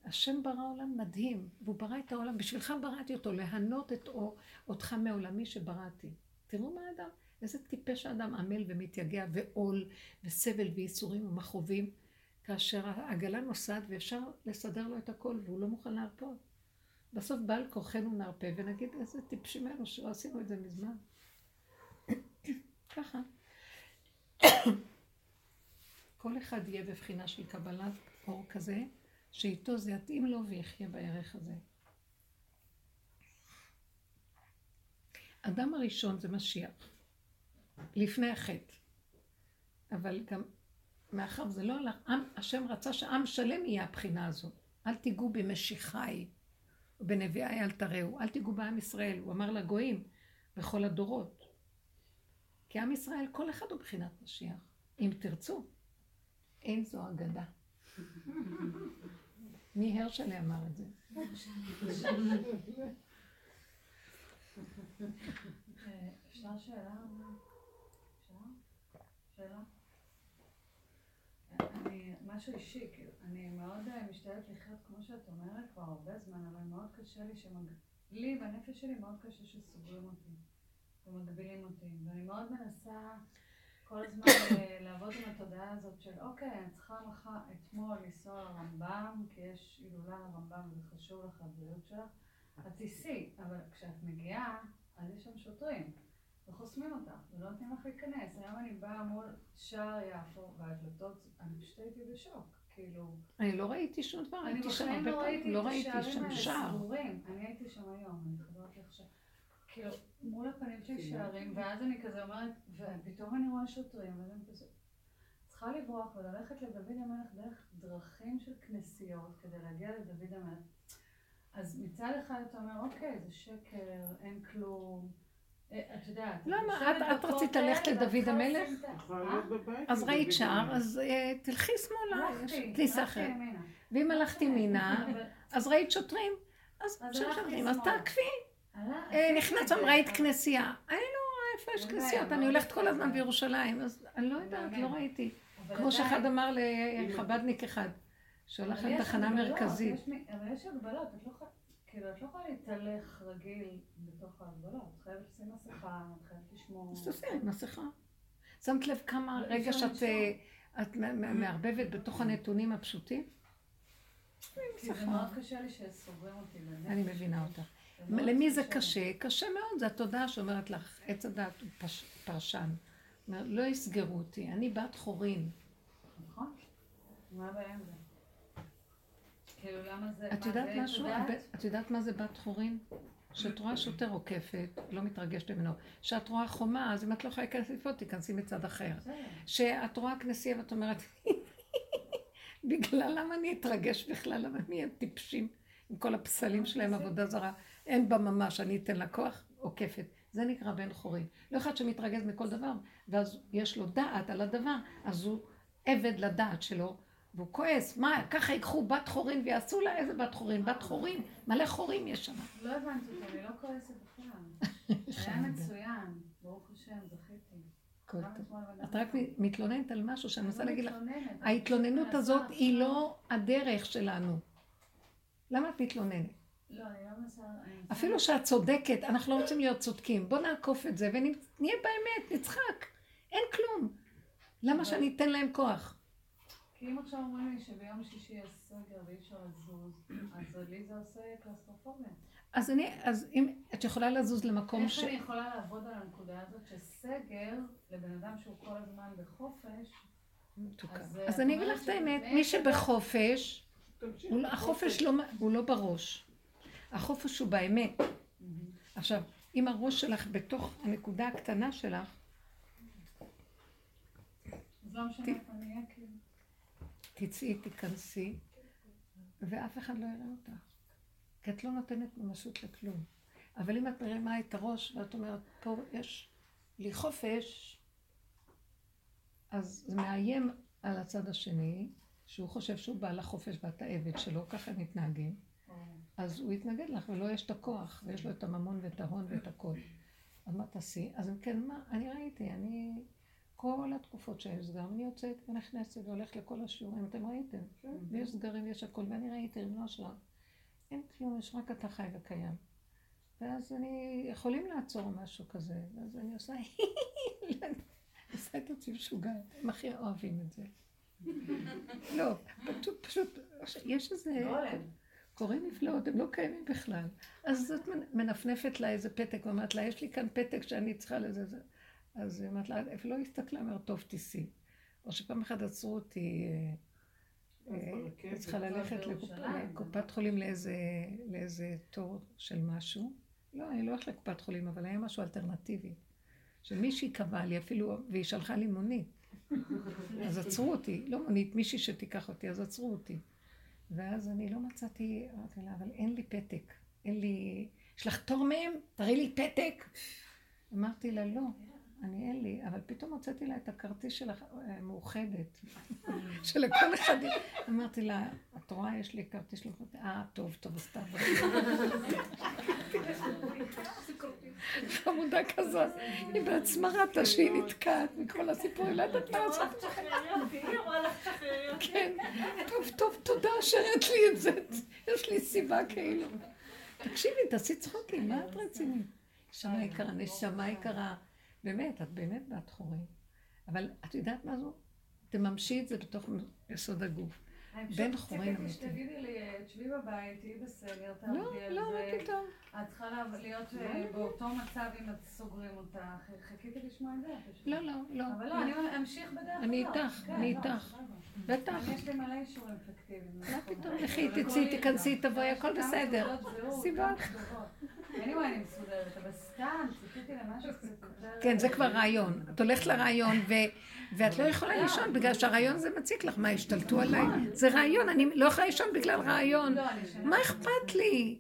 השם ברא עולם מדהים, והוא ברא את העולם, בשבילך בראתי אותו, להנות את אותך מעולמי שבראתי. תראו מה האדם, איזה טיפש האדם עמל ומתייגע ועול וסבל וייסורים ומכאובים, כאשר העגלה נוסעת ואפשר לסדר לו את הכל והוא לא מוכן להרפות. בסוף בעל כוחנו נרפה ונגיד איזה טיפשים אלו שלא עשינו את זה מזמן. ככה. כל אחד יהיה בבחינה של קבלת אור כזה, שאיתו זה יתאים לו ויחיה בערך הזה. אדם הראשון זה משיח, לפני החטא. אבל גם מאחר זה לא הלך, עם, השם רצה שעם שלם יהיה הבחינה הזאת. אל תיגעו במשיחי, ובנביאי אל תראו, אל תיגעו בעם ישראל, הוא אמר לגויים, בכל הדורות. כי עם ישראל, כל אחד הוא בחינת משיח, אם תרצו. אין זו אגדה. מי הרשלה אמר את זה? אפשר שאלה? שאלה? אני, משהו אישי, כאילו, אני מאוד אה, משתדלת לחיות כמו שאת אומרת כבר הרבה זמן, אבל מאוד קשה לי שמג... לי בנפש שלי מאוד קשה שסוגרים אותי ומגבילים אותי, ואני מאוד מנסה כל הזמן אה, לעבוד עם התודעה הזאת של אוקיי, אני צריכה מחר, אתמול לנסוע לרמב"ם, כי יש הילולה לרמב"ם וזה חשוב לך, שלך, את תיסעי, אבל כשאת מגיעה, אז יש שם שוטרים. וחוסמים אותך, ולא נותנים לך להיכנס. היום אני באה מול שער יפו, והדלתות, אני פשוט הייתי בשוק, כאילו... אני לא ראיתי שום דבר, הייתי שם הרבה פעמים, לא ראיתי את השערים האלה סגורים. אני הייתי שם היום, אני לך עכשיו. כאילו, מול הפנים שלי שערים, ואז אני כזה אומרת, ופתאום אני רואה שוטרים, ואז אני כזה... צריכה לברוח וללכת לדוד המלך דרך דרכים של כנסיות כדי להגיע לדוד המלך. אז מצד אחד אתה אומר, אוקיי, זה שקר, אין כלום. אה, למה? את רצית ללכת לדוד המלך? אז ראית שער, אז אה, תלכי שמאלה, יש כניסה אחרת. ואם הלכת ימינה, אז ראית שוטרים, אז שוטרים, אז תעקבי. אה, נכנסת שם, ראית כנסייה. אני לא רואה איפה יש כנסיות, אני הולכת כל הזמן בירושלים, אז אני לא יודעת, לא ראיתי. כמו שאחד אמר לחבדניק אחד, שהולך לתחנה מרכזית. אבל יש הגבלות, את לא יכולה... כאילו, את לא יכולה להתהלך רגיל בתוך ההגבלות. את חייבת לשים מסכה, את חייבת לשמור... אז תעשי מסכה. שמת לב כמה רגע שאת אה, מערבבת בתוך הנתונים הפשוטים? כי זה מאוד קשה לי שסוגרים אותי בנפש. אני מבינה אותך. למי זה קשה? קשה מאוד, זו התודעה שאומרת לך, עץ הדת הוא פרשן. לא יסגרו אותי, אני בת חורין. נכון. מה הבעיה עם זה? כאילו, למה זה... את יודעת משהו? את יודעת מה זה בת חורין? שאת רואה שוטר עוקפת, לא מתרגשת ממנו. שאת רואה חומה, אז אם את לא יכולה להיכנס לפה, תיכנסי מצד אחר. שאת רואה כנסייה ואת אומרת, בגלל למה אני אתרגש בכלל? למה אני אהיה טיפשים עם כל הפסלים שלהם, עבודה זרה? אין בה ממש, אני אתן לה כוח, עוקפת. זה נקרא בן חורין. לא אחד שמתרגז מכל דבר, ואז יש לו דעת על הדבר, אז הוא עבד לדעת שלו, והוא כועס, מה, ככה ייקחו בת חורין ויעשו לה איזה בת חורין? בת חורין, מלא חורים יש שם. לא הבנתי אותו, אני לא כועסת בכלל. היה מצוין, ברוך השם, זכיתי. את רק מתלוננת על משהו שאני מנסה להגיד לך, ההתלוננות הזאת היא לא הדרך שלנו. למה את מתלוננת? לא, לא. אפילו שאת צודקת, אנחנו לא רוצים להיות צודקים. בוא נעקוף את זה ונהיה באמת, נצחק. אין כלום. למה שאני אתן להם כוח? כי אם עכשיו אומרים לי שביום שישי יש סגר ואי אפשר לזוז, אז לי זה עושה קלסטרופוביה. אז אני, אז אם את יכולה לזוז למקום ש... איך אני יכולה לעבוד על הנקודה הזאת שסגר לבן אדם שהוא כל הזמן בחופש, אז אני אגיד לך את האמת, מי שבחופש, לא- החופש לא- הוא לא בראש. החופש הוא באמת. עכשיו, אם הראש שלך בתוך הנקודה הקטנה שלך, אז לא משנה איפה אני אהיה, כאילו. תצאי, תיכנסי, ואף אחד לא יראה אותך. כי את לא נותנת ממשות לכלום. אבל אם את מרימה את הראש ואת אומרת, פה יש לי חופש, אז זה מאיים על הצד השני, שהוא חושב שהוא בעל החופש ואת העבד שלו, ככה הם מתנהגים. אז הוא יתנגד לך ולא יש את הכוח, ויש לו את הממון ואת ההון ואת הכל. אז מה תעשי? אז אם כן, מה? אני ראיתי, אני... כל התקופות שהיו סגר, אני יוצאת ונכנסת והולכת לכל השיעורים, אתם ראיתם? ויש סגרים, יש הכל, ואני ראיתי, ריבונו שלם, אין כלום, יש רק אתה חי וקיים. ואז אני, יכולים לעצור משהו כזה, ואז אני עושה, עושה את עצמי משוגעת, הם הכי אוהבים את זה. לא, פשוט, פשוט, יש איזה... קוראים נפלאות, הם לא קיימים בכלל. אז את מנפנפת לה איזה פתק ואומרת לה, יש לי כאן פתק שאני צריכה לזה. אז היא אמרת לה, איפה לא הסתכלה, אמרת, טוב, תיסעי. או שפעם אחת עצרו אותי, אה, היא צריכה ללכת לקופת חולים לאיזה תור של משהו. לא, אני לא הולכת לקופת חולים, אבל היה משהו אלטרנטיבי. שמישהי קבעה לי אפילו, והיא שלחה לי מונית. אז עצרו אותי, לא מונית, מישהי שתיקח אותי, אז עצרו אותי. ואז אני לא מצאתי, אמרתי לה, אבל אין לי פתק, אין לי... יש לך תור מהם? תראי לי פתק. אמרתי לה, לא, אני אין לי, אבל פתאום הוצאתי לה את הכרטיס של המאוחדת, שלכל אחד... אמרתי לה, את רואה, יש לי כרטיס של המאוחדת. אה, טוב, טוב, סתם. חמודה כזאת, היא בעצמה ראתה שהיא נתקעת מכל הסיפור, היא לא יודעת מה לעשות. כן, טוב, טוב, תודה שהראית לי את זה, יש לי סיבה כאילו. תקשיבי, תעשי צחוקים, מה את רצינית? נשמה יקרה, נשמה יקרה. באמת, את באמת בת חורים. אבל את יודעת מה זו? תממשי את זה בתוך יסוד הגוף. בן חורין אמיתי. שתגידי לי, תשבי בבית, תהיי תעבדי לא, על לא, מה פתאום? את צריכה להיות אה, באותו מצב אם את סוגרים אותך. חיכיתי לשמוע את זה. לא, לא, לא. אבל לא, אני אמשיך בדרך כלל. אני איתך, כן, אני לא, איתך. בטח. יש לי מלא אישורים פיקטיביים. מה פתאום? לכי, תצאי, תיכנסי, תבואי, הכל בסדר. סיבות. אני רואה, אני מסודרת, אבל סתם, ציפיתי למשהו קצת יותר... כן, זה כבר רעיון. את הולכת לרעיון, ואת לא יכולה לישון בגלל שהרעיון הזה מציק לך. מה, השתלטו עליי? זה רעיון, אני לא יכולה לישון בגלל רעיון. מה אכפת לי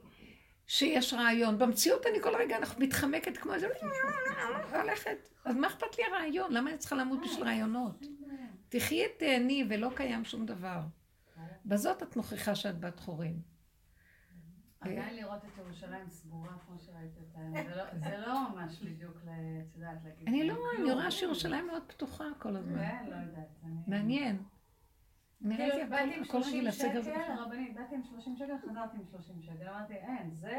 שיש רעיון? במציאות אני כל רגע מתחמקת כמו איזה... הולכת. אז מה אכפת לי הרעיון? למה אני צריכה למות בשביל רעיונות? תחי את תהני ולא קיים שום דבר. בזאת את מוכיחה שאת בת חורים. עדיין לראות את ירושלים סגורה כמו שראית אותה, זה לא ממש בדיוק, את יודעת, להגיד... אני לא רואה, אני רואה שירושלים מאוד פתוחה כל הזמן. כן, לא יודעת. מעניין. אני כאילו, ראיתי הכל רגיל 30 לסגר. שקל, רבנית, באתי עם 30 שקל, חזרתי עם 30 שקל. אמרתי, אין, זה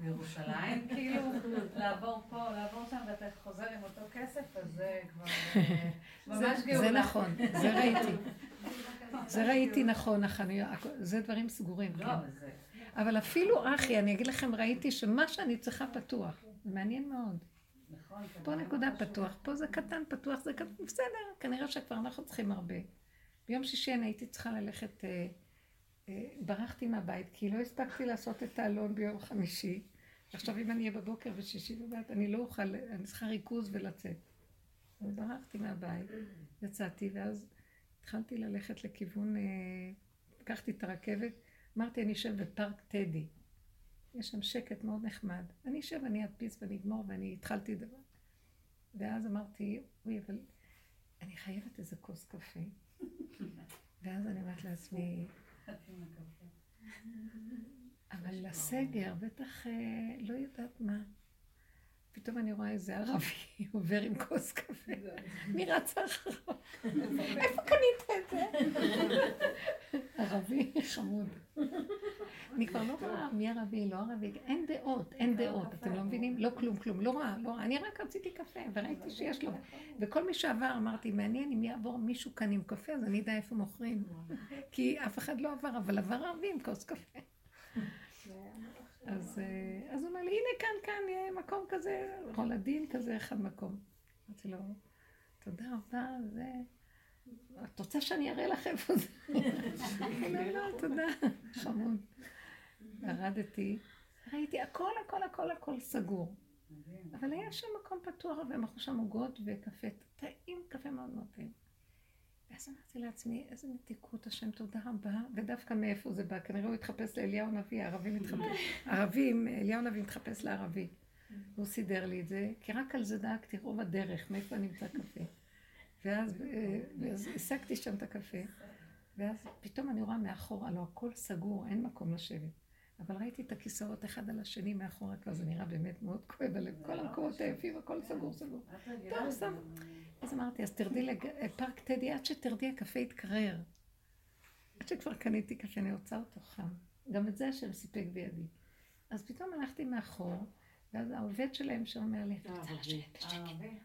בירושלים, כאילו, לעבור פה, לעבור שם, ואתה חוזר עם אותו כסף, אז זה כבר אה, ממש גאולה. זה נכון, זה ראיתי. זה ראיתי נכון, זה דברים סגורים. לא, כן. זה... אבל אפילו אחי, אני אגיד לכם, ראיתי שמה שאני צריכה פתוח. זה מעניין מאוד. נכון. פה נקודה פתוח, פה זה קטן פתוח, זה קטן, בסדר, כנראה שכבר אנחנו צריכים הרבה. ביום שישי אני הייתי צריכה ללכת, אה, אה, ברחתי מהבית, כי לא הספקתי לעשות את העלון ביום חמישי. עכשיו אם אני אהיה בבוקר ושישי בבית, אני לא אוכל, אני צריכה ריכוז ולצאת. אז ברחתי מהבית, יצאתי, ואז התחלתי ללכת לכיוון, אה, לקחתי את הרכבת, אמרתי, אני אשב בפארק טדי. יש שם שקט מאוד נחמד. אני אשב, אני אדפיס ואני אגמור, ואני התחלתי דבר. ואז אמרתי, אוי, אבל אני חייבת איזה כוס קפה. ואז אני אומרת לעצמי, אבל לסגר, בטח אה, לא יודעת מה. פתאום אני רואה איזה ערבי עובר עם כוס קפה, אני רצה אחריו. איפה קנית את זה? ערבי חמוד. אני כבר לא רואה מי ערבי, לא ערבי, אין דעות, אין דעות, אתם לא מבינים? לא כלום, כלום, לא רואה, לא רואה. אני רק רציתי קפה, וראיתי שיש לו. וכל מי שעבר, אמרתי, מעניין אם יעבור מישהו כאן עם קפה, אז אני אדע איפה מוכרים. כי אף אחד לא עבר, אבל עבר ערבי עם כוס קפה. אז, אה, אז הוא אומר לי, הנה כאן, כאן, יהיה מקום כזה, רולדין כזה, אחד מקום. אמרתי לו, תודה רבה, זה... את רוצה שאני אראה לך איפה זה? לא, לא, תודה, חמוד. ירדתי, ראיתי הכל, הכל, הכל, הכל סגור. אבל היה שם מקום פתוח, והם אכלו שם עוגות וקפה, טעים, קפה מאוד מאוד טעים. ואז אמרתי לעצמי, איזה מתיקות השם, תודה רבה, ודווקא מאיפה זה בא? כנראה הוא התחפש לאליהו הנביא, הערבי מתחפש, ערבים, אליהו הנביא מתחפש לערבי. והוא סידר לי את זה, כי רק על זה דאגתי רוב הדרך, מאיפה נמצא קפה. ואז, אה, ואז השגתי שם את הקפה, ואז פתאום אני רואה מאחורה, לא, הכל סגור, אין מקום לשבת. אבל ראיתי את הכיסאות אחד על השני מאחורה, כבר זה נראה באמת מאוד כואב הלב, כל המקומות היפים, הכל סגור סגור. טוב, שם. אז אמרתי, אז תרדי לפארק טדי, עד שתרדי הקפה יתקרר. עד שכבר קניתי קפה, אני רוצה אותו חם. גם את זה השם סיפק בידי. אז פתאום הלכתי מאחור, ואז העובד שלהם שאומר לי, את רוצה לשבת בשקט? אני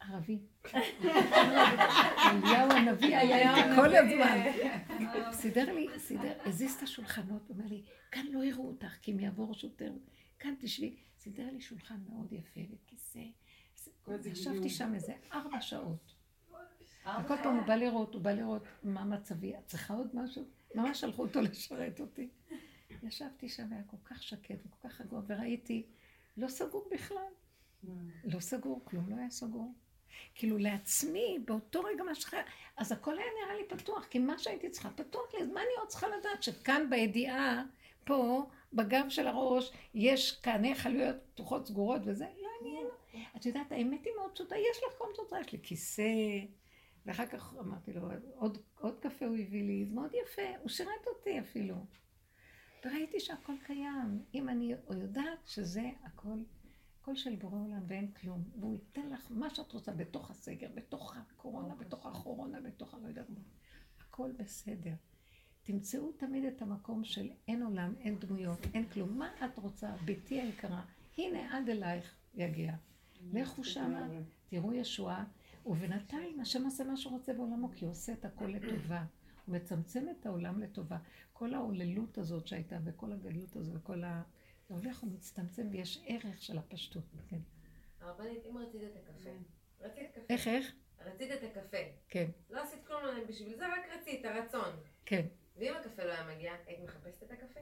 ערבי. אליהו הנביא היה איתי כל הזמן. סידר לי, סידר, הזיז את השולחנות, אומר לי, כאן לא יראו אותך, כי אם יעבור שוטר, כאן תשבי. סידר לי שולחן מאוד יפה וכיסא. ישבתי שם איזה ארבע שעות. וכל פעם הוא בא לראות, הוא בא לראות מה מצבי, את צריכה עוד משהו? ממש שלחו אותו לשרת אותי. ישבתי שם, היה כל כך שקט וכל כך רגוע, וראיתי, לא סגור בכלל. לא סגור, כלום לא היה סגור. כאילו לעצמי, באותו רגע מה שחיה, אז הכל היה נראה לי פתוח, כי מה שהייתי צריכה פתוח לי, אז מה אני עוד צריכה לדעת? שכאן בידיעה, פה, בגב של הראש, יש כעני חלויות פתוחות סגורות וזה, לא עניין. את יודעת, האמת היא מאוד פשוטה, יש לך קום תוצאה, יש לי כיסא, ואחר כך אמרתי לו, עוד, עוד קפה הוא הביא לי, זה מאוד יפה, הוא שירת אותי אפילו. וראיתי שהכל קיים, אם אני יודעת שזה הכל, הכל של בורא עולם ואין כלום, והוא ייתן לך מה שאת רוצה בתוך הסגר, בתוך הקורונה, בתוך הקורונה, בתוך הלא יודעת מה, הכל בסדר. תמצאו תמיד את המקום של אין עולם, אין דמויות, אין כלום. מה את רוצה, ביתי היקרה? הנה עד אלייך יגיע. לכו שמה, תראו ישועה, ובינתיים השם עושה מה שהוא רוצה בעולמו, כי הוא עושה את הכל לטובה. הוא מצמצם את העולם לטובה. כל ההוללות הזאת שהייתה, וכל הגלות הזו, וכל ה... זה הולך ומצטמצם, ויש ערך של הפשטות, כן. הרבנית, אם רצית את הקפה, רצית קפה. איך, איך? רצית את הקפה. כן. לא עשית כלום בשביל זה, רק רצית, הרצון. כן. ואם הקפה לא היה מגיע, היית מחפשת את הקפה?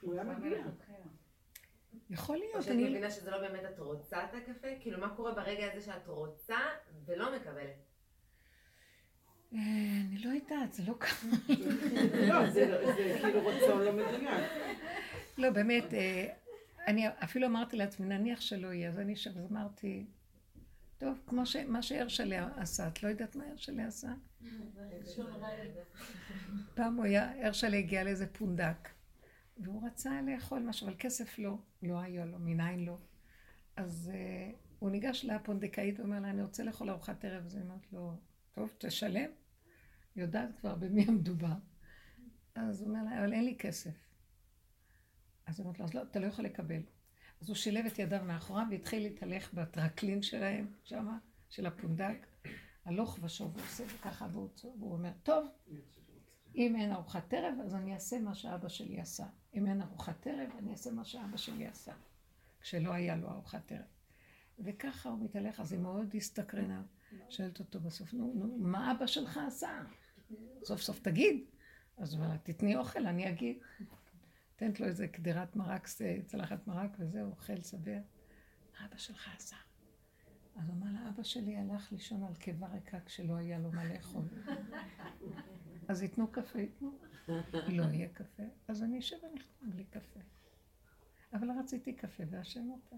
הוא היה מגיע. יכול או להיות, שאת אני... מבינה שזה לא באמת את רוצה את הקפה? כאילו, מה קורה ברגע הזה שאת רוצה ולא מקבלת? אה, אני לא יודעת, זה לא ככה. לא, זה לא- זה כאילו רצון לא מדויק. לא, באמת, אה, אני אפילו אמרתי לעצמי, נניח שלא יהיה, אז אני שם, אז אמרתי, טוב, כמו מה שהרשל'ה עשה, את לא יודעת מה הרשל'ה עשה? פעם הוא היה, הרשל'ה הגיע לאיזה פונדק, והוא רצה לאכול משהו, אבל כסף לא, לא היה לו, מניין לא. אז uh, הוא ניגש לפונדקאית ואומר לה, אני רוצה לאכול ארוחת ערב, אז היא אומרת לו, טוב, תשלם. יודעת כבר במי המדובר. אז הוא אומר לה, אבל אין לי כסף. אז היא אומרת לו, אז לא, אתה לא יכול לקבל. אז הוא שילב את ידיו מאחוריו והתחיל להתהלך בטרקלין שלהם, שמה, של הפונדק, הלוך ושוב, הוא עושה ככה, והוא, והוא אומר, טוב, אם אין ארוחת ערב, אז אני אעשה מה שאבא שלי עשה. אם אין ארוחת ערב, אני אעשה מה שאבא שלי עשה, כשלא היה לו ארוחת ערב. וככה הוא מתהלך, אז היא מאוד הסתקרנה, שואלת אותו בסוף, נו, נו, מה אבא שלך עשה? סוף סוף תגיד. אז הוא אומר, תתני אוכל, אני אגיד. נותנת לו איזה קדירת מרק, צלחת מרק וזהו, אוכל שבע. מה אבא שלך עשה? אז הוא אמר לה, אבא שלי הלך לישון על קיבה ריקה כשלא היה לו מה לאכול. אז ייתנו קפה, ייתנו. לא יהיה קפה, אז אני אשב ונחתום בלי קפה. אבל רציתי קפה והשם אותה.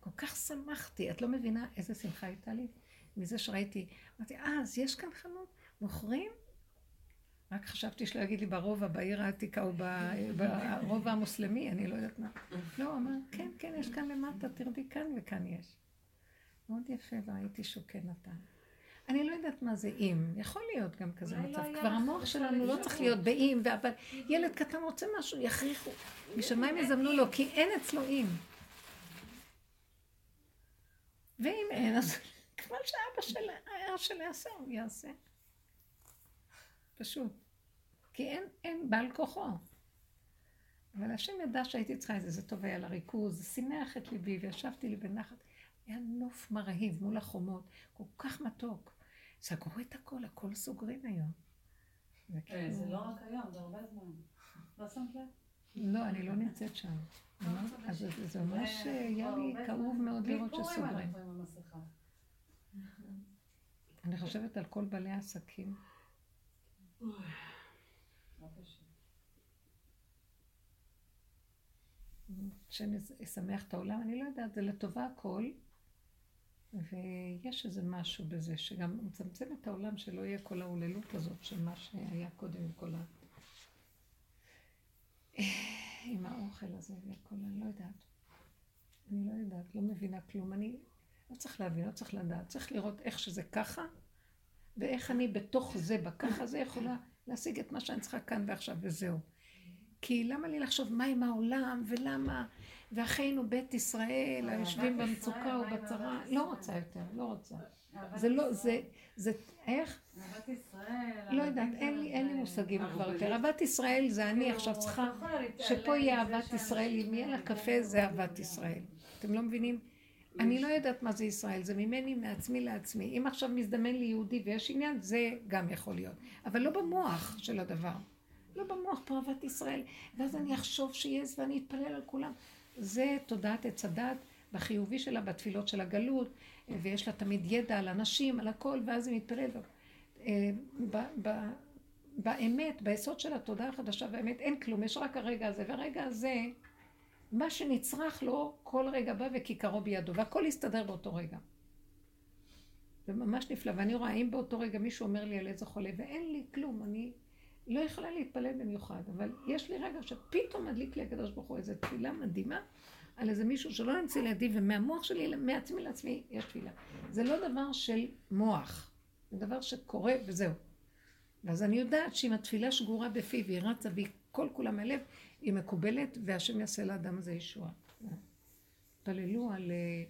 כל כך שמחתי, את לא מבינה איזה שמחה הייתה לי מזה שראיתי. אמרתי, אה, אז יש כאן חנות? מוכרים? רק חשבתי שלא יגיד לי ברובע, בעיר העתיקה או ברובע המוסלמי, אני לא יודעת מה. לא, אמר, כן, כן, יש כאן למטה, תרדי כאן וכאן יש. מאוד יפה, והייתי שוקן נתן. אני לא יודעת מה זה אם, יכול להיות גם כזה לא מצב. כבר המוח שלנו לא צריך. להיות באם, אבל ילד קטן רוצה משהו, יכריחו. משמיים יזמנו לו, כי אין אצלו אם. ואם אין, אז כמו שאבא של שלי יעשה, הוא יעשה. פשוט. כי אין, אין בעל כוחו. אבל השם ידע שהייתי צריכה את זה, זה טוב היה לריכוז, זה שימח את ליבי, וישבתי לי בנחת. היה נוף מרהיב מול החומות, כל כך מתוק. סגרו את הכל, הכל סוגרים היום. זה לא רק היום, זה הרבה זמן. לא שמת לב? לא, אני לא נמצאת שם. אז זה- ממש היה לי כאוב מאוד לראות שסוגרים. אני חושבת על כל בעלי העסקים. לא. השם ישמח את העולם, אני לא יודעת, זה לטובה הכל, ויש איזה משהו בזה, שגם מצמצם את העולם, שלא יהיה כל ההוללות הזאת של מה שהיה קודם עם כל ה... עם האוכל הזה וכל ה... לא יודעת. אני לא יודעת, לא מבינה כלום. אני לא צריך להבין, לא צריך לדעת. צריך לראות איך שזה ככה, ואיך אני בתוך זה, בככה זה, יכולה להשיג את מה שאני צריכה כאן ועכשיו, וזהו. כי למה לי לחשוב מה עם העולם, ולמה, ואחינו בית ישראל, היושבים במצוקה ובצרה, לא ישראל? רוצה יותר, לא רוצה. זה לא, זה, זה, איך? אהבת ישראל. לא יודעת, אין לי, אין לי זה- מושגים כבר יותר. אהבת ישראל זה אני כאילו, עכשיו צריכה, לא שפה יהיה אהבת ישראל, אם יהיה לה קפה זה אהבת ישראל. אתם לא מבינים? אני לא יודעת מה זה ישראל, זה ממני, מעצמי לעצמי. אם עכשיו מזדמן לי יהודי ויש עניין, זה גם יכול להיות. אבל לא במוח של הדבר. לא במוח פה אהבת ישראל. ואז אני אחשוב שיש ואני אתפלל על כולם. זה תודעת עץ הדת בחיובי שלה, בתפילות של הגלות, ויש לה תמיד ידע על אנשים, על הכל, ואז היא מתפללת. אה, באמת, ביסוד של התודעה החדשה והאמת, אין כלום, יש רק הרגע הזה, והרגע הזה, מה שנצרך לו, כל רגע בא וכיכרו בידו, והכל יסתדר באותו רגע. זה ממש נפלא, ואני רואה, אם באותו רגע מישהו אומר לי על איזה חולה, ואין לי כלום, אני לא יכולה להתפלל במיוחד, אבל יש לי רגע שפתאום מדליק לי הקדוש ברוך הוא איזו תפילה מדהימה על איזה מישהו שלא נמצא לידי, ומהמוח שלי, מעצמי לעצמי, יש תפילה. זה לא דבר של מוח, זה דבר שקורה וזהו. ואז אני יודעת שאם התפילה שגורה בפיו והיא רצה והיא כל כולה מהלב, היא מקובלת והשם יעשה לאדם הזה ישועה. התפללו על אה,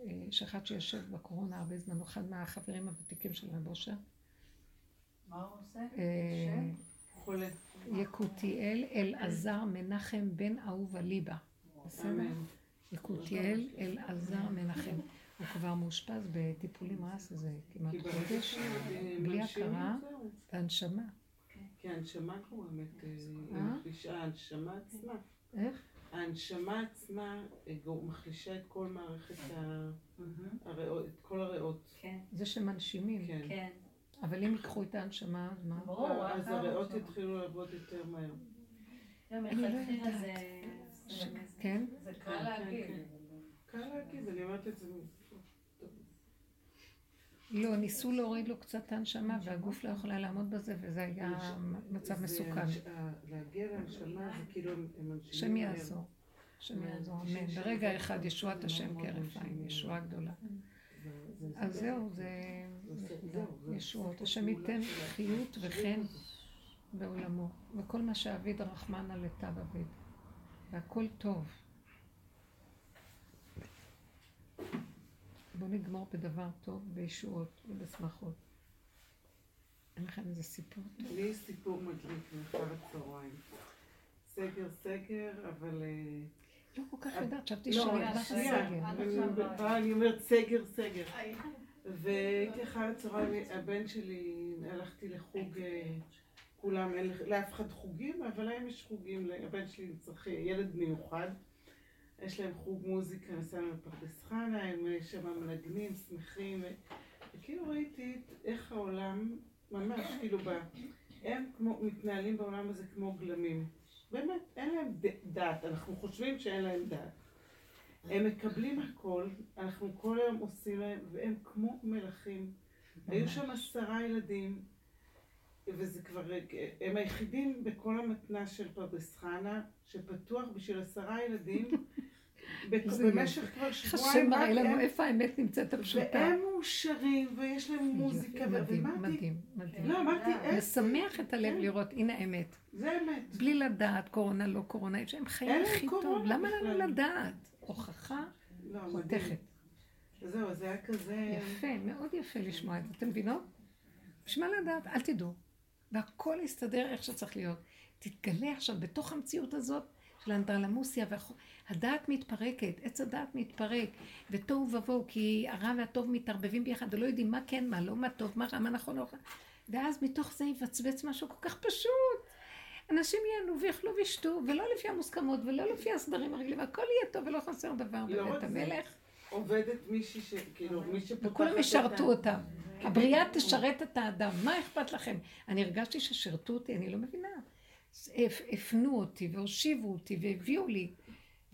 אה, שאחד שיושב בקורונה הרבה זמן, אחד מהחברים הוותיקים של רב אושר, מה הוא עושה? אה. יקותיאל אלעזר מנחם בן אהובה ליבה. בסדר? יקותיאל אלעזר מנחם. הוא כבר מאושפז בטיפול נמרץ איזה כמעט חודש, שהם בלי הכרה. והנשמה. כי ההנשמה גורמת, אה, היא אה? ההנשמה עצמה. איך? ההנשמה עצמה אה, מחלישה את כל מערכת ה- הריאות, את כל הריאות. כן, זה שמנשימים. כן. כן. אבל אם ייקחו את הנשמה, אז מה? ברור, אז אחר הריאות. יתחילו לעבוד יותר מהר. לא כן? זה קל כן, להגיד. כן. קל להגיד, אני אומרת את זה. לא, ניסו להוריד לו קצת הנשמה, והגוף לא יכול היה לעמוד בזה, וזה היה מצב מסוכן. הנש- ה- להגיע להנשמה זה כאילו הם מנשימים. השם. יעזור. השם כן. יעזור, אמן. ברגע אחד ישועת השם כהרף עין, מנשימים. ישועה גדולה. אז זה- זהו, זה ישועות. השם ייתן חיות וחן. בעולמו. וכל מה שאביד רחמנא לטב אביד. והכל טוב. בואו נגמור בדבר טוב, בישועות ובשמחות. אין לכם איזה סיפור? לי יש סיפור מדליק מאחר הצהריים. סגר סגר, אבל... אה, לא כל כך יודעת, חשבתי שאני לסגר. עד אני- לא אומרת סגר סגר. והייתי אחר הצהריים, הבן שלי, הלכתי לחוג, אה, כולם, לאף אחד חוגים, אבל להם יש חוגים, הבן שלי צריך ילד מיוחד. יש להם חוג מוזיקה, נסענו לפרדס חנה, הם אה, שם מנגנים, שמחים, וכאילו ראיתי איך העולם, ממש, כאילו, ב... הם כמו, מתנהלים בעולם הזה כמו גלמים. באמת, אין להם ד- דת, אנחנו חושבים שאין להם דת. הם מקבלים הכל, אנחנו כל היום עושים להם, והם כמו מלכים. היו שם עשרה ילדים, וזה כבר, הם היחידים בכל המתנ"ס של פרדס חנה, שפתוח בשביל עשרה ילדים, במשך כבר השם שבועיים, מראה רק לנו הם- איפה האמת נמצאת הפשוטה. והם מאושרים, ויש להם מוזיקה, מדהים, מדהים, מדהים. לא, אמרתי, איך, משמח את הלב. לראות, הנה האמת. זה אמת. בלי לדעת, קורונה, לא קורונה, יש להם חיים אין הכי טוב. למה לנו. לדעת? הוכחה לא. חותכת. זהו, זה היה כזה... יפה, מאוד יפה לשמוע את זה. אתם מבינות? בשביל מה לדעת? אל תדעו. והכל יסתדר איך שצריך להיות. תתגלה עכשיו בתוך המציאות הזאת של האנדרלמוסיה, והדעת מתפרקת, עץ הדעת מתפרק, ותוהו ובוהו, כי הרע והטוב מתערבבים ביחד, ולא יודעים מה כן, מה לא, מה טוב, מה רע, מה נכון, לא נכון. ואז מתוך זה יבצבץ משהו כל כך פשוט. אנשים ייהנו ויאכלו וישתו, ולא לפי המוסכמות, ולא לפי הסדרים הרגילים, הכל יהיה טוב ולא חסר דבר לא בבית. המלך. עובדת מישהי ש... כאילו, מי שפותחת וכולם את ישרתו אותם. הבריאה תשרת את האדם, מה אכפת לכם? אני הרגשתי ששירתו אותי, אני לא מבינה. הפ- הפנו אותי והושיבו אותי והביאו לי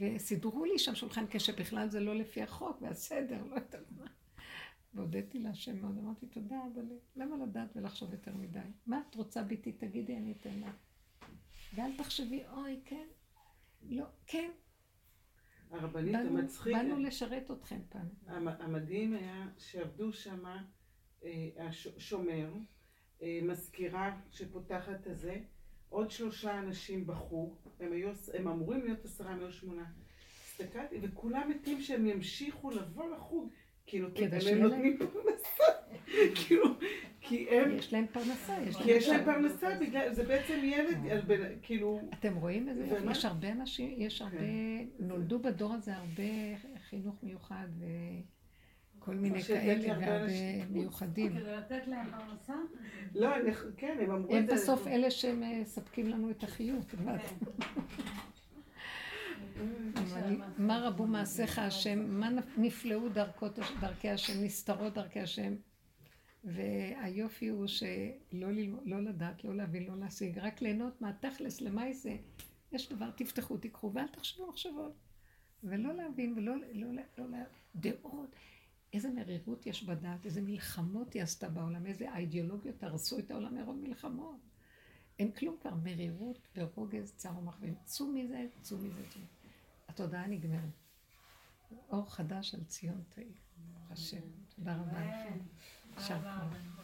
וסידרו לי שם שולחן כשבכלל זה לא לפי החוק והסדר, לא יודעת מה. והודיתי להשם מאוד, אמרתי תודה אבל למה לדעת ולחשוב יותר מדי? מה את רוצה ביתי? תגידי אני אתן לך. ואל תחשבי אוי כן, לא, כן, הרבנית באנו, המצחיק, באנו לשרת אתכם פעם. המ- המדהים היה שעבדו שם השומר, אה, מזכירה שפותחת הזה, עוד שלושה אנשים בחוג, הם, היו, הם אמורים להיות עשרה, הם היו שמונה. הסתכלתי, וכולם מתים שהם ימשיכו לבוא לחוג, כאילו, כי כדי הם נותנים פרנסה, כאילו, כי הם, יש להם פרנסה, יש כי יש להם. פרנסה, בגלל, זה בעצם ילד, בן- כאילו, אתם רואים יופי? ומה? יש הרבה אנשים, יש הרבה, נולדו בדור הזה הרבה חינוך מיוחד וכל מיני שהבאתי כאלה הרבה והרבה. מיוחדים. כדי לתת להם פרנסה? לא, אני- כן, הם אמרו הם את זה. בסוף אלה שמספקים לנו את החיות. מה- רבו מעשיך השם, מה נפלאו דרכות- דרכי השם, נסתרות דרכי השם. והיופי הוא שלא לא לדעת, לא להבין, לא להשיג, רק ליהנות מהתכלס, למה זה. יש דבר, תפתחו, תיקחו, ואל תחשבו מחשבות. ולא להבין, ולא לא, לא, לא, לא, דעות. איזה מרירות יש בדעת, איזה מלחמות היא עשתה בעולם, איזה האידיאולוגיות הרסו את העולם מרוב מלחמות. אין כלום כבר, מרירות ורוגז, צער ומחבים. צאו מזה, צאו מזה, צאו. התודעה נגמרת. אור חדש על ציון תאיר. השם. תודה רבה לכם. יישר כוח.